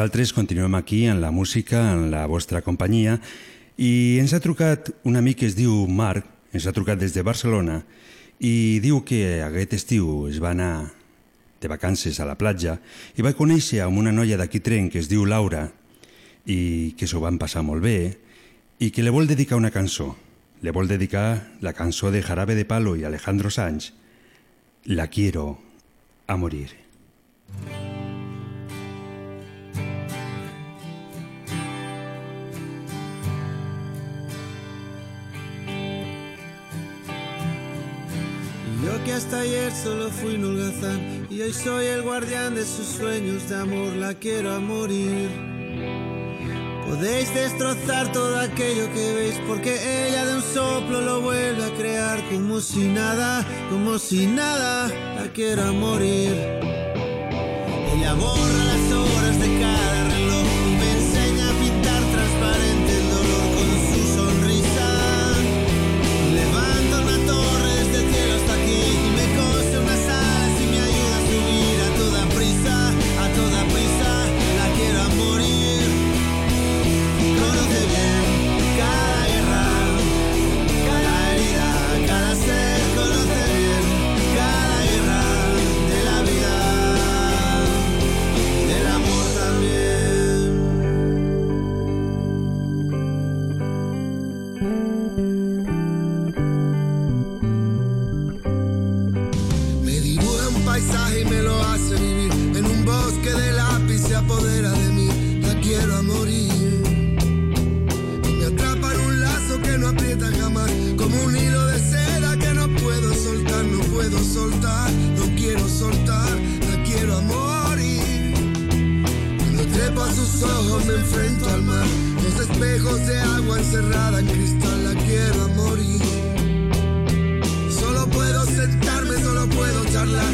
[SPEAKER 1] nosaltres continuem aquí en la música, en la vostra companyia, i ens ha trucat un amic que es diu Marc, ens ha trucat des de Barcelona, i diu que aquest estiu es va anar de vacances a la platja i va conèixer amb una noia d'aquí tren que es diu Laura i que s'ho van passar molt bé i que li vol dedicar una cançó. Le vol dedicar la cançó de Jarabe de Palo i Alejandro Sanz, La quiero a morir.
[SPEAKER 2] Y Yo que hasta ayer solo fui un holgazán y hoy soy el guardián de sus sueños de amor, la quiero a morir. Podéis destrozar todo aquello que veis porque ella de un soplo lo vuelve a crear como si nada, como si nada, la quiero a morir. Ella borra las horas de cada ojos me enfrento al mar, los espejos de agua encerrada en cristal. La quiero morir. Solo puedo sentarme, solo puedo charlar,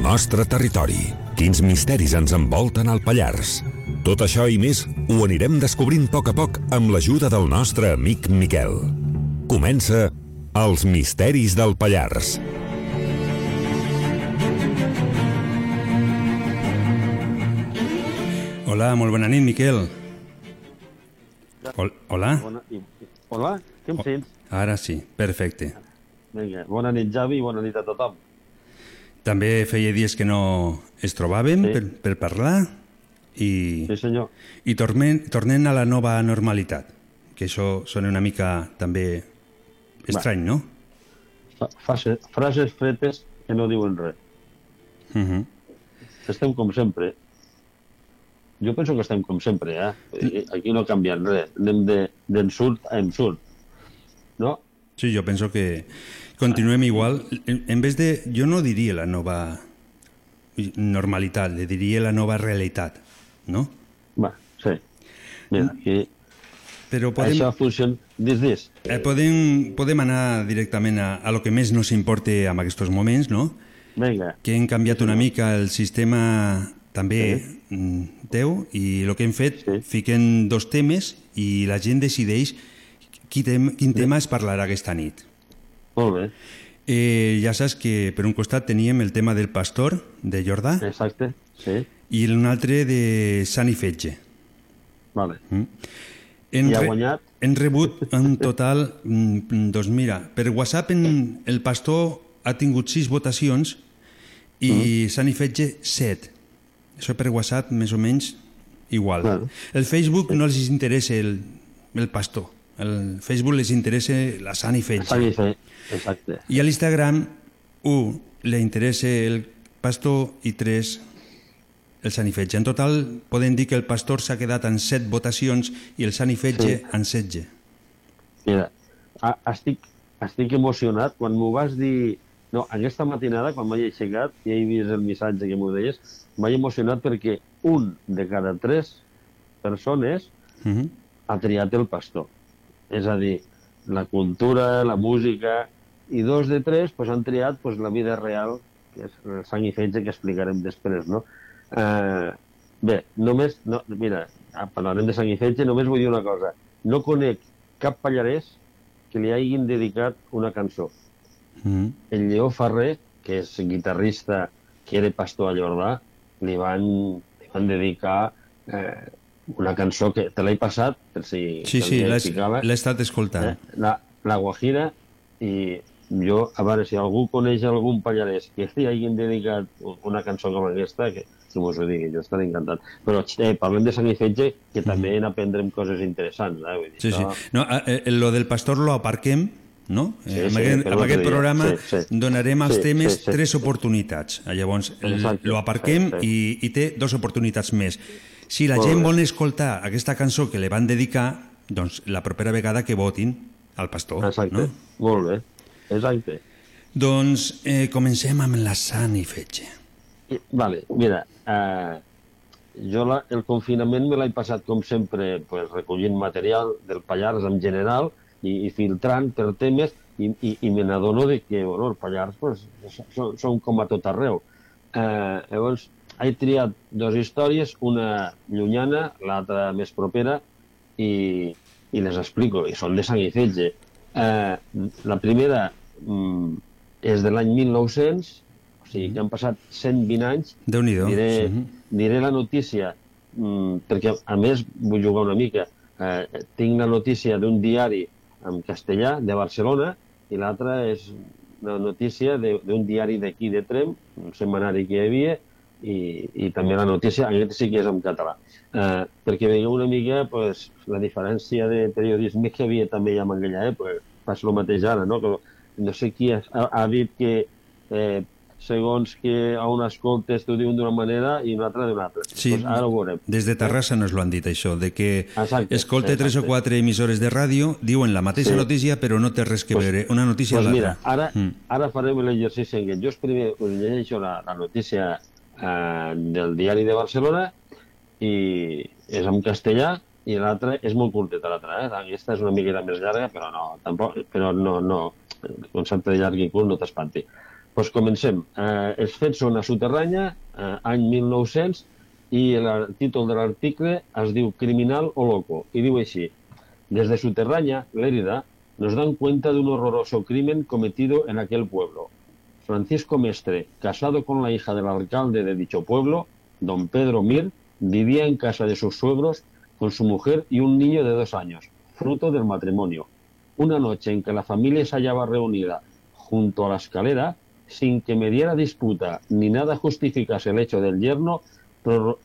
[SPEAKER 23] nostre territori? Quins misteris ens envolten al Pallars? Tot això i més ho anirem descobrint a poc a poc amb l'ajuda del nostre amic Miquel. Comença Els misteris del Pallars.
[SPEAKER 1] Hola, molt bona nit, Miquel. Hol hola?
[SPEAKER 24] Bona, hola, què em sents?
[SPEAKER 1] Ara sí, perfecte.
[SPEAKER 24] Vinga, bona nit, Javi, i bona nit a tothom.
[SPEAKER 1] També feia dies que no es trobàvem
[SPEAKER 24] Sí.
[SPEAKER 1] per, per parlar i,
[SPEAKER 24] Sí, senyor.
[SPEAKER 1] i tornem, tornem a la nova normalitat, que això sona una mica també estrany, no?
[SPEAKER 24] Fa- Fase, frases fetes que no diuen res.
[SPEAKER 1] Uh -huh.
[SPEAKER 24] Estem com sempre. Jo penso que estem com sempre, eh? Aquí no canviem res. Anem de- d'insult a insult. No?
[SPEAKER 1] Sí, jo penso que continuem igual. En, en vez de... Jo no diria la nova normalitat, le diria la nova realitat, no?
[SPEAKER 24] Va, sí. Mira, aquí
[SPEAKER 1] Però podem...
[SPEAKER 24] Això funciona... Dis, dis.
[SPEAKER 1] Eh, podem, podem anar directament a, a lo que més nos importa en aquests moments, no?
[SPEAKER 24] Vinga.
[SPEAKER 1] Que hem canviat una mica el sistema també sí. teu i el que hem fet, sí. fiquem dos temes i la gent decideix qui tem, quin tema es parlarà aquesta nit.
[SPEAKER 24] Molt bé.
[SPEAKER 1] Eh, ja saps que per un costat teníem el tema del pastor de Jordà
[SPEAKER 24] Exacte, sí.
[SPEAKER 1] i un altre de Sant i Fetge.
[SPEAKER 24] Vale.
[SPEAKER 1] Mm. Hem,
[SPEAKER 24] I ha
[SPEAKER 1] re-
[SPEAKER 24] guanyat?
[SPEAKER 1] hem rebut en total, mm, doncs mira, per WhatsApp en, el pastor ha tingut sis votacions i mm. Sant i Fetge set. Això per WhatsApp més o menys igual.
[SPEAKER 24] Bueno.
[SPEAKER 1] El Facebook no els interessa el, el pastor. El Facebook les interessa la Sant i Fetge.
[SPEAKER 24] Sant i Fetge, exacte.
[SPEAKER 1] I a l'Instagram, 1 le interessa el pastor i 3 el Sant i Fetge. En total podem dir que el pastor s'ha quedat en 7 votacions i el Sant i Fetge
[SPEAKER 24] Sí.
[SPEAKER 1] en 16.
[SPEAKER 24] Mira, a, estic, estic emocionat quan m'ho vas dir... No, aquesta matinada, quan m'he aixecat i he vist el missatge que m'ho deies, m'he emocionat perquè un de cada tres persones
[SPEAKER 1] Mm -hmm.
[SPEAKER 24] ha triat el pastor. És a dir, la cultura, la música, i dos de tres pues, han triat pues, la vida real, que és el sang i fetge que explicarem després, no? Eh, bé, només, no, mira, ah, parlarem de sang i fetge, només vull dir una cosa. No conec cap pallarès que li hagin dedicat una cançó.
[SPEAKER 1] Mm.
[SPEAKER 24] El Lleó Ferrer, que és guitarrista, que era pastor a Jordà, li van, li van dedicar eh, una cançó que te l'he passat, per si
[SPEAKER 1] Sí, sí, l'he estat escoltant.
[SPEAKER 24] eh, la, la Guajira, i jo, a veure, si algú coneix algun pallarès que li hagin dedicat una cançó com aquesta, que, que mos ho digui, jo estaré encantat. Però eh, parlem de sang i fetge, que també n'aprendrem coses interessants. Eh? Vull dir.
[SPEAKER 1] Sí, sí.
[SPEAKER 24] això-
[SPEAKER 1] No, eh, eh, lo del pastor lo aparquem, no?
[SPEAKER 24] Sí,
[SPEAKER 1] Eh, amb
[SPEAKER 24] sí,
[SPEAKER 1] aquest, amb aquest programa
[SPEAKER 24] Sí, sí.
[SPEAKER 1] donarem als
[SPEAKER 24] Sí,
[SPEAKER 1] temes
[SPEAKER 24] sí, sí.
[SPEAKER 1] tres oportunitats. Ah, Llavors,
[SPEAKER 24] Exacte.
[SPEAKER 1] lo aparquem
[SPEAKER 24] Sí,
[SPEAKER 1] i, i té dos oportunitats més. Si la gent vol escoltar aquesta cançó que li van dedicar, doncs la propera vegada que votin al pastor.
[SPEAKER 24] Exacte,
[SPEAKER 1] No?
[SPEAKER 24] molt bé. Exacte.
[SPEAKER 1] Doncs eh, comencem amb la Sant i Fetge.
[SPEAKER 24] I, vale, mira, eh, jo la, el confinament me l'he passat, com sempre, pues, recollint material del Pallars en general i, i filtrant per temes i, i, i me n'adono de que bueno, els Pallars pues, són, són com a tot arreu. Eh, llavors, he triat dues històries, una llunyana, l'altra més propera, i, i les explico, i són de sang i fetge. Eh, la primera és de l'any 1900, o sigui que han passat 120 anys.
[SPEAKER 1] Déu-n'hi-do.
[SPEAKER 24] Diré,
[SPEAKER 1] Sí.
[SPEAKER 24] diré la notícia, mm, perquè a més vull jugar una mica. Eh, tinc la notícia d'un diari en castellà de Barcelona i l'altra és una notícia de- d'un diari d'aquí de Trem, un setmanari que hi havia, i, i també la notícia, aquest sí que és en català. Eh, perquè veieu una mica pues, la diferència de periodisme que hi havia també ja en aquella època. Passa el mateix ara, no? Que no sé qui ha, ha dit que eh, segons que a un escoltes t'ho diuen d'una manera i una altra d'una altra.
[SPEAKER 1] Sí,
[SPEAKER 24] pues ara ho veurem.
[SPEAKER 1] des de Terrassa nos lo han dit, això, de que
[SPEAKER 24] Exacte,
[SPEAKER 1] escolta tres o quatre emissores de ràdio, diuen la mateixa
[SPEAKER 24] Sí.
[SPEAKER 1] notícia, però no té res que
[SPEAKER 24] Pues-
[SPEAKER 1] veure una notícia
[SPEAKER 24] Pues mira, ara,
[SPEAKER 1] Mm.
[SPEAKER 24] ara farem l'exercici en què jo primer us llegeixo la, la notícia eh, del diari de Barcelona i és en castellà i l'altra és molt curteta, l'altra. Eh? Aquesta és una miqueta més llarga, però no, tampoc, però no, no, el concepte de llarg i curt no t'espanti. Doncs comencem. Eh, els fets són a Soterranya, eh, any 1900, i el títol de l'article es diu Criminal o Loco, y diu així. Desde Soterranya, Lérida, nos dan cuenta de un horroroso crimen cometido en aquel pueblo. Francisco Mestre, casado con la hija del alcalde de dicho pueblo, don Pedro Mir, vivía en casa de sus suegros con su mujer y un niño de dos años, fruto del matrimonio. Una noche en que la familia se hallaba reunida junto a la escalera, sin que mediara disputa ni nada justificase el hecho del yerno, pror-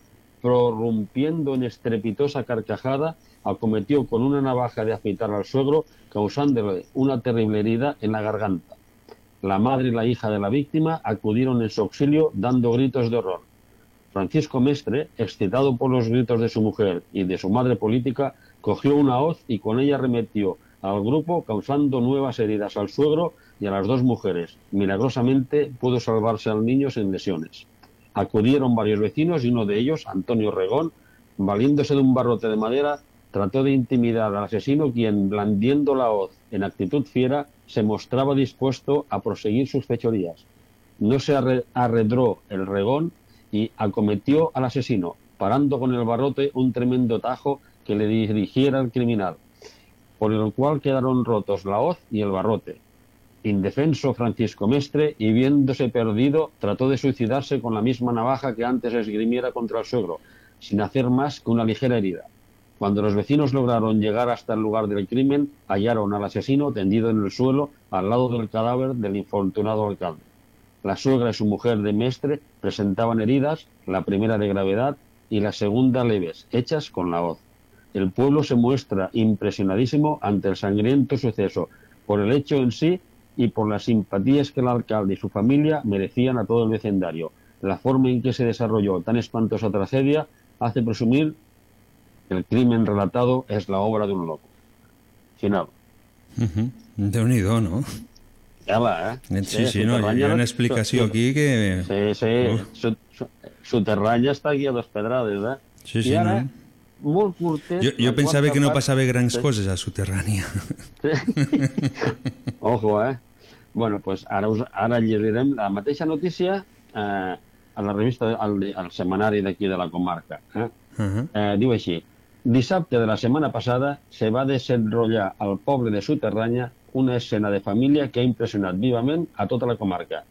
[SPEAKER 24] prorrumpiendo en estrepitosa carcajada, acometió con una navaja de afeitar al suegro, causándole una terrible herida en la garganta. La madre y la hija de la víctima acudieron en su auxilio dando gritos de horror. Francisco Mestre, excitado por los gritos de su mujer y de su madre política, cogió una hoz y con ella remetió al grupo, causando nuevas heridas al suegro y a las dos mujeres. Milagrosamente pudo salvarse al niño sin lesiones. Acudieron varios vecinos y uno de ellos, Antonio Regón, valiéndose de un barrote de madera, trató de intimidar al asesino quien, blandiendo la hoz en actitud fiera, se mostraba dispuesto a proseguir sus fechorías. No se arre- arredró el regón y acometió al asesino, parando con el barrote un tremendo tajo que le dirigiera al criminal, por el cual quedaron rotos la hoz y el barrote. Indefenso Francisco Mestre y viéndose perdido, trató de suicidarse con la misma navaja que antes esgrimiera contra el suegro, sin hacer más que una ligera herida. Cuando los vecinos lograron llegar hasta el lugar del crimen, hallaron al asesino tendido en el suelo al lado del cadáver del infortunado alcalde. La suegra y su mujer de Mestre presentaban heridas, la primera de gravedad y la segunda leves, hechas con la hoz. El pueblo se muestra impresionadísimo ante el sangriento suceso, por el hecho en sí y por las simpatías que el alcalde y su familia merecían a todo el vecindario. La forma en que se desarrolló tan espantosa tragedia hace presumir que el crimen relatado es la obra de un loco. Final.
[SPEAKER 1] Uh Déu-n'hi-do, no?
[SPEAKER 24] Ja va, eh?
[SPEAKER 1] Sí, sí, no, hi ha una explicació aquí que...
[SPEAKER 24] Sí, sí, su, su, Soterranya està aquí a dos pedrades, eh?
[SPEAKER 1] Sí, sí,
[SPEAKER 24] I ara,
[SPEAKER 1] no?
[SPEAKER 24] Molt curtet...
[SPEAKER 1] Jo, jo pensava que no passava grans
[SPEAKER 24] Sí.
[SPEAKER 1] coses a Soterrània.
[SPEAKER 24] Ojo, eh? Bueno, pues ara, us, ara llegirem la mateixa notícia eh, a la revista, al, al setmanari d'aquí de la comarca. Eh?
[SPEAKER 1] Uh -huh.
[SPEAKER 24] Eh, diu així, dissabte de la setmana passada se va desenrotllar al poble de Soterranya una escena de família que ha impressionat vivament a tota la comarca.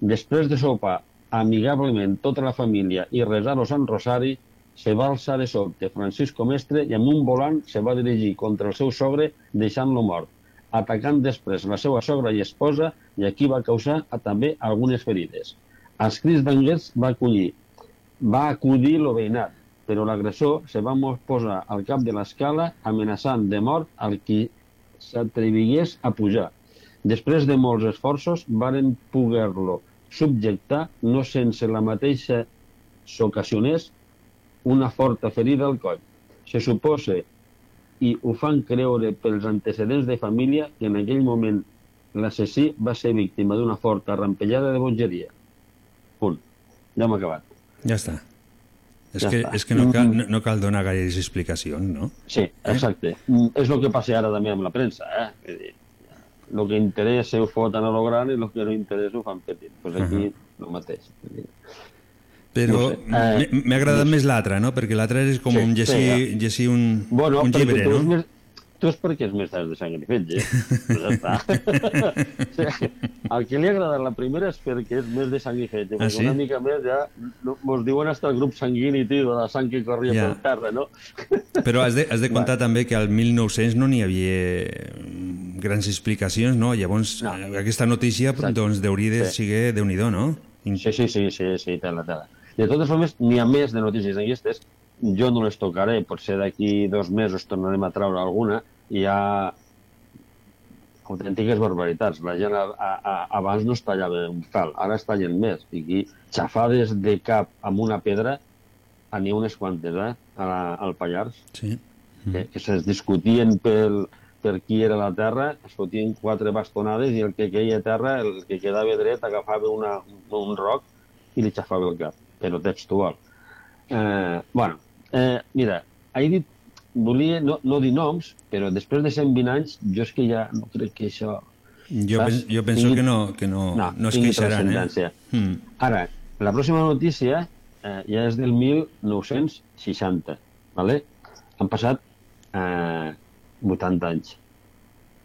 [SPEAKER 24] Després de sopar amigablement tota la família i resar el Sant Rosari, se va alçar de sobte Francisco Mestre i amb un volant se va dirigir contra el seu sogre deixant-lo mort, atacant després la seva sogra i esposa i aquí va causar a, també algunes ferides. Els crits d'anguers va acollir, va acudir el veïnat, però l'agressor se va posar al cap de l'escala amenaçant de mort al qui s'atrevigués a pujar. Després de molts esforços, varen poder-lo subjectar, no sense la mateixa s'ocasionés una forta ferida al coll. Se suposa, i ho fan creure pels antecedents de família, que en aquell moment l'assassí va ser víctima d'una forta rampellada de bogeria. Punt. Ja hem acabat.
[SPEAKER 1] Ja està. És
[SPEAKER 24] Ja
[SPEAKER 1] que,
[SPEAKER 24] està.
[SPEAKER 1] és que no, cal, no, no cal donar gaires explicacions, no?
[SPEAKER 24] Sí, exacte. Mm, És el que passa ara també amb la premsa, eh? El que interessa ho foten a lo gran i el que no interessa ho fan petit. Pues aquí el mateix.
[SPEAKER 1] Però
[SPEAKER 24] No sé, eh,
[SPEAKER 1] m'ha agradat més l'altre, no? Perquè l'altre és com
[SPEAKER 24] Sí,
[SPEAKER 1] un
[SPEAKER 24] sí,
[SPEAKER 1] llegir,
[SPEAKER 24] ja.
[SPEAKER 1] llegir un,
[SPEAKER 24] Bueno,
[SPEAKER 1] un llibre,
[SPEAKER 24] tu,
[SPEAKER 1] no?
[SPEAKER 24] més, tu és perquè és més tard de sang i fetge. Pues ja està. Sí, Al que li ha agradat la primera és perquè és més de sang i fetge.
[SPEAKER 1] Ah, sí?
[SPEAKER 24] una mica més ja no, mos diuen hasta el grup sanguini, tio, de la sang que corria
[SPEAKER 1] Ja.
[SPEAKER 24] per terra, no?
[SPEAKER 1] Però has de, has de comptar també que al 1900 no n'hi havia mm, grans explicacions, no? Llavors, no. aquesta notícia doncs, deuria de
[SPEAKER 24] Sí.
[SPEAKER 1] ser déu nhi no?
[SPEAKER 24] Sí, sí, sí, sí, sí, tela, tela. De totes formes, n'hi ha més de notícies d'aquestes. Jo no les tocaré, potser d'aquí dos mesos tornarem a treure alguna. Hi ha autèntiques barbaritats. La gent a, a, a, abans no es tallava un pèl, ara es tallen més. I aquí, xafades de cap amb una pedra, n'hi ha unes quantes, eh, a la, al Pallars.
[SPEAKER 1] Sí.
[SPEAKER 24] Que, que es discutien pel, per qui era la terra, es fotien quatre bastonades i el que queia a terra, el que quedava dret, agafava una, un roc i li xafava el cap, però textual. Eh, bueno, eh, mira, he dit, volia no, no dir noms, però després de 120 anys, jo és que ja no crec que això...
[SPEAKER 1] Jo,
[SPEAKER 24] saps?
[SPEAKER 1] pen, jo penso
[SPEAKER 24] Tingui-
[SPEAKER 1] que no, que no, no, no es queixaran, eh?
[SPEAKER 24] transcendència.
[SPEAKER 1] Mm.
[SPEAKER 24] Ara, la pròxima notícia eh, ja és del 1960, ¿vale? Han passat eh, 80 anys.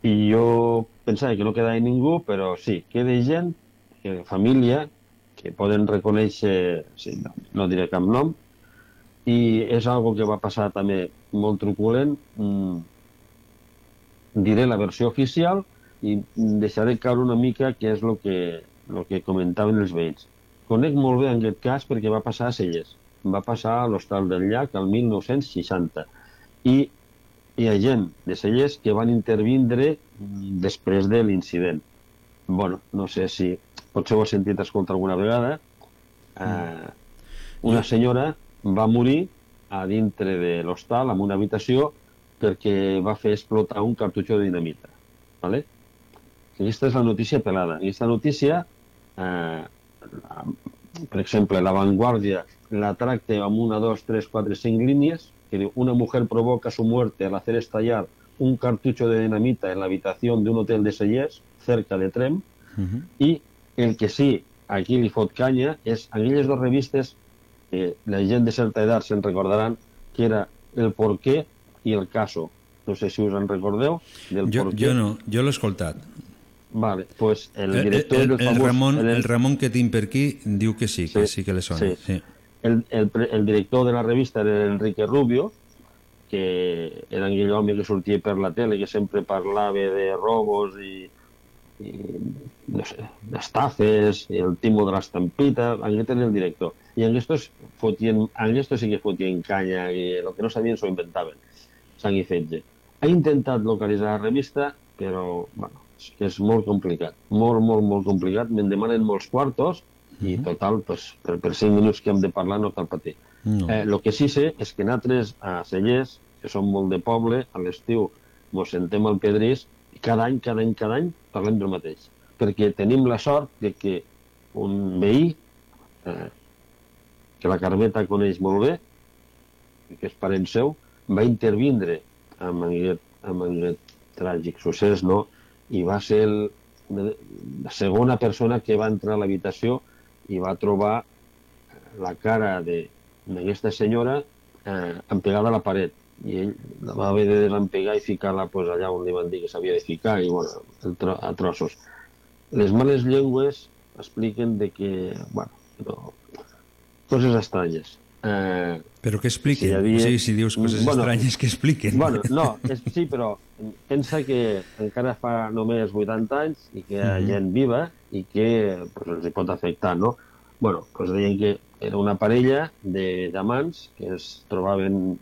[SPEAKER 24] I jo pensava que no quedava ningú, però sí, queda gent, que, família, que poden reconèixer, sí, no, no diré cap nom, i és algo que va passar també molt truculent. Mm, diré la versió oficial i deixaré caure una mica què és el que, el que comentaven els veïns. Conec molt bé aquest cas perquè va passar a Celles. Va passar a l'Hostal del Llac el 1960. I hi ha gent de Celles que van intervindre mm, després de l'incident. bueno, no sé si potser ho has sentit escoltar alguna vegada. Eh, una senyora va morir a dintre de l'hostal, en una habitació, perquè va fer explotar un cartutxo de dinamita. ¿vale? Aquesta és la notícia pelada. Aquesta notícia, eh, per exemple, La Vanguardia la tracta amb una, dos, tres, quatre, cinc línies, que diu, una mujer provoca su muerte al hacer estallar un cartucho de dinamita en la habitación de un hotel de Sellers, cerca de Trem, i el que sí, aquí li fot canya, és aquelles dues revistes que la gent de certa edat se'n recordaran que era El Porqué i El Caso. No sé si us en recordeu del
[SPEAKER 1] Jo,
[SPEAKER 24] Porqué.
[SPEAKER 1] jo no, jo l'he escoltat.
[SPEAKER 24] Vale, pues el
[SPEAKER 1] El,
[SPEAKER 24] director
[SPEAKER 1] el,
[SPEAKER 24] del
[SPEAKER 1] el,
[SPEAKER 24] famós...
[SPEAKER 1] Ramon,
[SPEAKER 24] el-
[SPEAKER 1] el Ramon que tinc per aquí diu que sí, que sí que le sona.
[SPEAKER 24] sí.
[SPEAKER 1] Sí.
[SPEAKER 24] el, el, el director de la revista era Enrique Rubio, que era aquell home que sortia per la tele, que sempre parlava de robos i, d'estafes, i el timo de l'estampita, aquest era el director. I en estos, fotien, en estos sí que fotien canya, i el que no sabien s'ho inventaven, sang i fetge. Ha intentat localitzar la revista, però bueno, és que és molt complicat, molt, molt, molt complicat. Me'n demanen molts quartos, i total, pues, per, per 5 minuts que hem de parlar no cal patir.
[SPEAKER 1] No.
[SPEAKER 24] Eh, el que sí sé és que nosaltres a Cellers, que som molt de poble, a l'estiu mos sentem al Pedrís cada any, cada any, cada any parlem del mateix. Perquè tenim la sort de que un veí, eh, que la Carmeta coneix molt bé, que és parent seu, va intervindre amb aquest, amb aquest tràgic succés, no? I va ser el, la segona persona que va entrar a l'habitació i va trobar la cara d'aquesta senyora eh, empegada a la paret i ell va haver de desempegar i ficar-la pues, allà on li van dir que s'havia de ficar i bueno, a trossos. Les males llengües expliquen de que, bueno, no, coses estranyes. Eh,
[SPEAKER 1] Però que expliquen?
[SPEAKER 24] Si havia-
[SPEAKER 1] sigui, si dius coses
[SPEAKER 24] Bueno,
[SPEAKER 1] estranyes, que expliquen.
[SPEAKER 24] Bueno, no, és, sí, però pensa que encara fa només 80 anys i que hi ha
[SPEAKER 1] Mhm.
[SPEAKER 24] gent viva i que pues, els pot afectar, no? bueno, doncs deien que era una parella de diamants que es trobaven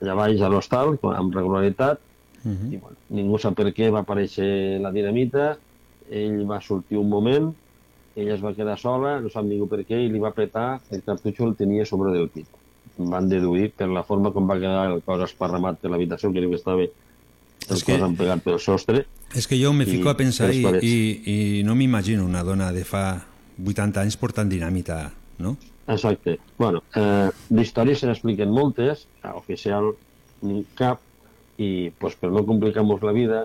[SPEAKER 24] allà baix a l'hostal amb regularitat
[SPEAKER 1] Mhm.
[SPEAKER 24] i bueno, ningú sap per què va aparèixer la dinamita, ell va sortir un moment, ella es va quedar sola, no sap ningú per què, i li va apretar, el cartutxo el tenia sobre del pit. Van deduir per la forma com va quedar el cos esparramat per l'habitació, que diu que estava el
[SPEAKER 1] És
[SPEAKER 24] cos
[SPEAKER 1] que-
[SPEAKER 24] empegat pel sostre.
[SPEAKER 1] És que jo me fico a pensar i, i, i no m'imagino una dona de fa 80 anys portant dinamita, no?
[SPEAKER 24] Exacte. Bueno, eh, d'històries se n'expliquen moltes, a oficial ni cap, i pues, per no complicar-nos la vida,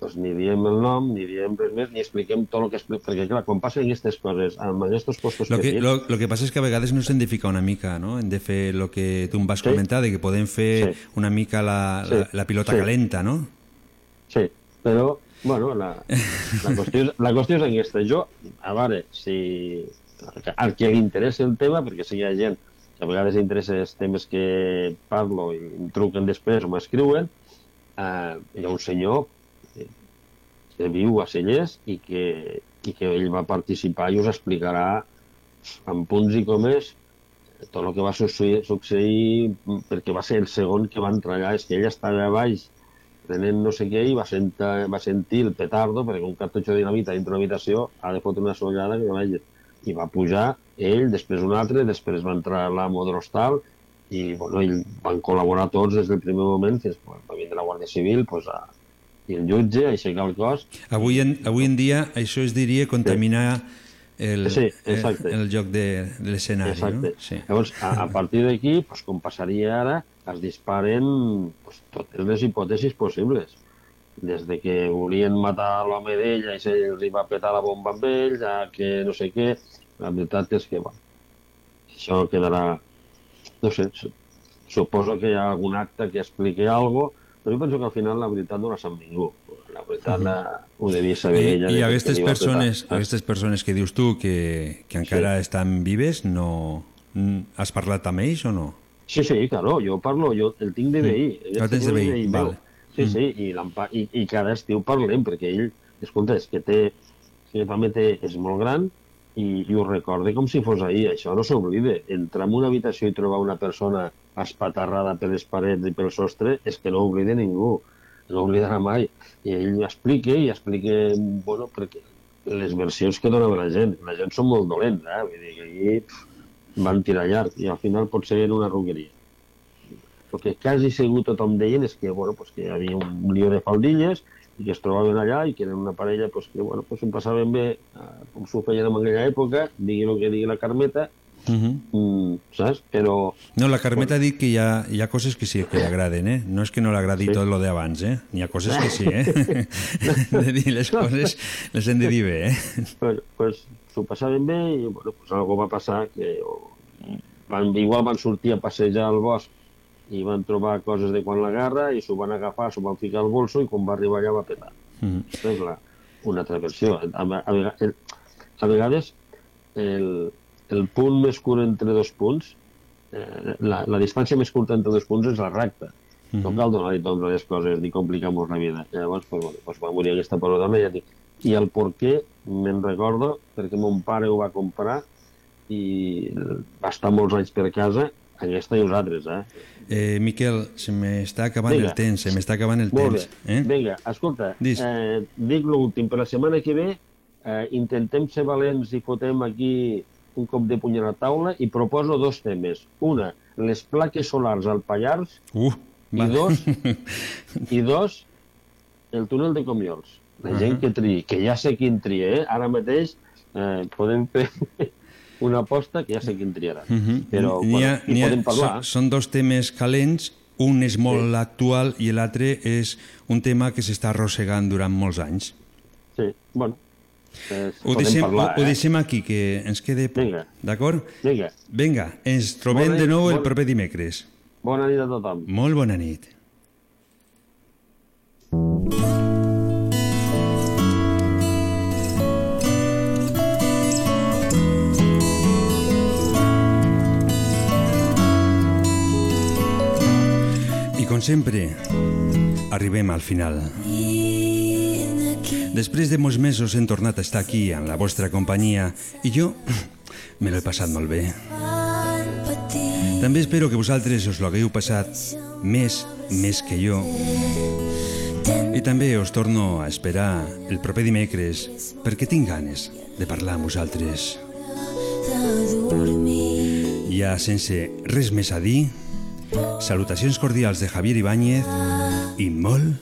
[SPEAKER 24] pues, ni diem el nom, ni diem res més, ni expliquem tot el que expliquem, perquè clar, quan passen aquestes coses, amb aquests postos
[SPEAKER 1] Lo que,
[SPEAKER 24] petits,
[SPEAKER 1] lo, lo que passa és que a vegades no s'hem de ficar una mica, no? Hem de fer el que tu em vas
[SPEAKER 24] Sí.
[SPEAKER 1] comentar, de que podem fer
[SPEAKER 24] Sí.
[SPEAKER 1] una mica la,
[SPEAKER 24] Sí.
[SPEAKER 1] la, la pilota
[SPEAKER 24] Sí.
[SPEAKER 1] calenta, no?
[SPEAKER 24] Sí, però, bueno, la, la, qüestió, és, la qüestió és aquesta. Jo, a veure, si al que li interessa el tema, perquè si hi ha gent que a vegades interessa els temes que parlo i em truquen després o m'escriuen, eh, hi ha un senyor que, que viu a Cellers i que, i que ell va participar i us explicarà amb punts i comes tot el que va succeir, succeir perquè va ser el segon que va entrar allà, és que ell estava a baix prenent no sé què i va, sentar, va sentir el petardo perquè un cartutxo de dinamita dintre una habitació ha de fotre una sollada que no i va pujar ell, després un altre després va entrar l'amo de l'hostal i bueno, ell, van col·laborar tots des del primer moment fins bueno, va vindre la Guàrdia Civil pues, a, i el jutge aixecar el cos
[SPEAKER 1] Avui en, avui en dia això es diria contaminar el,
[SPEAKER 24] Sí,
[SPEAKER 1] el,
[SPEAKER 24] exacte.
[SPEAKER 1] el joc de, de l'escenari, no?
[SPEAKER 24] Exacte.
[SPEAKER 1] Sí.
[SPEAKER 24] Llavors, a, a partir d'aquí, pues, com passaria ara, es disparen pues, totes les hipòtesis possibles. Des de que volien matar l'home d'ella i se li va petar la bomba amb ell, a que no sé què... La veritat és que, bueno, això quedarà... No sé, su- suposo que hi ha algun acte que expliqui alguna cosa, però jo penso que al final la veritat no la sap ningú. La veritat la, ho devia saber
[SPEAKER 1] I,
[SPEAKER 24] ella.
[SPEAKER 1] i aquestes persones,
[SPEAKER 24] petar.
[SPEAKER 1] aquestes persones que dius tu que, que encara estan vives, no... Has parlat amb ells o no?
[SPEAKER 24] Sí, sí, claro, jo parlo, jo el tinc de veí.
[SPEAKER 1] Mm. El tens de veí, vale.
[SPEAKER 24] Sí,
[SPEAKER 1] Mm.
[SPEAKER 24] sí, i, i, i cada estiu parlem, perquè ell, escolta, és que té, que també té, és molt gran i, i ho recorde com si fos ahir, això no s'oblida. Entrar en una habitació i trobar una persona espatarrada per les parets i pel sostre és que no ho oblida ningú, no ho oblidarà mai. I ell explica i explica, bueno, perquè les versions que donava la gent, la gent són molt dolents, eh? Vull dir que aquí van tirar llarg i al final pot ser una rogueria el que quasi segur tothom deien és que, bueno, pues que hi havia un lío de faldilles i que es trobaven allà i que eren una parella pues, que bueno, pues, ho passaven bé, eh, com s'ho feien en aquella època, digui el que digui la Carmeta,
[SPEAKER 19] Uh -huh.
[SPEAKER 24] mm, saps? Però...
[SPEAKER 19] No, la Carmeta ha dit que hi ha, hi ha coses que sí que li agraden, eh? No és que no l'agradi
[SPEAKER 24] Sí.
[SPEAKER 19] tot lo d'abans, eh? N'hi ha coses que sí, eh? de dir les coses les hem de dir bé, eh?
[SPEAKER 24] Bueno, pues s'ho passaven bé i bueno, pues algo va passar que o, van, igual van sortir a passejar al bosc i van trobar coses de quan la guerra i s'ho van agafar, s'ho van ficar al bolso i quan va arribar allà va petar.
[SPEAKER 19] Mm.
[SPEAKER 24] És la, una altra versió. A, a, a, vega- el- a vegades el, el punt més curt entre dos punts, eh, la, la distància més curta entre dos punts és la recta. No
[SPEAKER 19] Mhm.
[SPEAKER 24] cal donar-li totes les coses ni complicar-nos la vida. Llavors, pues, bueno, pues va morir aquesta ja dic, i el per què me'n recordo, perquè mon pare ho va comprar i va estar molts anys per casa, aquesta i nosaltres, eh?
[SPEAKER 19] Eh, Miquel, se m'està acabant
[SPEAKER 24] Vinga.
[SPEAKER 19] el temps, se m'està acabant el
[SPEAKER 24] Molt
[SPEAKER 19] temps.
[SPEAKER 24] bé.
[SPEAKER 19] Eh?
[SPEAKER 24] Vinga, escolta,
[SPEAKER 19] Dis.
[SPEAKER 24] eh, dic l'últim. Per la setmana que ve eh, intentem ser valents i fotem aquí un cop de puny a la taula i proposo dos temes. Una, les plaques solars al Pallars
[SPEAKER 19] Uh,
[SPEAKER 24] i
[SPEAKER 19] va.
[SPEAKER 24] dos, i dos, el túnel de Comiols. La
[SPEAKER 19] Ahà.
[SPEAKER 24] gent que triï, que ja sé quin tria, eh? Ara mateix eh, podem fer una aposta que ja sé quin triarà.
[SPEAKER 19] Mhm.
[SPEAKER 24] Però
[SPEAKER 19] N'hi ha-
[SPEAKER 24] bueno, hi podem parlar.
[SPEAKER 19] Són, són dos temes calents, un és molt actual i l'altre és un tema que s'està arrossegant durant molts anys.
[SPEAKER 24] Sí, bueno, eh,
[SPEAKER 19] Ho deixem,
[SPEAKER 24] parlar,
[SPEAKER 19] ho, ho
[SPEAKER 24] eh?
[SPEAKER 19] deixem aquí, que ens quede...
[SPEAKER 24] Vinga.
[SPEAKER 19] D'acord?
[SPEAKER 24] Vinga.
[SPEAKER 19] Vinga, ens trobem
[SPEAKER 24] Bona
[SPEAKER 19] de nou el
[SPEAKER 24] bona-
[SPEAKER 19] proper dimecres.
[SPEAKER 24] Bona nit a tothom.
[SPEAKER 19] Molt bona nit. Sempre, arribem al final. Després de molts mesos hem tornat a estar aquí en la vostra companyia i jo me l'he passat molt bé. També espero que vosaltres us l'hagueu passat més, més que jo. I també us torno a esperar el proper dimecres perquè tinc ganes de parlar amb vosaltres. Ja sense res més a dir, salutacions cordials de Javier Ibáñez i molt,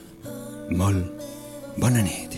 [SPEAKER 19] molt bona nit.